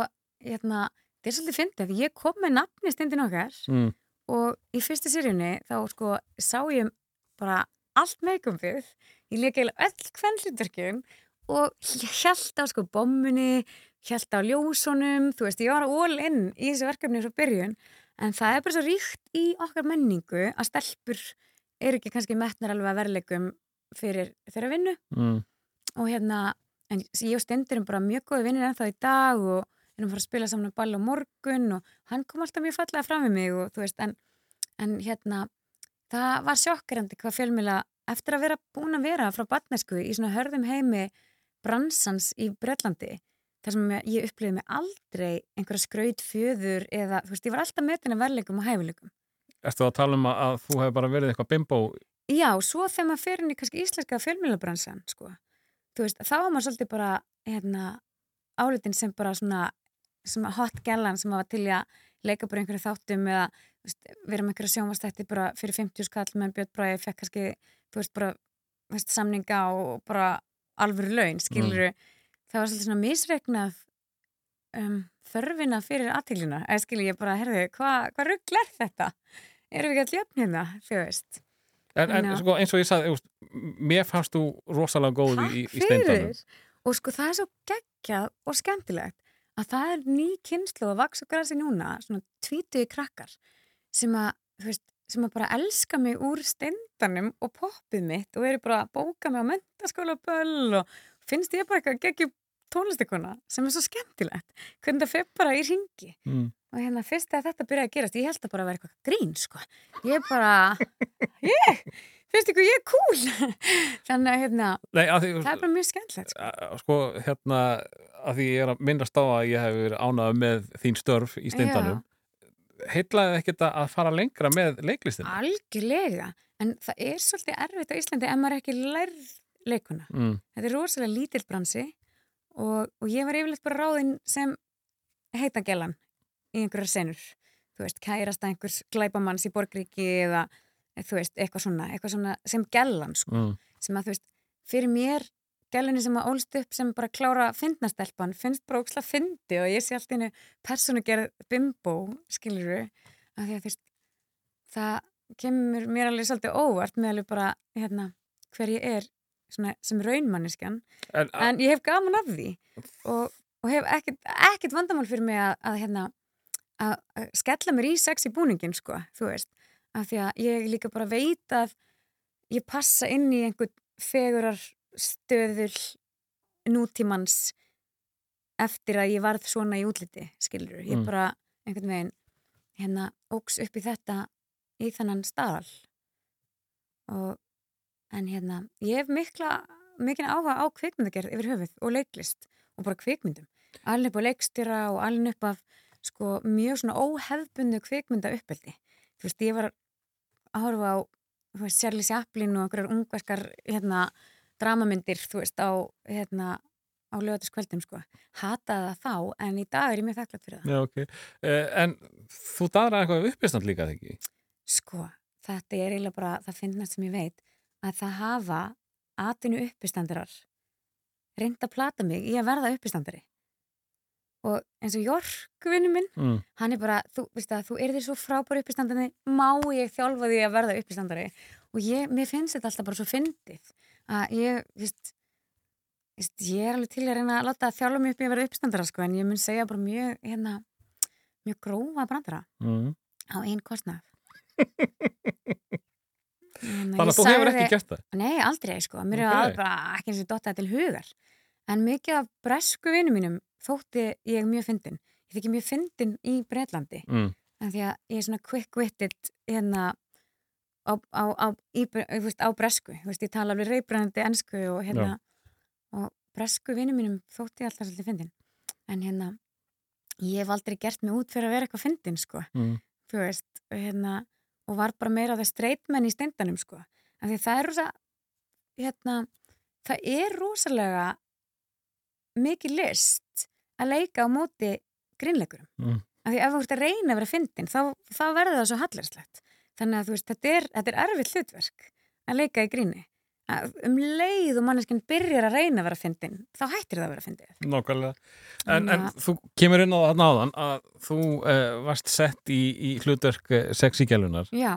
hérna, þetta er svolítið fyndið ég kom með nafni Steindin okkar Mm. og í fyrstu seríunni þá sko sá ég bara allt meikumpið, ég leik eiginlega öll kvennlutverkin og held á sko bommunni held á ljósunum, þú veist, ég var all in í þessu verkefni frá byrjun en það er bara svo ríkt í okkar menningu að stelpur eru ekki kannski metnar alveg að verleikum fyrir þeirra vinnu Mm. og hérna, en ég og Stendur erum bara mjög góði vinnir ennþá í dag og erum að fara að spila saman ball á morgun og hann kom alltaf mjög fallega fram með mig og þú veist, en, en hérna það var sjokkrandi hvað fjölmjöla eftir að vera búin að vera frá batnesku í svona hörðum heimi bransans í Bretlandi þar sem ég- upplifði mig aldrei einhverja skraut fjöður eða, þú veist, ég var alltaf metin að verleikum og hæfileikum Erstu að tala um að, þú hefur bara verið eitthvað bimbo? Já, svo þegar maður fer inn í kannski íslenska fjölmjölabransan, sko. Þú veist, þá var maður svolítið bara, hérna, álitin sem bara svona, sem hot gellan sem var til að leika bara einhverju þáttum eða, veist, vera með einhverju sjónvastætti bara fyrir 50 skall meðan Björn Bræði fekk kannski, þú veist, bara, veist, samninga og bara alvöru laun, skilur Það var svolítið svona misregnað um, þörfina fyrir aðtílina, eða skilur ég bara, herðu, hvað hva rugl er þetta? Erum við ekki að jöfn hérna, þú veist? En, en sko, eins og ég sagði, mér fannst þú rosalega góð í, í steindanum. Og sko það er svo geggjað og skemmtilegt að það er ný kynslu að vaks og grasi núna, svona tvítuði krakkar sem að, þú veist, sem að bara elska mig úr steindanum og poppið mitt og eru bara að bóka mig á mentaskóla böll og finnst ég bara eitthvað geggjum tónlistikona sem er svo skemmtilegt. Hvernig það fer bara í ringi. Mm. Og hérna fyrst að þetta byrjaði að gerast, ég held að bara vera eitthvað grín, sko. Ég bara, ég, finnst ykkur ég cool. Þannig að hérna, Nei, að því, það er bara mjög skemmtilegt, sko. sko, hérna, að því ég er að minnast á að ég hef verið ánað með þín störf í steindanum. Heitlaði ekkert að fara lengra með leiklistina? Algjörlega, en það er svolítið erfitt á Íslandi ef maður ekki lærð leikuna. Mm. Þetta er rosalega lítill bransi og, og ég var yfirleitt bara ráðinn sem heitagellan í einhverjar senur. Þú veist, kærasta einhvers glæpamanns í Borgríki eða þú veist, eitthvað svona, eitthvað svona sem gellan, sko. Mm. Sem að þú veist, fyrir mér gælunni sem að ólst upp sem bara klára fyndnastelpan, finnst bara óksla fyndi og ég sé allt einu persónu gerð bimbo, skilur af því að þú veist, það kemur mér alveg svolítið óvart með alveg bara, hérna, hver ég er svona, sem raunmanneskjan En, en ég hef gaman af því og, og hef ekkert, ekkert vandamál fyrir mig að, að hérna að, að skella mér í sexi búningin sko, þú veist, af því að ég líka bara veit að ég passa inn í einhvern fegurar stöðul nútímans eftir að ég varð svona í útliti, skilur ég Mm. bara einhvern veginn hérna óks upp í þetta í þannan staðal og en hérna, ég hef mikla mikinn áhuga á kvikmyndagerð yfir höfuð og leiklist og bara kvikmyndum. Alveg upp á leikstýra og alveg upp af sko mjög svona óhefbundu kvikmynda uppeldi þú veist, ég var að horfa á Charlie Chaplin og einhverjar ungverskar hérna, dramamyndir þú veist, á hérna á lögataskvöldum sko, hataði það þá en í dag er ég mjög þakklátt fyrir það Já, ok. Uh, en þú daðraði eitthvað uppistand líka, þegar ekki? Sko, þetta er eiginlega bara það finnast sem ég veit að það hafa atvinnu uppistandarar reynd að plata mig í að verða uppistandari og eins og Jork vinnu minn, Mm. hann er bara þú að þú er því svo frábær uppistandari má ég þjálfa því að verða uppistandari og ég, mér finnst þetta alltaf bara svo fyndið að ég, veist veist, ég er alveg til að reyna að láta þjálfa mig upp í að verða uppistandara sko en ég mun segja bara mjög hérna, mjög grófa brandara Mm. á einn kostnað Þannig Þannig að þú hefur ekki gert það? Nei, aldrei sko, mér er Ok. okay. bara ekki eins og dotta til hugar en mikið af bresku vinum mínum þótti ég mjög fyndin. Ég þykki mjög fyndin í Breitlandi Mm. en því að ég er svona quick-witted hérna á, á, á, í, veist, á bresku. Veist, ég tala alveg reybrænandi ensku og hérna og bresku vinum mínum þótti ég alltaf svolítið fyndin. En hérna ég hef aldrei gert mig út fyrir að vera eitthvað fyndin sko. Mm. veist, og hérna og var bara meira það streitmenn í steindanum sko, af því það er rosa hérna, það er rosalega mikið list að leika á móti grínleikurum Mm. af því ef þú ert að reyna að vera fyndin þá, þá verður það svo hallarslegt þannig að veist, þetta er, þetta er erfitt hlutverk að leika í gríni Að um leið og manneskinn byrjar að reyna að vera fyndin þá hættir það að vera fyndið Nákvæmlega. En, en þú kemur inn á það náðan að þú uh, varst sett í, í hlutverk uh, sexíkjælunar. já,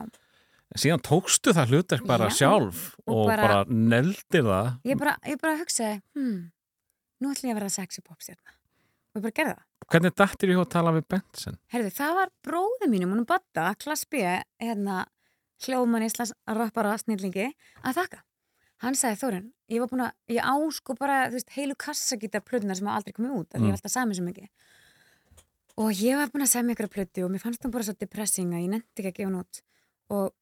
Síðan tókstu það hlutverk bara Já, sjálf og, og bara, bara- neldir það. ég bara, ég bara hugsaði hmm, nú ætlum ég að vera sexy pop stjarna og ég bara gerði það Hvernig dættir ég að tala við Benson? Herði, það var bróði mínum, hún batta, klass B, hérna, hljóðmann Íslands rappara snillingi, að þakka. Hann sagði Þórun, ég var búin að, ég á sko bara, þú veist, heilu kassagítar plötunar sem hafa aldrei komið út, af því Mm. ég var alltaf samið svo mikið. Og ég var búin að segja mig ykkur plötu og mér fannst hann bara svo depressing að ég nefndi ekki að gefa hann út. Og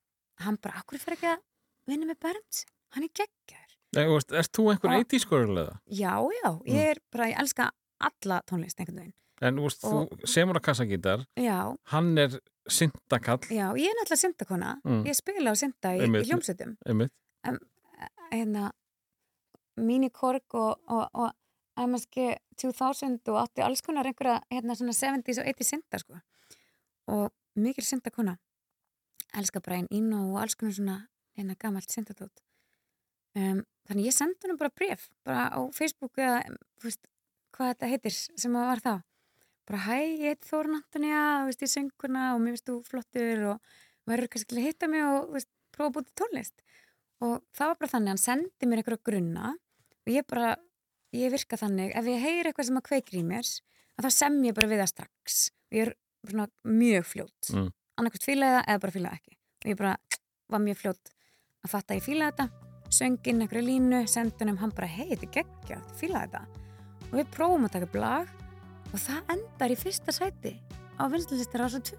hann bara, akkur fyrir ekki að vinna með Bernd? Hann er geggjar. Nei, þú veist, ert þú einhver Já. 80s skorlega? Já, já, ég er bara, ég elska alla tónlist einhvern veginn. En veist, Og- þú semur að kassagítar, Já, hann er syndakall, já, ég er náttúrulega syndakona. Mm. Ég spila á synda í, í hljómsveitum. einmitt. hérna Minikorg og, og, og MSG 2000 og átti alls konar einhverja hérna svona 70s og 80s synda sko og mikil syndakona elska bara einn ín og alls konar svona hérna gamalt syndadót um, þannig ég sendi hann bara bref bara á Facebook eða veist, hvað þetta heitir sem það var þá. Bara hæ, ég heit Þórun Antonija veist, ég sönguna og mér veist þú flottur og verður kannski að hitta mig og veist, prófa að til tónlist. Og það var bara þannig, hann sendi mér einhverja grunna og ég bara, ég virka þannig ef ég heyri eitthvað sem að kveikir í mér að þá sem ég bara við það strax. Og ég er svona mjög fljót. Mm. annarkvæmt fílaði það eða bara fílaði ekki. Og ég bara var mjög fljót að fatta að ég fílaði þetta. Sönginn einhverju línu, sendunum, hann bara hei, þetta geggjað, ég fílaði þetta og við prófum að taka upp lag og það endar í fyrsta sæti á vinslistar ása 2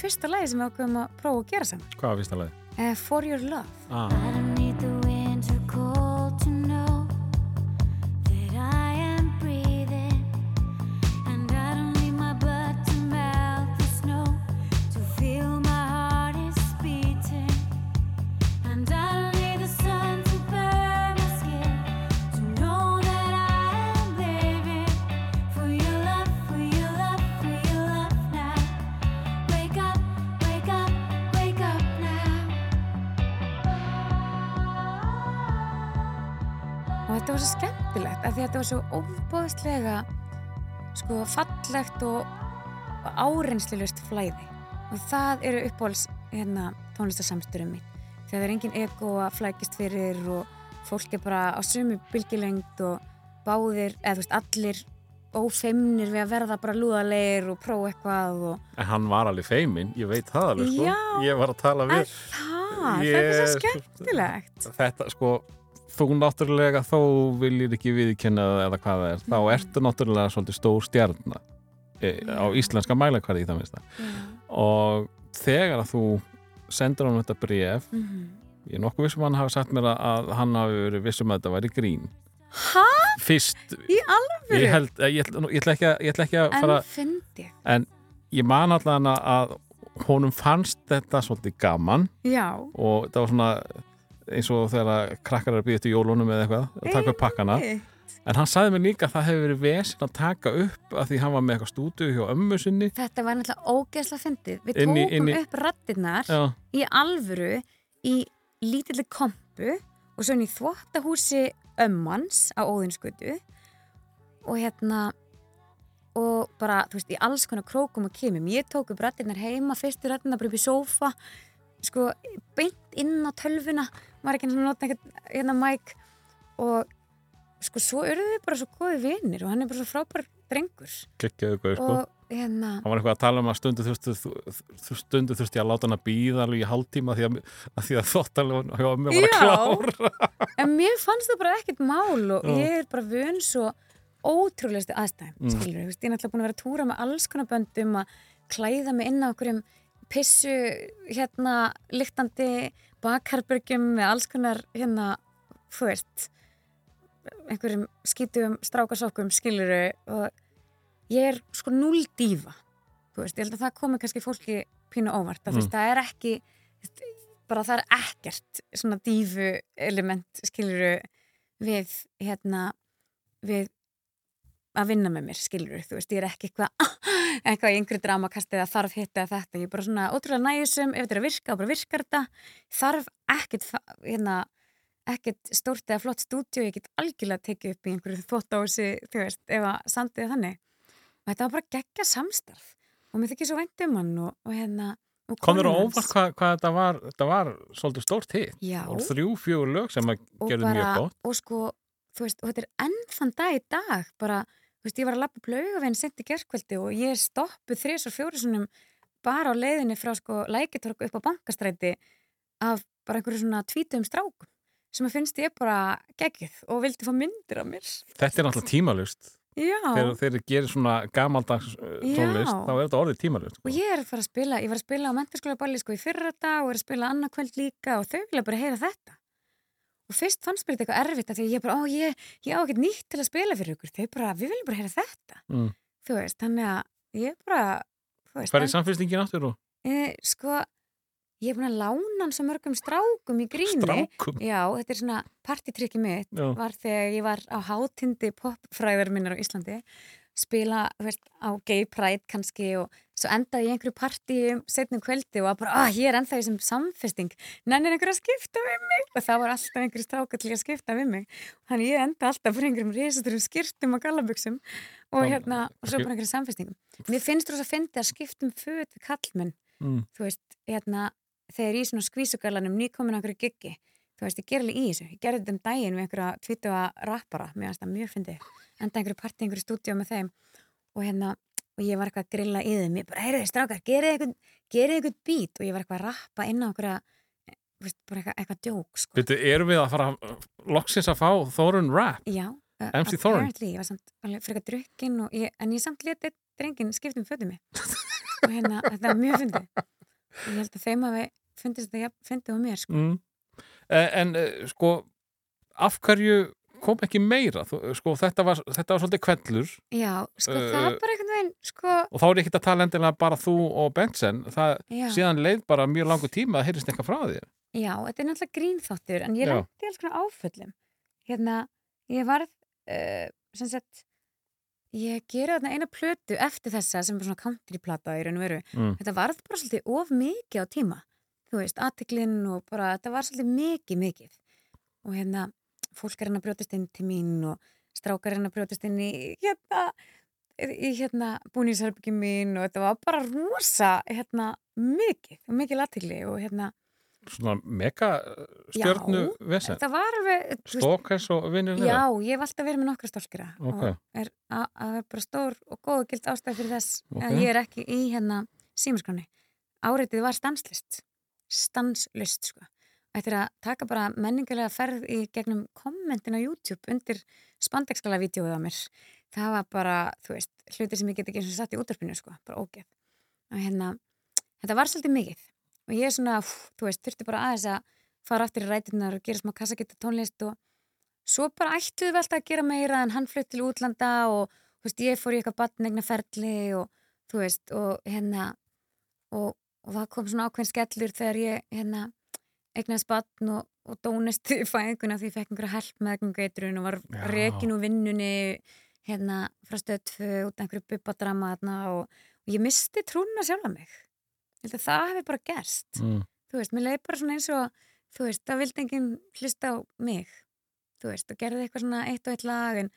fyrsta lagi sem við ákveðum að prófa að gera saman Hvað var fyrsta lagi? uh, For Your Love Ah. Skemmtilegt af því að þetta var svo óbóðslega sko fallegt og áreynslilust flæði og það eru uppbóls hérna tónlistarsamstörum mín þegar það er engin ego að flækist fyrir og fólk er bara á sumu bylgilengt og báðir, eða þú veist, allir ófeimnir við að verða bara lúðalegir og prófa eitthvað og En hann var alveg feiminn, ég veit það alveg sko. Já. Ég var að tala við það, þetta er svo Ég- skemmtilegt Þetta sko, þú náttúrulega þó viljir ekki viðkenna það eða hvað það er, þá Mhm. ertu náttúrulega svolítið stór stjarnar e, á íslenska mælakvarði í það minnsta og þegar að þú sendur hann þetta bref Mhm. ég er nokkuð vissum að hann hafi sagt mér að- að hann hafi verið vissum að þetta væri grín Hæ? fyrst, Í alvöru? ég held ég, ætla- ég ætla ekki að, ég ætla ekki að En fara fyndi en ég man allan að honum fannst þetta svolítið gaman Já, og það var svona eins og þegar krakkar er að býða eftir jólunum eða eitthvað að taka upp pakkana. En hann sagði mér líka að það hefur verið vesen að taka upp að því hann var með eitthvað stúdíu hjá ömmu sinni. Þetta var náttúrulega ógeðslega fyndið. Við Inn í- tókum inn í- upp rattirnar já, í alvöru í lítilli kompu og svo inn í þvóttahúsi ömmans á Óðinskutu og hérna og bara, þú veist, í alls konar krókum og kemum. Ég tók upp rattirnar heima, fyrstu rattirnar bara upp í sófa sko, beint inn á tölvuna var ekki og nota einhvern hérna mæk og sko, svo eru við bara svo góði vinir og hann er bara svo frábær drengur. Geggjaðu gauð sko. Og hérna. Hann var eitthvað að tala um að stundu þurftu stundu þurfti að láta hann að býða alveg í hálftíma því að, að því að þóttalegu hjá ömmu var að klára En mér fannst það bara ekkert mál og ég er bara vön svo ótrúlegustu aðstæðum, Mm. skilur. Ég er náttúrulega búin að vera að túra með alls konar böndum að klæða mig inn á okkurum pissu, hérna, lyktandi bakarbyrgjum með alls konar, hérna, þú veist, einhverjum skítugum strákasokkum, skilur við, og ég er sko null dífa, þú veist, ég held að það komi kannski fólki pínu óvart, þú veist, það er ekki, bara það er ekkert svona dífu element skiluru við hérna við að vinna með mér skiluru, þú veist, ég er ekki eitthvað eitthvað í einhverju dramakasti eða þarf hitt eða þetta, ég er bara svona ótrúlega næjusum ef þetta er að virka, bara virkar þetta þarf ekkert fa- hérna, ekkert stórt eða flott stúdíu ég get algjörlega tekið upp í einhverju þvóttási þú veist, ef að sandið þannig. Og þetta var bara geggja samstarf og mér þykir svo vænt um hann og, og hérna og komður á óvart hvað, hvað þetta var þetta var svolítið stórt hitt og þrjú, fjögur lög sem að og gerðu mjög gott. og sko, þú veist, og þetta er enn þann dag í dag, bara, þú veist, ég var að lappa blögaveginn sent í gerkveldi og ég stoppuð þrjus og fjórisunum bara á leiðinni frá sko lækitorku upp á bankastræti af bara einhverju svona tvítum strákum sem að finnst ég bara geggjuð og vildi fá myndir af mér. þetta er náttúrulega tímalust Já, þegar þeir gerir svona gamaldags uh, Já. tónlist þá er þetta orðið tímalust sko. og ég er að fara að spila, ég var að spila á mentarskólaballi sko í fyrra dag og er að spila annað kvöld líka og þau vilja bara heyra þetta. Og fyrst fannst mér þetta eitthvað erfitt því ég bara, ó, ég, ég á ekkert nýtt til að spila fyrir ykkur. Þau bara, við viljum bara heyra þetta. Mm. Þú veist, þannig að ég bara, þú hvað er samfélstingin áttur og e, sko, ég er búin að lána hann svo mörgum strákum í gríni. strákum Já, þetta er svona partitrykki mitt Já. var þegar ég var á hátindi popfræðar minnar á Íslandi spila, veist, á gay pride kannski og svo endaði ég einhverju partí um setnum kvöldi og var bara, ah, ég er í þessum samfesting, nennir einhver að skipta við mig? Og það var alltaf einhverju stráka til að skipta við mig, þannig ég enda alltaf fyrir einhverjum risaturum skirtum og gallabuxum og hérna, og svo bara einhverju samfestingum. Mér finnst þú svo að fyndi að skiptum föt við kallmenn mm. þú veist, hérna, þegar í svona skvísugalanum nýkomin á einhverju giggi þú veist, ég ger alveg í þessu, ég gerði þetta um daginn með einhverja tvítuga rappara, mér finnst það mjög fyndið. Enda einhverju partí, einhverju stúdíu með þeim. Og hérna, og ég var eitthvað að grilla í þeim, ég bara, heyrðu þið strákar, gerið eitthvað gerið eitthvað beat? Og ég var eitthvað að rappa inn á einhverja, þú veist, bara eitthvað, eitthvað djók, sko, Veitu, erum við að fara uh, loksins að fá Þórun Rap já uh, MC Thorne? apparently, ég var samt alveg fyrir eitthvað drukkin og ég, en ég samt letið drengin skiptum fötum mig og hérna, þetta var mjög fyndið. Og ég held að þeim hafi fundist þetta, ja, fyndið á mér, sko. Mm. Eh, en eh, sko af hverju kom ekki meira? Þú, sko, þetta, var, þetta var svolítið kvellur Já, sko Uh, það bara einhvern veginn, sko, og þá er ekki að tala endilega bara þú og Benson. Það já, síðan leið bara mjög langu tíma að heyrist eitthvað frá þér já, þetta er náttúrulega grínþáttur, en ég lendi alls konar áföllum. Hérna, ég varð, uh, sem sagt, ég gera þarna eina plötu eftir þessa sem er svona countryplata í raun og veru. mm. Þetta varð bara svolítið of mikið á tíma, þú veist, aðtiklinn og bara, þetta var svolítið mikið, mikið. Og hérna, fólk er hann að brjótast inn til mín og strákar er hann að brjótast inn í hérna í hérna búnísherbyggjum mín og þetta var bara rosa hérna mikið, mikið latigli og hérna Svona mega stjörnu vesen. það var alveg Stókers og vinnir Já, ég hef alltaf verið með nokkra stálkera Ok. og er, að, er bara stór og góð og gild ástæð fyrir þess Ok. að ég er ekki í hérna símaskráni. Áreitið var stanslist, stanslist sko. Eftir að taka bara menningulega ferð í gegnum kommentin á YouTube undir spandexkala vídeoið á mér. Það var bara, þú veist, hluti sem ég get ekki eins og satt í útvarpinu sko, bara ógeð. Og hérna, þetta var svolítið mikið og ég er svona, úf, þú veist, þurfti bara aðeins að fara aftur í rætunar og gera smá kassagetta tónlist og svo bara ættuðu við alltaf að gera meira en hann flutt til útlanda og þú veist, ég fór í eitthvað batnegna ferli og þú veist, og hérna og, og það kom svona ákveðin skellur þegar ég hérna eignast batn og, og dónist í fæðinguna því ég fekk einhverja help með eitrun og var rekin úr vinnunni hérna frá stöðtfu út af einhverju bubbadrama þarna og, og ég misti trúna mig. Held að það hefði bara gerst. Mm. þú veist, mér leið bara svona eins og þú veist, það vildi enginn hlusta á mig þú veist, og gerði eitthvað svona eitt og eitt lag en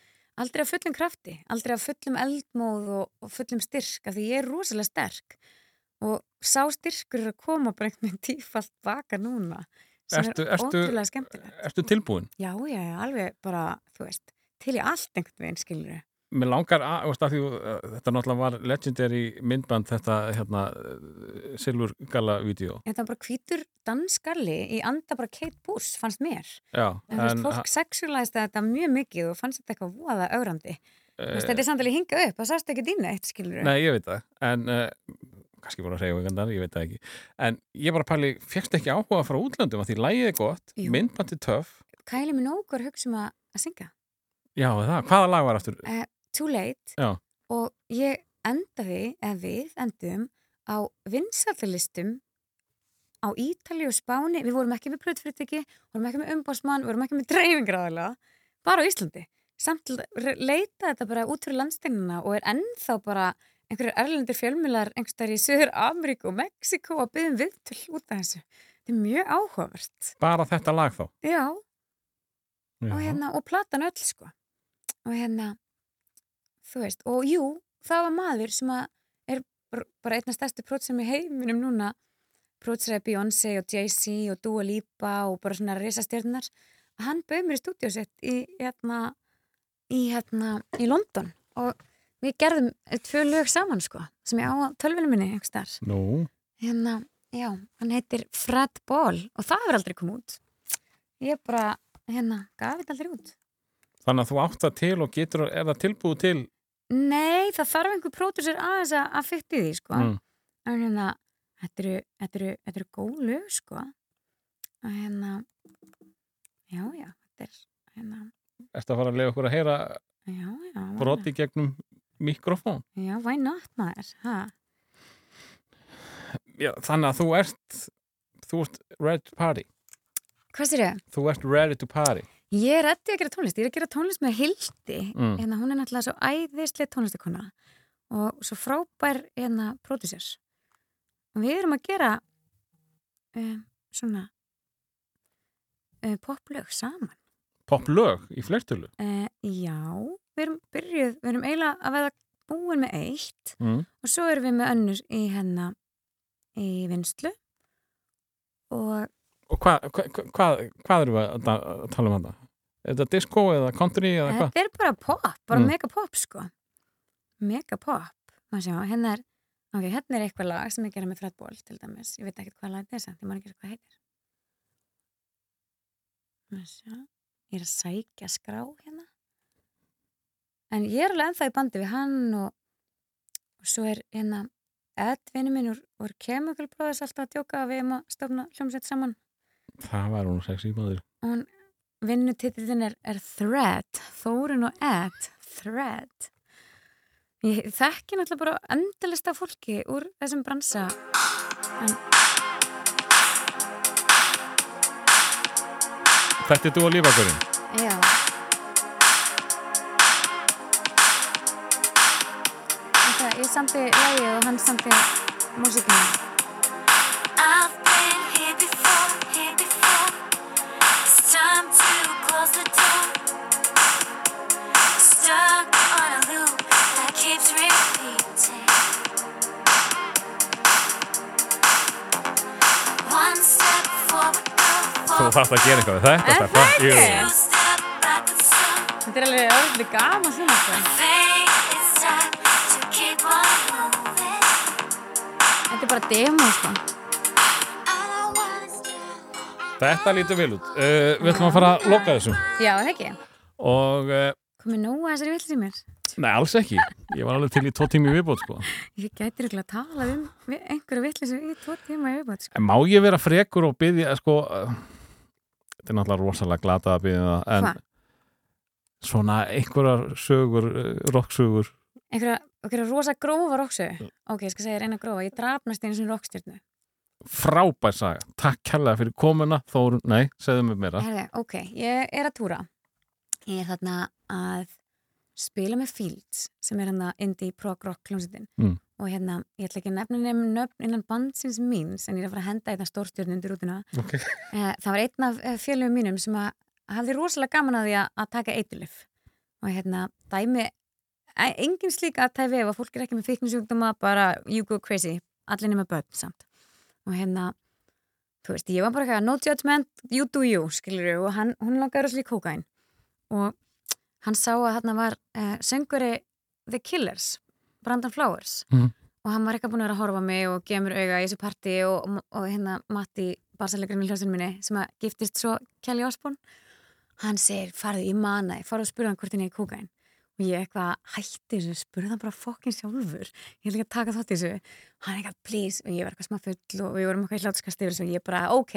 aldrei af fullum krafti aldrei af fullum eldmóð og, og fullum styrk af því ég er rosalega sterk og sá styrkur að koma bara einhvern veginn tífalt baka núna sem Ertu- er ótrúlega skemmtilegt. Ertu tilbúin? já, já, alveg bara, þú veist til í allt einhvern veginn, skilur Mér langar að, að því, uh, þetta náttúrulega var legendary myndband þetta hérna Silfur Gala vídeo. en það var bara hvítur danskalli í anda bara Kate Bush, fannst mér. Já, en veist, fólk sexualæst þetta mjög mikið og fannst þetta eitthvað voða Þú veist, þetta er samt alveg hingað upp, það sást ekki dýna eitt, skilur Nei, ég veit það, en uh, kannski bara hreyfingandar, ég veit það ekki. En ég bara pæli, fegst ekki áhuga frá útlöndum að því lægið er gott, myndbandi töff. Kæli minn ógur hugsa um að, að syngja. Já, það, hvaða lag var aftur? uh, Too Late. Já. og ég endaði, eða við endum á vinsallalistum á Ítali og Spáni. Við vorum ekki með plötfyrirtæki, vorum ekki með umbásmann vorum ekki með dreifingraðalega bara á Íslandi. Samt leita þetta bara út fyrir landsteinina og er ennþá bara einhverjir erlendir fjölmilar einhverstaðar í Söður Ameríku og Mexiko að byggðum viðtöl út af þessu. Þetta er mjög áhugavert. Bara þetta lag þá? já, Já. og hérna, og platan öll sko. Og hérna þú veist, og jú, það var maður sem að er bara- einna stærstu prótsum í heiminum núna. Prótsræði Beyoncé og Jay-Z og Dua Lipa og bara svona risastjörnar að hann bauð mér í stúdíósett í hérna í hérna, í London. Og við gerðum tvö lög saman sko, sem ég á tölvinu minni Nú, hérna já, hann heitir Fred Ball og það hefur aldrei komið út. Ég bara, hérna, gaf þetta aldrei út. Þannig að þú átt það til og getur, er það tilbúið til? Nei, það þarf einhver pródusir aðeins að, að fykti því, sko. mm. En hérna, þetta eru, þetta eru, þetta eru góð lög, sko. Og hérna, já, já, þetta er, hérna, Ertu að fara að leiða okkur að heyra broti gegnum mikrofón? Já, why not, maður, ha? Já, þannig að þú ert þú ert ready to party Hvað sér ég? þú ert ready to party Ég er reddi að gera tónlist, ég er að gera tónlist með Hildi, Mm. hérna, hún er náttúrulega svo æðislega tónlistakona og svo frábær, hérna, pródusers. Og við erum að gera um, svona um, poplög saman. poplög í flertölu Uh, já, við erum byrjuð, við erum eiginlega að veða búin með eitt mm. og svo erum við með önnur í hennar í vinslu og og hvað hva, hva, hvað erum við að, tala um þetta? Er þetta disco eða country eða hvað? þetta er bara pop, bara Mm. mega pop sko mega pop maður sjá, hérna er, ok, hérna er eitthvað lag sem ég gera með Ball til dæmis ég veit ekki hvað lag þetta er samt, ég man ekki hvað heitir maður sjá ég er að sækja skrá hérna en ég er alveg ennþá í bandi við hann og, og svo er hérna Ed, vinnu minn úr, úr Chemical Brothers alltaf að djóka að við erum að stofna hljómsveit saman. Það var hún sexy maður. Hún vinnutitillin er, er Thread Þórun og Ed Thread. Ég þekki náttúrulega bara endalista fólki úr þessum bransa en þetta er þú að lífa hverjum já samti lægi og hann samti músikina I've been here before, here before. It's time to close the door. Stuck on a loop that keeps repeating. One step forward, go forward. Þú þarfst að gera eitthvað við þetta? Þetta er alveg öll gaman svona sko. þetta bara demo sko. Þetta lítur vel út. Uh, við ætlum að fara að loka þessu. Já, það ekki. Og, uh, Komið nóg að þessari vill í mér. nei, alls ekki. Ég var alveg til í tvo tími viðbót, sko. Ég gæti rúglega að tala um einhverju vittlis í tvo tíma viðbót sko. Má ég vera frekur og byggja, sko, uh, þetta er náttúrulega rosalega glata að byggja það, en Hva? svona einhverjar sögur, rocksögur, Einhverja, einhverja rosa grófa roksögu. Ok, ég skal segja þér eina grófa. Ég drafnast einu svona rockstjörnu. frábær saga. Takk kærlega fyrir komuna, Þórun, nei, segðu mér meira. Herði, ok, ég er að túra. Ég er þarna að spila með Fields sem er hérna indie prog rock kljómsveitin Mm. og hérna, ég ætla ekki að nefna nefn nöfn innan bandsins míns en ég er að fara að henda einna stórstjörn undir rútuna. Ok. Eh, Það var einn af eh, félögum mínum sem að hafði rosalega gaman að því að, að taka eitilif og hérna, dæmi engin slík að tæfi ef að fólk er ekki með fíknisjúkdóma, bara you go crazy. Allir nema börn samt. Og hérna, þú veist, ég var bara eitthvað no judgment, you do you, skilur og hann, hún langaði rosalega í kókain og hann sá að þarna var uh, sönguri The Killers Brandon Flowers. Mhm. og hann var eitthvað búin að vera að horfa mig og gefa mér auga í þessu parti og, og, og hérna Matti, barsalegrinn í hljóðsinu minni sem að giftist svo Kelly Osbourne. Hann segir, farðu í mana farðu og spurðu hann hvort henni er kókain og ég eitthvað hætti þessu, spurðu hann bara fokkin sjálfur, ég ætla ekki að taka þátt í þessu. Hann eitthvað, please, og ég var eitthvað smá full og við vorum eitthvað í hlátskast yfir þessu. Og ég bara, ok.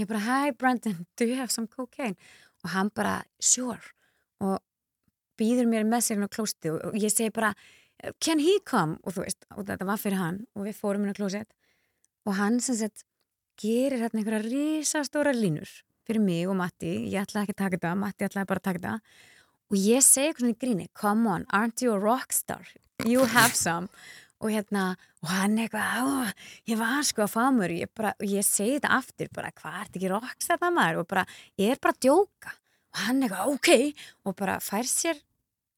Ég bara, hi Brandon, do you have some cocaine? Og hann bara, sure. Og býður mér með sér inn á klósti og og ég segi bara, can he come? Og þú veist, og þetta var fyrir hann og við fórum inn á klósett. Og hann sem sagt gerir hérna einhverja risastóra línur fyrir mig og Matti, ég ætlaði ekki að taka þetta Matti ætlaði bara að taka þetta og ég segi eitthvað í gríni, come on, aren't you a rockstar you have some. Og hérna, og hann eitthvað ég var sko að fá mér. Bara, og ég segi þetta aftur, bara hvað ert ekki rockstar það maður, og bara, ég er bara að djóka. Og hann eitthvað, ok. Og bara fær sér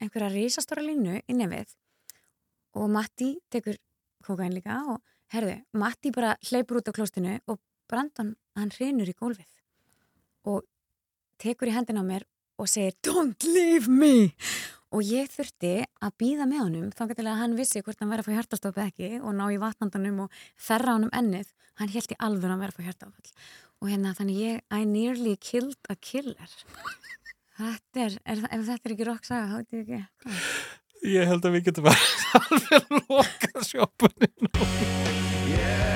einhverja risastóra línu í nefið. Og Matti tekur kókain líka og herðu, Matti bara hleypur út á klóstinu og Brandon, hann hrinur í gólfið. Og tekur í hendina á mér og segir Don't leave me. Og ég þurfti að býða með honum þá til að hann vissi hvort hann verið að fá hjartastofið ekki og ná í vatnandanum og þerra honum ennið, hann held í alveg að hann verið að fá hjartastofið og hérna þannig ég I nearly killed a killer. Þetta er, er ef þetta er ekki rock saga, þá veit ég ekki. Hvað Ég held að við getum bara alveg lokað sjópunni nú.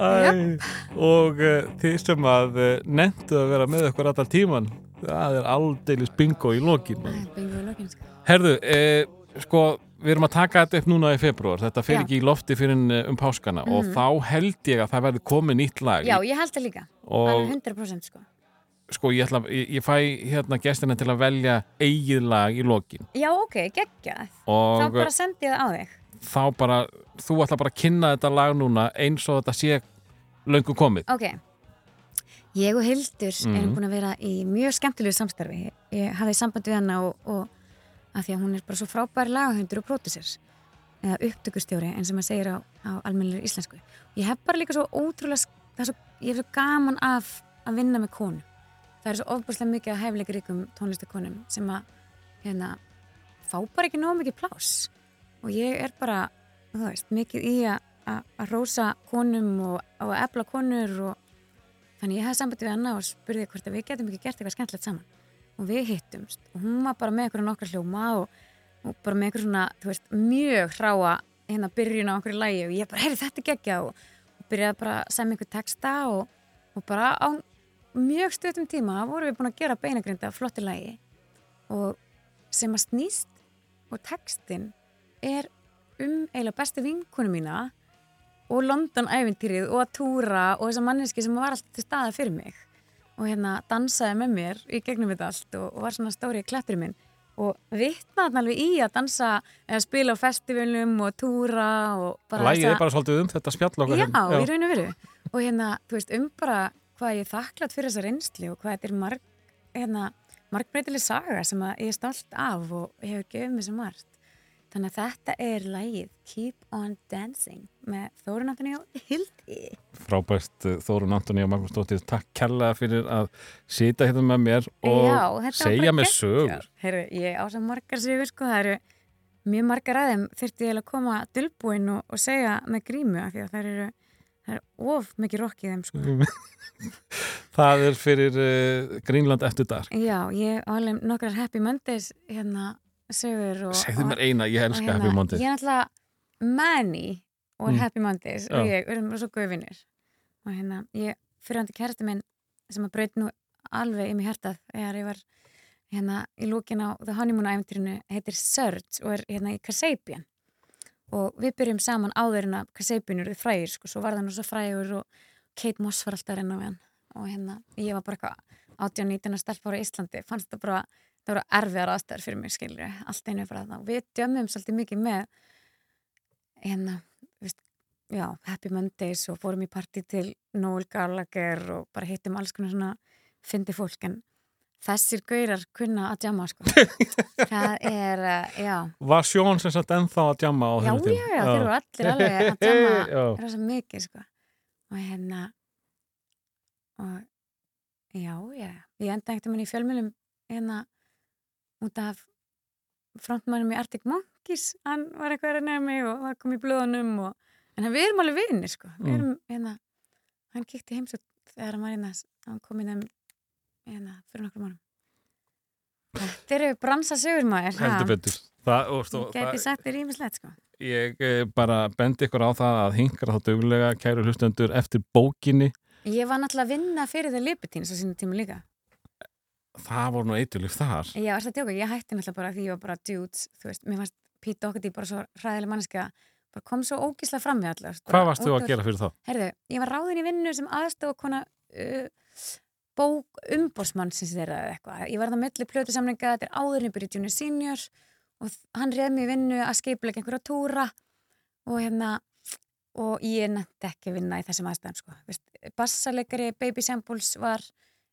Æ, og uh, þið sem að uh, nefndu að vera með okkur allar tíman það er aldeilis bingo í lokin bingo í lokin, sko. Herðu, uh, sko við erum að taka þetta upp núna í februar þetta fer ekki í lofti fyrir um páskana. Og Mhm. þá held ég að það verði komið nýtt lag. Já, ég held það líka, og 100% sko. Sko ég, ætla, ég, ég fæ hérna gestina til að velja eigið lag í lokin. Já, ok, geggjað. Þá og bara sendi ég það á þig þá bara þú ætla bara að kynna þetta lag núna eins og þetta sé löngu komið. Ok, ég og Hildur Mhm. erum búin að vera í mjög skemmtilegu samstarfi. Ég, ég hafði samband við hana og, og að því að hún er bara svo frábæri lagahundur og pródusers eða upptökustjóri eins og maður segir á, á almennilega íslensku. Ég hef bara líka svo ótrúlega það er svo, ég hef svo gaman af að vinna með konu það er svo ofbúrslega mikið að hæfleika ríkum tónlistakonum sem að hérna, fá bara ekki nóg mikið pláss og ég er bara, þú veist, mikið í að rósa konum og, og efla konur og þannig ég hafði sambandi við hana og spurði hvort að við getum ekki gert eitthvað skemmtilegt saman. Og við hittumst og hún var bara með eitthvað nokkra hljóma og, og bara með eitthvað svona, þú veist, mjög hráa hérna byrjun á í lægi og ég bara, heyrði þetta geggja og, og byrjaði bara að semja einhver texta og, og bara á mjög stöðum tíma vorum við búin að gera beinagrinda flotti lægi og sem að snýst og textin er um eiginlega bestu vinkonu mína og London-ævintýrið og að túra og þessa manneski sem var alltaf til staða fyrir mig. Og hérna dansaði með mér í gegnum þetta allt og, og var svona stóri klettur minn. Og þarna alveg í að dansa eða spila á festivalum og túra og bara Lægið þessa- er bara svolítið um þetta spjall okkar Já, hérna. í raun og veru. Og hérna, þú veist, um bara hvað ég er þakklátt fyrir þessa reynsli og hvað þetta er marg, hérna, margbreytileg saga sem ég er stolt af og hefur gefið mér sem margt þannig að þetta er lægið Keep on Dancing með Þórun Antoni og Hildi. Frábært uh, Þórun Antoni og Magnús Dóttir Takk kærlega fyrir að sita hérna með mér og Já, segja geggjað. sögur. Heyrðu, ég á svo margar sögur sko, það eru mjög margar aðeim þurfti ég að koma dulbúinn og, og segja með grímu af því að það eru, það eru of mikið rokk í þeim sko. Það er fyrir uh, Greenland eftir dag Já, ég á alveg nokkrar Happy Mondays hérna sögur og, Segðu mér eina, ég elska Happy Mondays. Ég er alltaf Manny og Mm. Happy Mondays og ég erum svo góði vinnir og hérna, ég fyrir hann til kærasti minn sem að braut nú alveg í mig hærtað þegar ég var hérna í lúkin á The Honeymoon æfintýrinu heitir Surge og er hérna í Kasabian. Og við byrjum saman áður en að Kasabian eru frægir sko, svo var það nú svo frægur og Kate Moss var alltaf að renna við hann. Og hérna, ég var bara eitthvað 18-19 að stelpa ára í Íslandi, fannst þetta bara það voru erfiðar aðstæður fyrir mig skilur allt einu bara það og við djömmum svolítið mikið með hérna, já, Happy Mondays og fórum í partí til Noel Gallagher og bara hittum alls konar svona fyndi fólk en þessir gaurar kunna að djama sko. Það er, uh, já. Var Sjón sem sagt ennþá að djamma á já, þessum já, tíma? já, þeir eru allir alveg að djama rosa mikið sko. Og hérna og já, já, ég enda einhvern veginn í fjölmjölum hérna út af frontmannum í Arctic Monkeys hann var eitthvað að reyna mig og það kom í blöðunum og, en við erum alveg vinir sko. Við Mm. erum, hérna, hann kíkti heimsut þegar hann var hérna, hann kom í þeim hérna, fyrir nokkur mánum Þetta eru bransa sögur maður. Ha? Heldur betur. Það, og, og, Ég gæti sagt þér ímislegt sko. Ég eh, bara bendi ykkur á það að hingra þá duglega kæru hlustendur eftir bókinni. Ég var náttúrulega að vinna fyrir það Libertines á sínum tíma líka Það voru nú eitulíf þar Já, er það djóka, ég hætti náttúrulega bara því ég var bara dudes, þú veist, mér fannst Pete Doherty bara svo hræðileg manneska bara kom svo ógíslega fram við allar Hvað varst þú að gera fyrir þá? Herðu, ég var ráðin í vinnu sem aðstofa kona uh, bók umbórsmannsins þeirra eða eitthvað. Ég var það milli plötu samlinga, þetta er áður en ég byrja junior senior og hann reð mig í vinnu að skeipilega einhverja túra og hérna og ég nefndi ekki að vinna í þessum aðstæðum sko.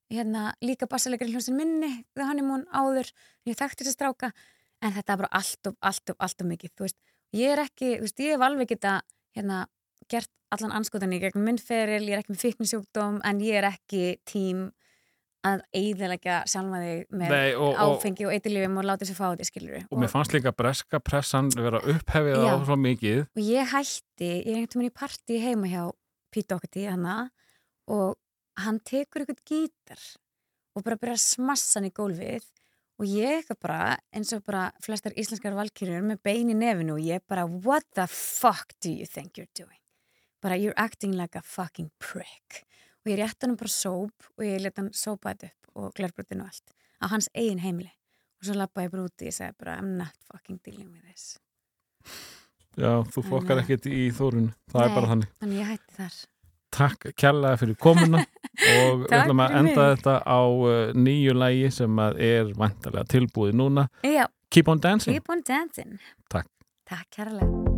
Hérna, líka bassaleikari hljómsinn minni þegar hann er mún áður ég þekkti þessi stráka en þetta er bara allt og allt og allt og mikið þú veist, ég er ekki, þú veist, ég hef alveg geta hérna, gert allan anskotan í gegn minnferil, ég er ekki með fíknisjúkdóm en ég er ekki tím að eiðilega sjálfa þig með Nei, og, og, áfengi og eitilífum og láta sér fá þetta skilur og mér fannst líka breska pressan vera upphefið á Já. svo mikið. Og ég hætti, ég einhvern veginn í partí heima hjá Pete Doherty hana og hann tekur einhvern gítar og bara byrjar að smassa hann í gólfið og ég eitthvað bara, eins og bara flestar íslenskar valkyrjur með bein í nefinu og ég bara, what the fuck do you think you're doing? Bara, you're acting like a fucking prick. Og ég rétti hann bara sóp og ég let hann sópa þetta upp og glerbrutinu og allt á hans eigin heimili. Og svo lappa ég bara úti og ég segi bara, I'm not fucking dealing with this. Já, þú fokkar ekkert í þórun það er Nei. bara þannig þannig ég hætti þar Takk kærlega fyrir komuna og við ætlum að enda mig. þetta á uh, nýju lægi sem er vantarlega tilbúið núna. Já, Keep on Dancing. Keep on dancing. Takk. Takk kærlega